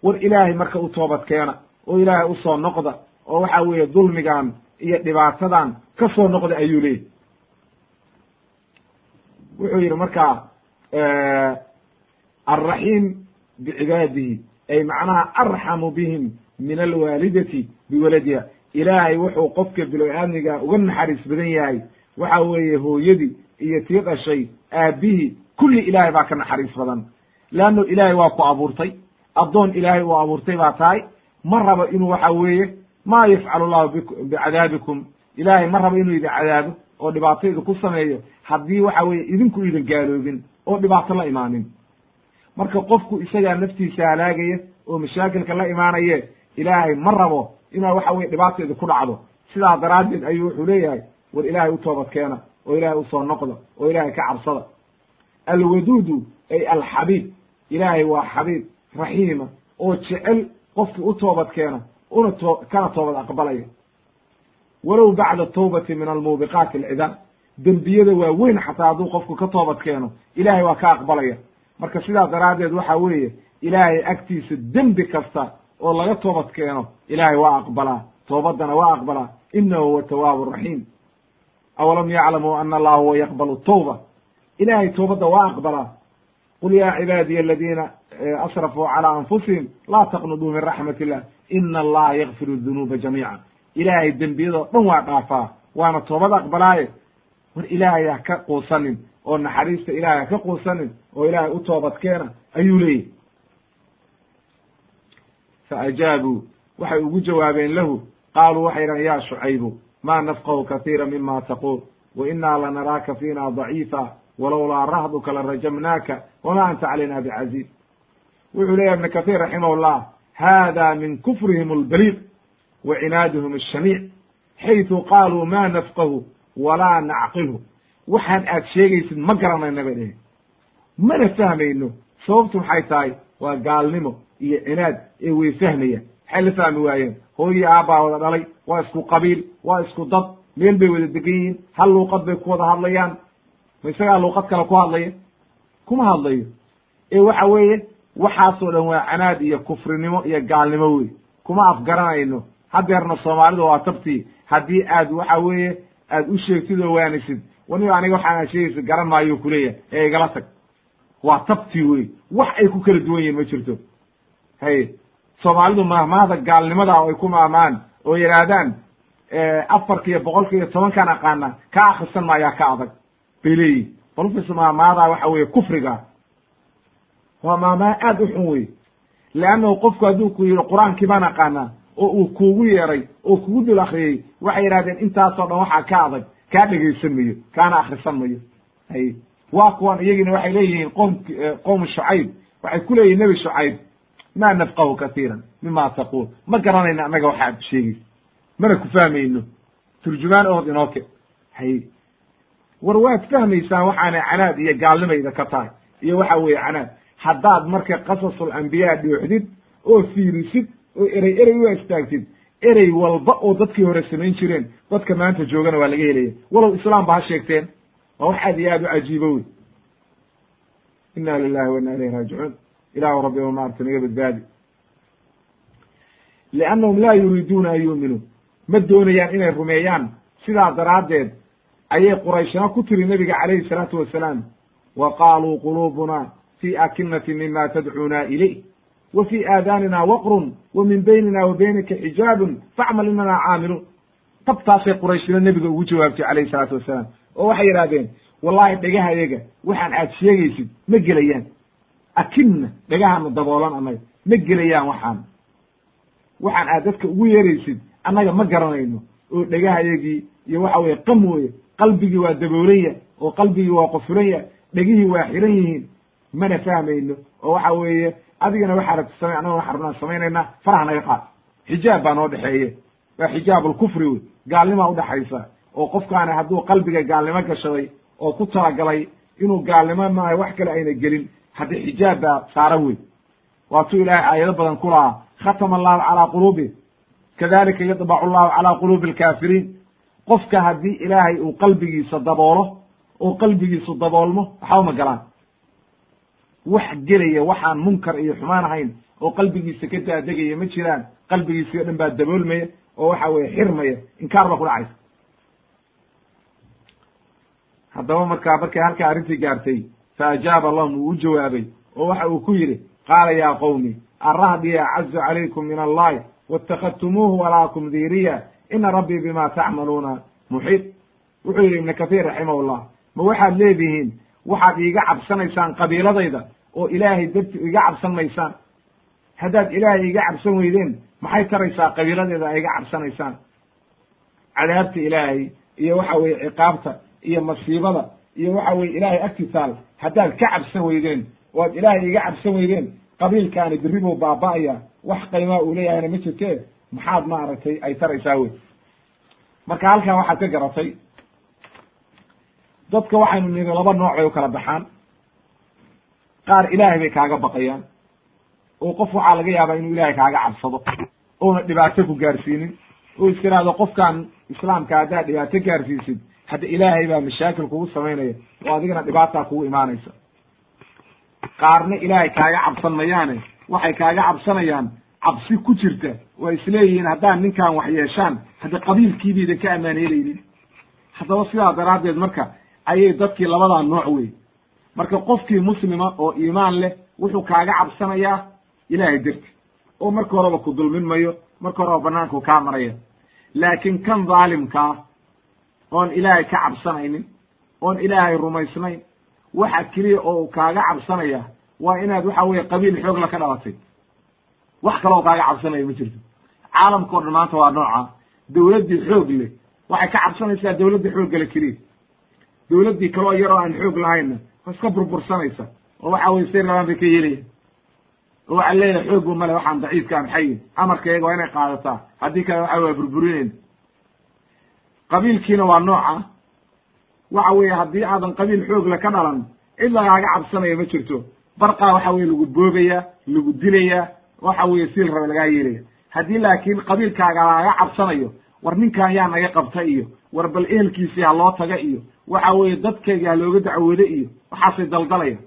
Speaker 1: war ilaahay marka u toobad keena oo ilaahay u soo noqda oo waxa weeye dulmigan iyo dhibaatadan ka soo noqda ayuu leeyahy wuxuu yidhi marka alraxiim bicibaadihi ay macnaha arxamu bihim min alwaalidati biwaladiha. Ilaahay wuxuu qofka bilo-aadmiga uga naxariis badan yahay. Waxa weeye hooyadii iyo tii dhashay aabihii kulli ilaahay baa ka naxariis badan. Leanno ilaahay waa ku abuurtay. Addoon ilaahay uu abuurtay baa tahay. Ma rabo inuu waxa weeye maa yafcalu llahu bicadaabikum ilaahay ma rabo inuu idin cadaabo oo dhibaato idinku sameeyo. Haddii waxa weeye idinku idin gaaloobin oo dhibaato la imaanin. Marka qofku isagaa naftiisa halaagaya oo mashaakilka la imaanaye ilaahay ma rabo inaa waxa weye dhibaata idinku dhacdo. Sidaa daraaddeed ayuu wuxuu leeyahay war ilaahay u toobad keena oo ilaahay u soo noqda oo ilaahay ka cabsada. Alwaduudu ay alxabiib. Ilaahay waa xabiib raxiima oo jecel qofkii u toobad keena una to kana toobad aqbalaya. Walow bacda tawbati min almuubiqaati alcidaam dembiyada waa weyn xataa hadduu qofku ka toobad keeno ilaahay waa ka aqbalaya. Marka sidaa daraaddeed waxa weeye ilaahay agtiisa dembi kasta oo laga toobad keeno ilaahay waa aqbalaa toobaddana waa aqbalaa inahu huwa tawaabu raxiim awalam yaclamuu ana allaha huwa yaqbalu tawba? Ilahay toobadda waa aqbalaa. Qul ya cibaadiya aladiina asrafuu calى anfusihim laa taqnuduu min raxmat illah ina allaha yakfiru dunuuba jamiica ilaahay dembiyadoo dhan waa dhaafaa waana toobad aqbalaaye. War ilaahay ha ka quusanin oo naxariista ilahay ha ka quusanin oo ilaahay u toobad keena ayuu leeyahy faajaabuu waxay ugu jawaabeen lahu qaaluu waxay dhahan yaa shucaybu maa nafqahu katiira mima taquul wa innaa lanaraaka fiina daciifa walowlaa rahduka larajamnaaka wamaa anta calayna bicaziiz wuxuu leeyahy ibnu katiir raximahullah hada min kufrihim albaliid wa cinaadihim ashamiic xaytu qaaluu maa nafqahu walaa nacqilhu waxaan aad sheegaysid ma garanayna bay dheheen mana fahmayno sababtu maxay tahay waa gaalnimo iyo cinaad ee way fahmayaan. Maxay la fahmi waayeen. Hooyii aabbaa wada dhalay waa isku qabiil waa isku dad meel bay wada degan yihiin hal luuqad bay ku wada hadlayaan. Ma isagaa luuqad kale ku hadlaya kuma hadlayo. Ee waxa weeye waxaasoo dhan waa canaad iyo kufrinimo iyo gaalnimo wey kuma afgaranayno. Hadeerna soomaalida waa tabtii. Haddii aad waxa weeye aad u sheegtid oo waanisid waniba aniga waxaan aad sheegaysid garan maayo kuleeyahay ee igala tag. Waa tabtii wey wax ay ku kala duwan yihiin ma jirto hay soomaalidu mahmaahda gaalnimada ay ku maahmaan oo yidhaahdaan afarka iyo boqolka iyo tobankaan aqaana ka akrisan maayaa ka adag. Bay leeyihiin balfis maahmaadaa waxa weeye kufriga. Waa maahmaha aad u xun wey leannahu qofku hadduu ku yihi qur'aankii baan aqaanaa oo uu kuugu yeeray oo kugu dul akriyey waxay yidhahdeen intaasoo dhan waxaa ka adag kaa dhegaysan mayo kaana akrisan mayo. Hay waa kuwan iyagiina waxay leeyihiin qom qowm shucayb waxay ku leeyihiin nebi shucayb ma nafqahu katiiran mima taquul ma garanayno annaga waxa ad sheegaysa mana ku fahmayno turjumaan ood inoo ke hay war waad fahmaysaan waxaana canaad iyo gaalnimayda ka tahay iyo waxa weeye canaad haddaad marka qasasul ambiyaa dhooxdid oo fiirisid oo erey erey u istaagtid erey walba oo dadkii hore samayn jireen dadka maanta joogana waa laga helaya walow islaam ba ha sheegteen waa wax aad iyo aad u cajiibo wey inna lilahi wa inna ilayhi raajicuun ilahu rabbi o maarata naga badbaadi liannahum laa yuriiduuna an yuuminuu ma doonayaan inay rumeeyaan sidaa daraaddeed ayay qurayshna ku tiri nebiga calayhi salaatu wasalaam wa qaaluu quluubuna fi akinati mima tadcuuna ilayh wa fi aadaanina waqrun wa min baynina wa baynika xijaabun facmal inana caamiluun tabtaasay qurayshna nebiga ugu jawaabtay calayhi salaatu wasalaam oo waxay yidhahdeen wallahi dhagahayaga waxaan aad sheegaysid ma gelayaan akinna dhagahana daboolan annaga ma gelayaan waxaan. Waxaan aad dadka ugu yeeraysid annaga ma garanayno. Oo dhegahayagii iyo waxa weye qam weye qalbigii waa daboolanya oo qalbigii waa qofulanya dhegihii waa xiran yihiin. Mana fahmayno oo waxa weeye adigana waxaa rabta samey annagana waxaa rabnaan samaynaynaa faraha naga qaad. Xijaab baa noo dhexeeye waa xijaab alkufri wey gaalnimaa udhexaysa oo qofkaani hadduu qalbiga gaalnimo gashaday oo ku talagalay inuu gaalnimo maaha wax kale ayna gelin haddii xijaab baa saaran wey waatuu ilaahay aayado badan ku lahaa. Khatama allahu calaa quluubi. Kadalika yadbacu llahu calaa quluubi alkaafiriin. Qofka haddii ilaahay uu qalbigiisa daboolo oo qalbigiisu daboolmo waxba ma galaan. Wax gelaya waxaan munkar iyo xumaan ahayn oo qalbigiisa ka daadegaya ma jiraan. Qalbigiisi o dhan baa daboolmaya oo waxa weye xirmaya. Inkaar baa ku dhacaysa. Haddaba markaa markay halkaa arrintii gaartay fa ajaaba lahum wuu u jawaabay oo waxa uu ku yidhi qaala yaa qowmi arahdi acazu calaykum min allahi wاtakadtumuuhu walaakum diiriya ina rabbii bima tacmaluuna muxiit wuxuu yidhi ibnu kahiir raximahullah ma waxaad leedihiin waxaad iiga cabsanaysaan qabiiladayda oo ilaahay darti iga cabsan maysaan haddaad ilaahay iga cabsan weydeen maxay taraysaa qabiiladeeda a iga cabsanaysaan cadaabta ilaahay iyo waxa weye ciqaabta iyo masiibada iyo waxa weye ilaahay agtisaal haddaad ka cabsan weydeen oo ad ilaahay iga cabsan weydeen qabiilkaani berri buu baaba'aya wax qaymaa uu leeyahayna ma jirtee maxaad maaragtay ay taraysaa wey marka halkan waxaad ka garatay dadka waxaynu niri laba nooc bay u kala baxaan. Qaar ilaahay bay kaaga baqayaan. Oo qof waxaa laga yaabaa inuu ilaahay kaaga cabsado oona dhibaato ku gaarsiinin. Oo iska ihahdo qofkan islaamka haddaad dhibaato gaarsiisid hadda ilaahay baa mashaakil kugu samaynaya oo adigana dhibaataa kugu imaanaysa. Qaarna ilaahay kaaga cabsan mayaane waxay kaaga cabsanayaan cabsi ku jirta waa isleeyihiin haddaan ninkan wax yeeshaan hadda qabiilkiibaydan ka ammaan helaynin. Haddaba sidaa daraaddeed marka ayay dadkii labadaa nooc wey marka qofkii muslima oo iimaan leh wuxuu kaaga cabsanayaa ilaahay darti. Oo marka horeba ku dulmin mayo marka horeba banaanku kaa maraya laakiin kan dhaalimkaa oon ilaahay ka cabsanaynin oon ilaahay rumaysnayn waxa keliya oo kaaga cabsanaya waa inaad waxa weye qabiil xoogla ka dhalatay. Wax kale oo kaaga cabsanaya ma jirto. Caalamka o dhan maanta waa nooca. Dowladdii xoog leh waxay ka cabsanaysaa dowladda xooggale keliya dowladdii kaloo yaroo aan xoog lahaynna waa iska burbursanaysa. Oo waxa weye say rabaan bay ka yeelayan oo waxaa leeyahay xoogba male waxaan daciifka maxayin amarkayga waa inay qaadataa. Haddii kale waxa waa burburinayna qabiilkiina waa nooca waxa weeye haddii aadan qabiil xoogla ka dhalan cid lagaaga cabsanaya ma jirto. Barqaa waxa weye lagu boobaya lagu dilaya waxa weye si la raba lagaa yeelaya. Haddii laakiin qabiilkaaga lagaga cabsanayo war ninkan yaa naga qabta iyo war bal ehelkiisii ha loo taga iyo waxa weeye dadkayga ha looga dacwoodo iyo waxaasay daldalaya.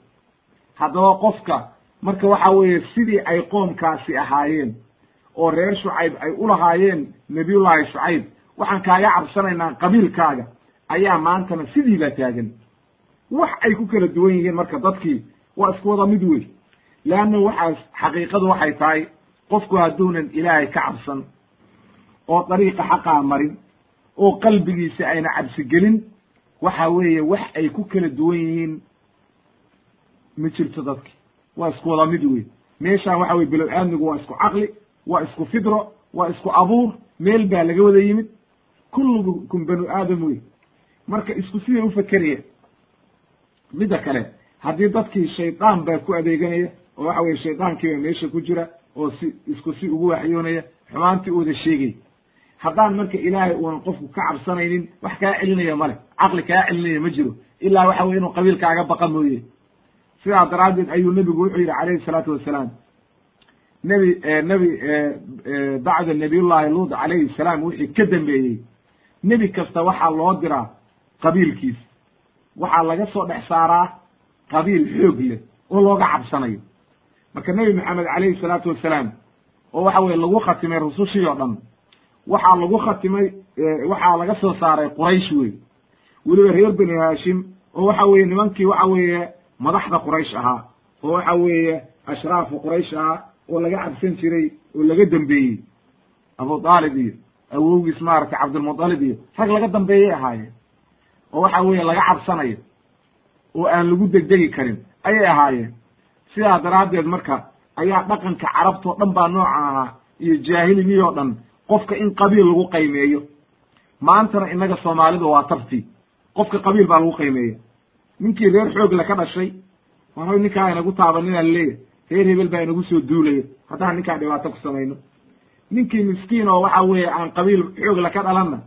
Speaker 1: Haddaba qofka marka waxa weeye sidii ay qoomkaasi ahaayeen oo reer shucayb ay u lahaayeen nebiyullaahi shucayb waxaan kaaga cabsanaynaa qabiilkaaga. Ayaa maantana sidii baa taagan. Wax ay ku kala duwan yihiin marka dadkii waa isku wada mid wey leanna waxaas xaqiiqadu waxay tahay qofku hadduunan ilaahay ka cabsan oo dariiqa xaqaa marin oo qalbigiisa ayna cabsi gelin waxa weeye wax ay ku kala duwan yihiin ma jirto dadki. Waa isku wada mid wey meeshaan waxa weye below aadmigu waa isku caqli waa isku fidro waa isku abuur meel baa laga wada yimid kullukum banu aadam wey marka isku siday ufakeraya midda kale haddii dadkii shaydaan baa ku adeeganaya oo waxa weye shaydaankiiba meesha ku jira oo si isku si ugu waxyoonaya xumaantii uuda sheegay. Haddaan marka ilaahay uunan qofku ka cabsanaynin wax kaa celinaya male caqli kaa celinaya ma jiro. Ilaa waxa weye inuu qabiilkaaga baqa mooye. Sidaa daraaddeed ayuu nebigu wuxuu yidhi calayhi salaatu wasalaam. Nebi nebi bacda nabiyullahi luud calayhi salaam wixii ka dambeeyey nebi kasta waxaa loo diraa qabiilkiis. Waxaa laga soo dhex saaraa qabiil xoog leh oo looga cabsanayo. Marka nebi maxamed calayhi salaatu wasalaam oo waxa weye lagu khatimay rusushii oo dhan waxaa lagu khatimay waxaa laga soo saaray quraysh wey weliba reer benu haashim oo waxa weye nimankii waxa weeye madaxda quraysh ahaa oo waxa weeye ashraafu quraysh ahaa oo laga cabsan jiray oo laga dambeeyey. Abu aalib iyo awowgiis maaragtay cabdulmutalib iyo rag laga dambeeyay ahaayeen oo waxa weeye laga cabsanayo. Oo aan lagu degdegi karin. Ayay ahaayeen. Sidaa daraaddeed marka ayaa dhaqanka carabtao dhan baa nooca ahaa iyo jaahiligii oo dhan qofka in qabiil lagu qaymeeyo. Maantana innaga soomaalidu waa tabti qofka qabiil baa lagu qaymeeya. Ninkii reer xoogla ka dhashay war ninkaa inagu taabaninaa laleeyahy reer hebel baa inagu soo duulaya haddaan ninkaa dhibaato ku samayno ninkii miskiin oo waxa weeye aan qabiil xoogla ka dhalanna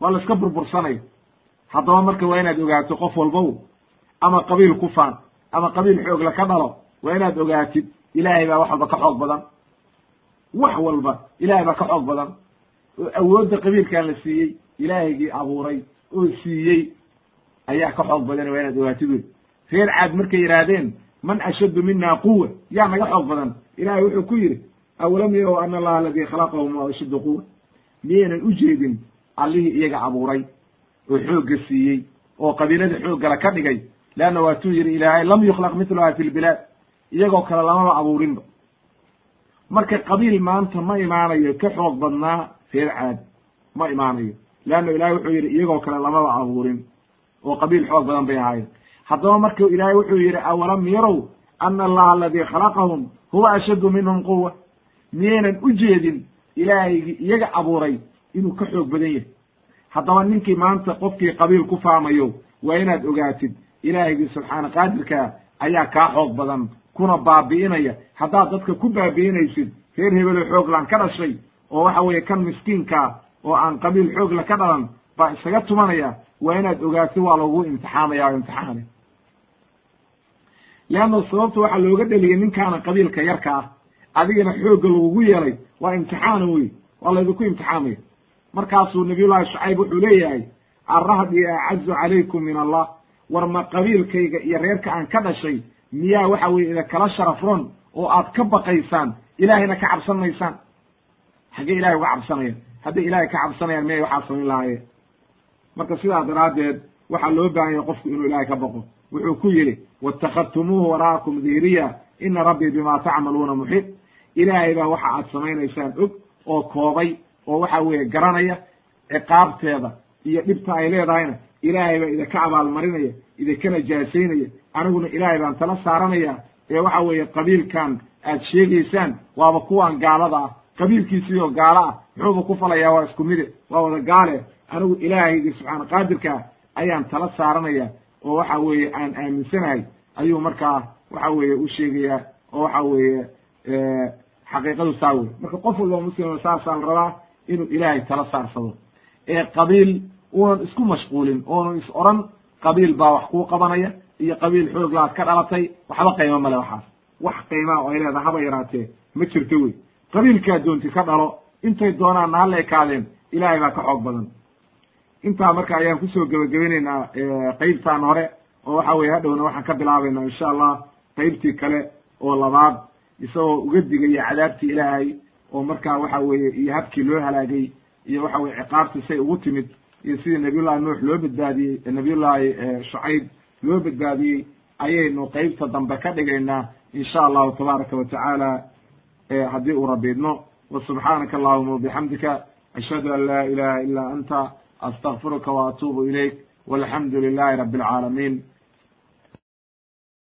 Speaker 1: waa la iska burbursanayo haddaba marka waa inaad ogaato qof walbow ama qabiil ku faan ama qabiil xoogla ka dhalo waa inaad ogaatid ilaahay baa wax walba ka xoog badan. Wax walba ilaahay baa ka xoog badan. Oo awoodda qabiilkan la siiyey ilaahaygii abuuray oo siiyey ayaa ka xoog badan waa inaad ogaatid wey reer caad markay yidhaahdeen man ashaddu mina quwa yaa naga xoog badan. Ilahay wuxuu ku yidhi awalam yarow ana allaha aladii khalaqahum wa ashaddu quwa miyaynan u jeedin allihii iyaga abuuray oo xoogga siiyey oo qabiilada xooggala ka dhigay leanna waatuu yidhi ilaahay lam yukhlaq mitluha fi lbilaad iyagoo kale lamaba abuurinba marka qabiil maanta ma imaanayo ka xoog badnaa reer caad ma imaanayo leanna ilahay wuxuu yidhi iyagoo kale lamaba abuurin oo qabiil xoog badan bay ahaayeen haddaba marka ilaahay wuxuu yidhi awalam yarow ana allaha aladii khalaqahum huwa ashaddu minhum quwa miyaynan u jeedin ilaahaygii iyaga abuuray inuu ka xoog badan yahay. Haddaba ninkii maanta qofkii qabiil ku faamayo waa inaad ogaatid ilaahigii subxaana qaadirkaa ayaa kaa xoog badan kuna baabi'inaya. Haddaad dadka ku baabi'inaysid reer hebelo xooglaan ka dhashay oo waxa weeye kan miskiinkaa oo aan qabiil xoogla ka dhalan baa isaga tumanaya waa inaad ogaatid waa lagu imtixaamaya o imtixaane leanna sababta waxaa looga dheliyay ninkaana qabiilka yarka ah adigana xoogga lagugu yeelay waa imtixaana wey waa laydinku imtixaamaya markaasuu nabiyullahi shacayb wuxuu leeyahay arrahdi acazu calaykum min allah war ma qabiilkayga iyo reerka aan ka dhashay miyaa waxa weye ida kala sharaf ron oo aad ka baqaysaan ilaahayna ka cabsan maysaan xaggee ilahay uga cabsanaya hadday ilahay ka cabsanayaan miyay waxaa samayn lahaayeen? Marka sidaa daraaddeed waxaa loo baahanya qofku inuu ilaahay ka baqo. Wuxuu ku yidhi waittakhadtumuuhu wara'akum dihriya ina rabbii bima tacmaluuna muxiit ilaahay baa waxa aad samaynaysaan og oo koobay oo waxa weeye garanaya ciqaabteeda iyo dhibta ay leedahayna. Ilaahay baa idinka abaalmarinaya idinkana jaasaynaya aniguna ilaahay baan tala saaranaya. Ee waxa weeye qabiilkan aad sheegaysaan waaba kuwan gaalada ah. Qabiilkiisii oo gaalo ah muxuuba ku falayaa waa isku mide waa wada gaale anigu ilaahaygii subxaana qaadirka ayaan tala saaranaya oo waxa weeye aan aaminsanahay. Ayuu markaa waxa weeye u sheegayaa oo waxa weeye xaqiiqadu saa wey marka qof walba muslima saasaa la rabaa inuu ilaahay tala saarsado. Ee qabiil uunan isku mashquulin oonan is oran qabiil baa wax kuu qabanaya iyo qabiil xooglaad ka dhalatay waxba qiimo male waxaas. Wax qiimaa oo ay leedaha haba yaraatee ma jirto wey. Qabiilkaa doonti ka dhalo intay doonaanna hala ekaadeen ilaahay baa ka xoog badan. Intaa marka ayaan ku soo gebagabaynaynaa qeybtaan hore oo waxa weye hadhowna waxaan ka bilaabaynaa insha allah qeybtii kale oo labaad isagoo uga digaya cadaabtii ilaahay oo markaa waxa weeye iyo habkii loo halaagay iyo waxa weye ciqaabtii say ugu timid iyo sidii nabiyullahi nuux loo badbaadiyey nabiyullahi shucayb loo badbaadiyey ayaynu qeybta dambe ka dhigaynaa insha allahu tabaaraka wa tacaala haddii uu rabiidno wa subxaanaka allahuma wabixamdika ashhadu an laa ilaha ila anta astakfiruka wa atuubu ilayk walxamdu lilahi rabi alcaalamiin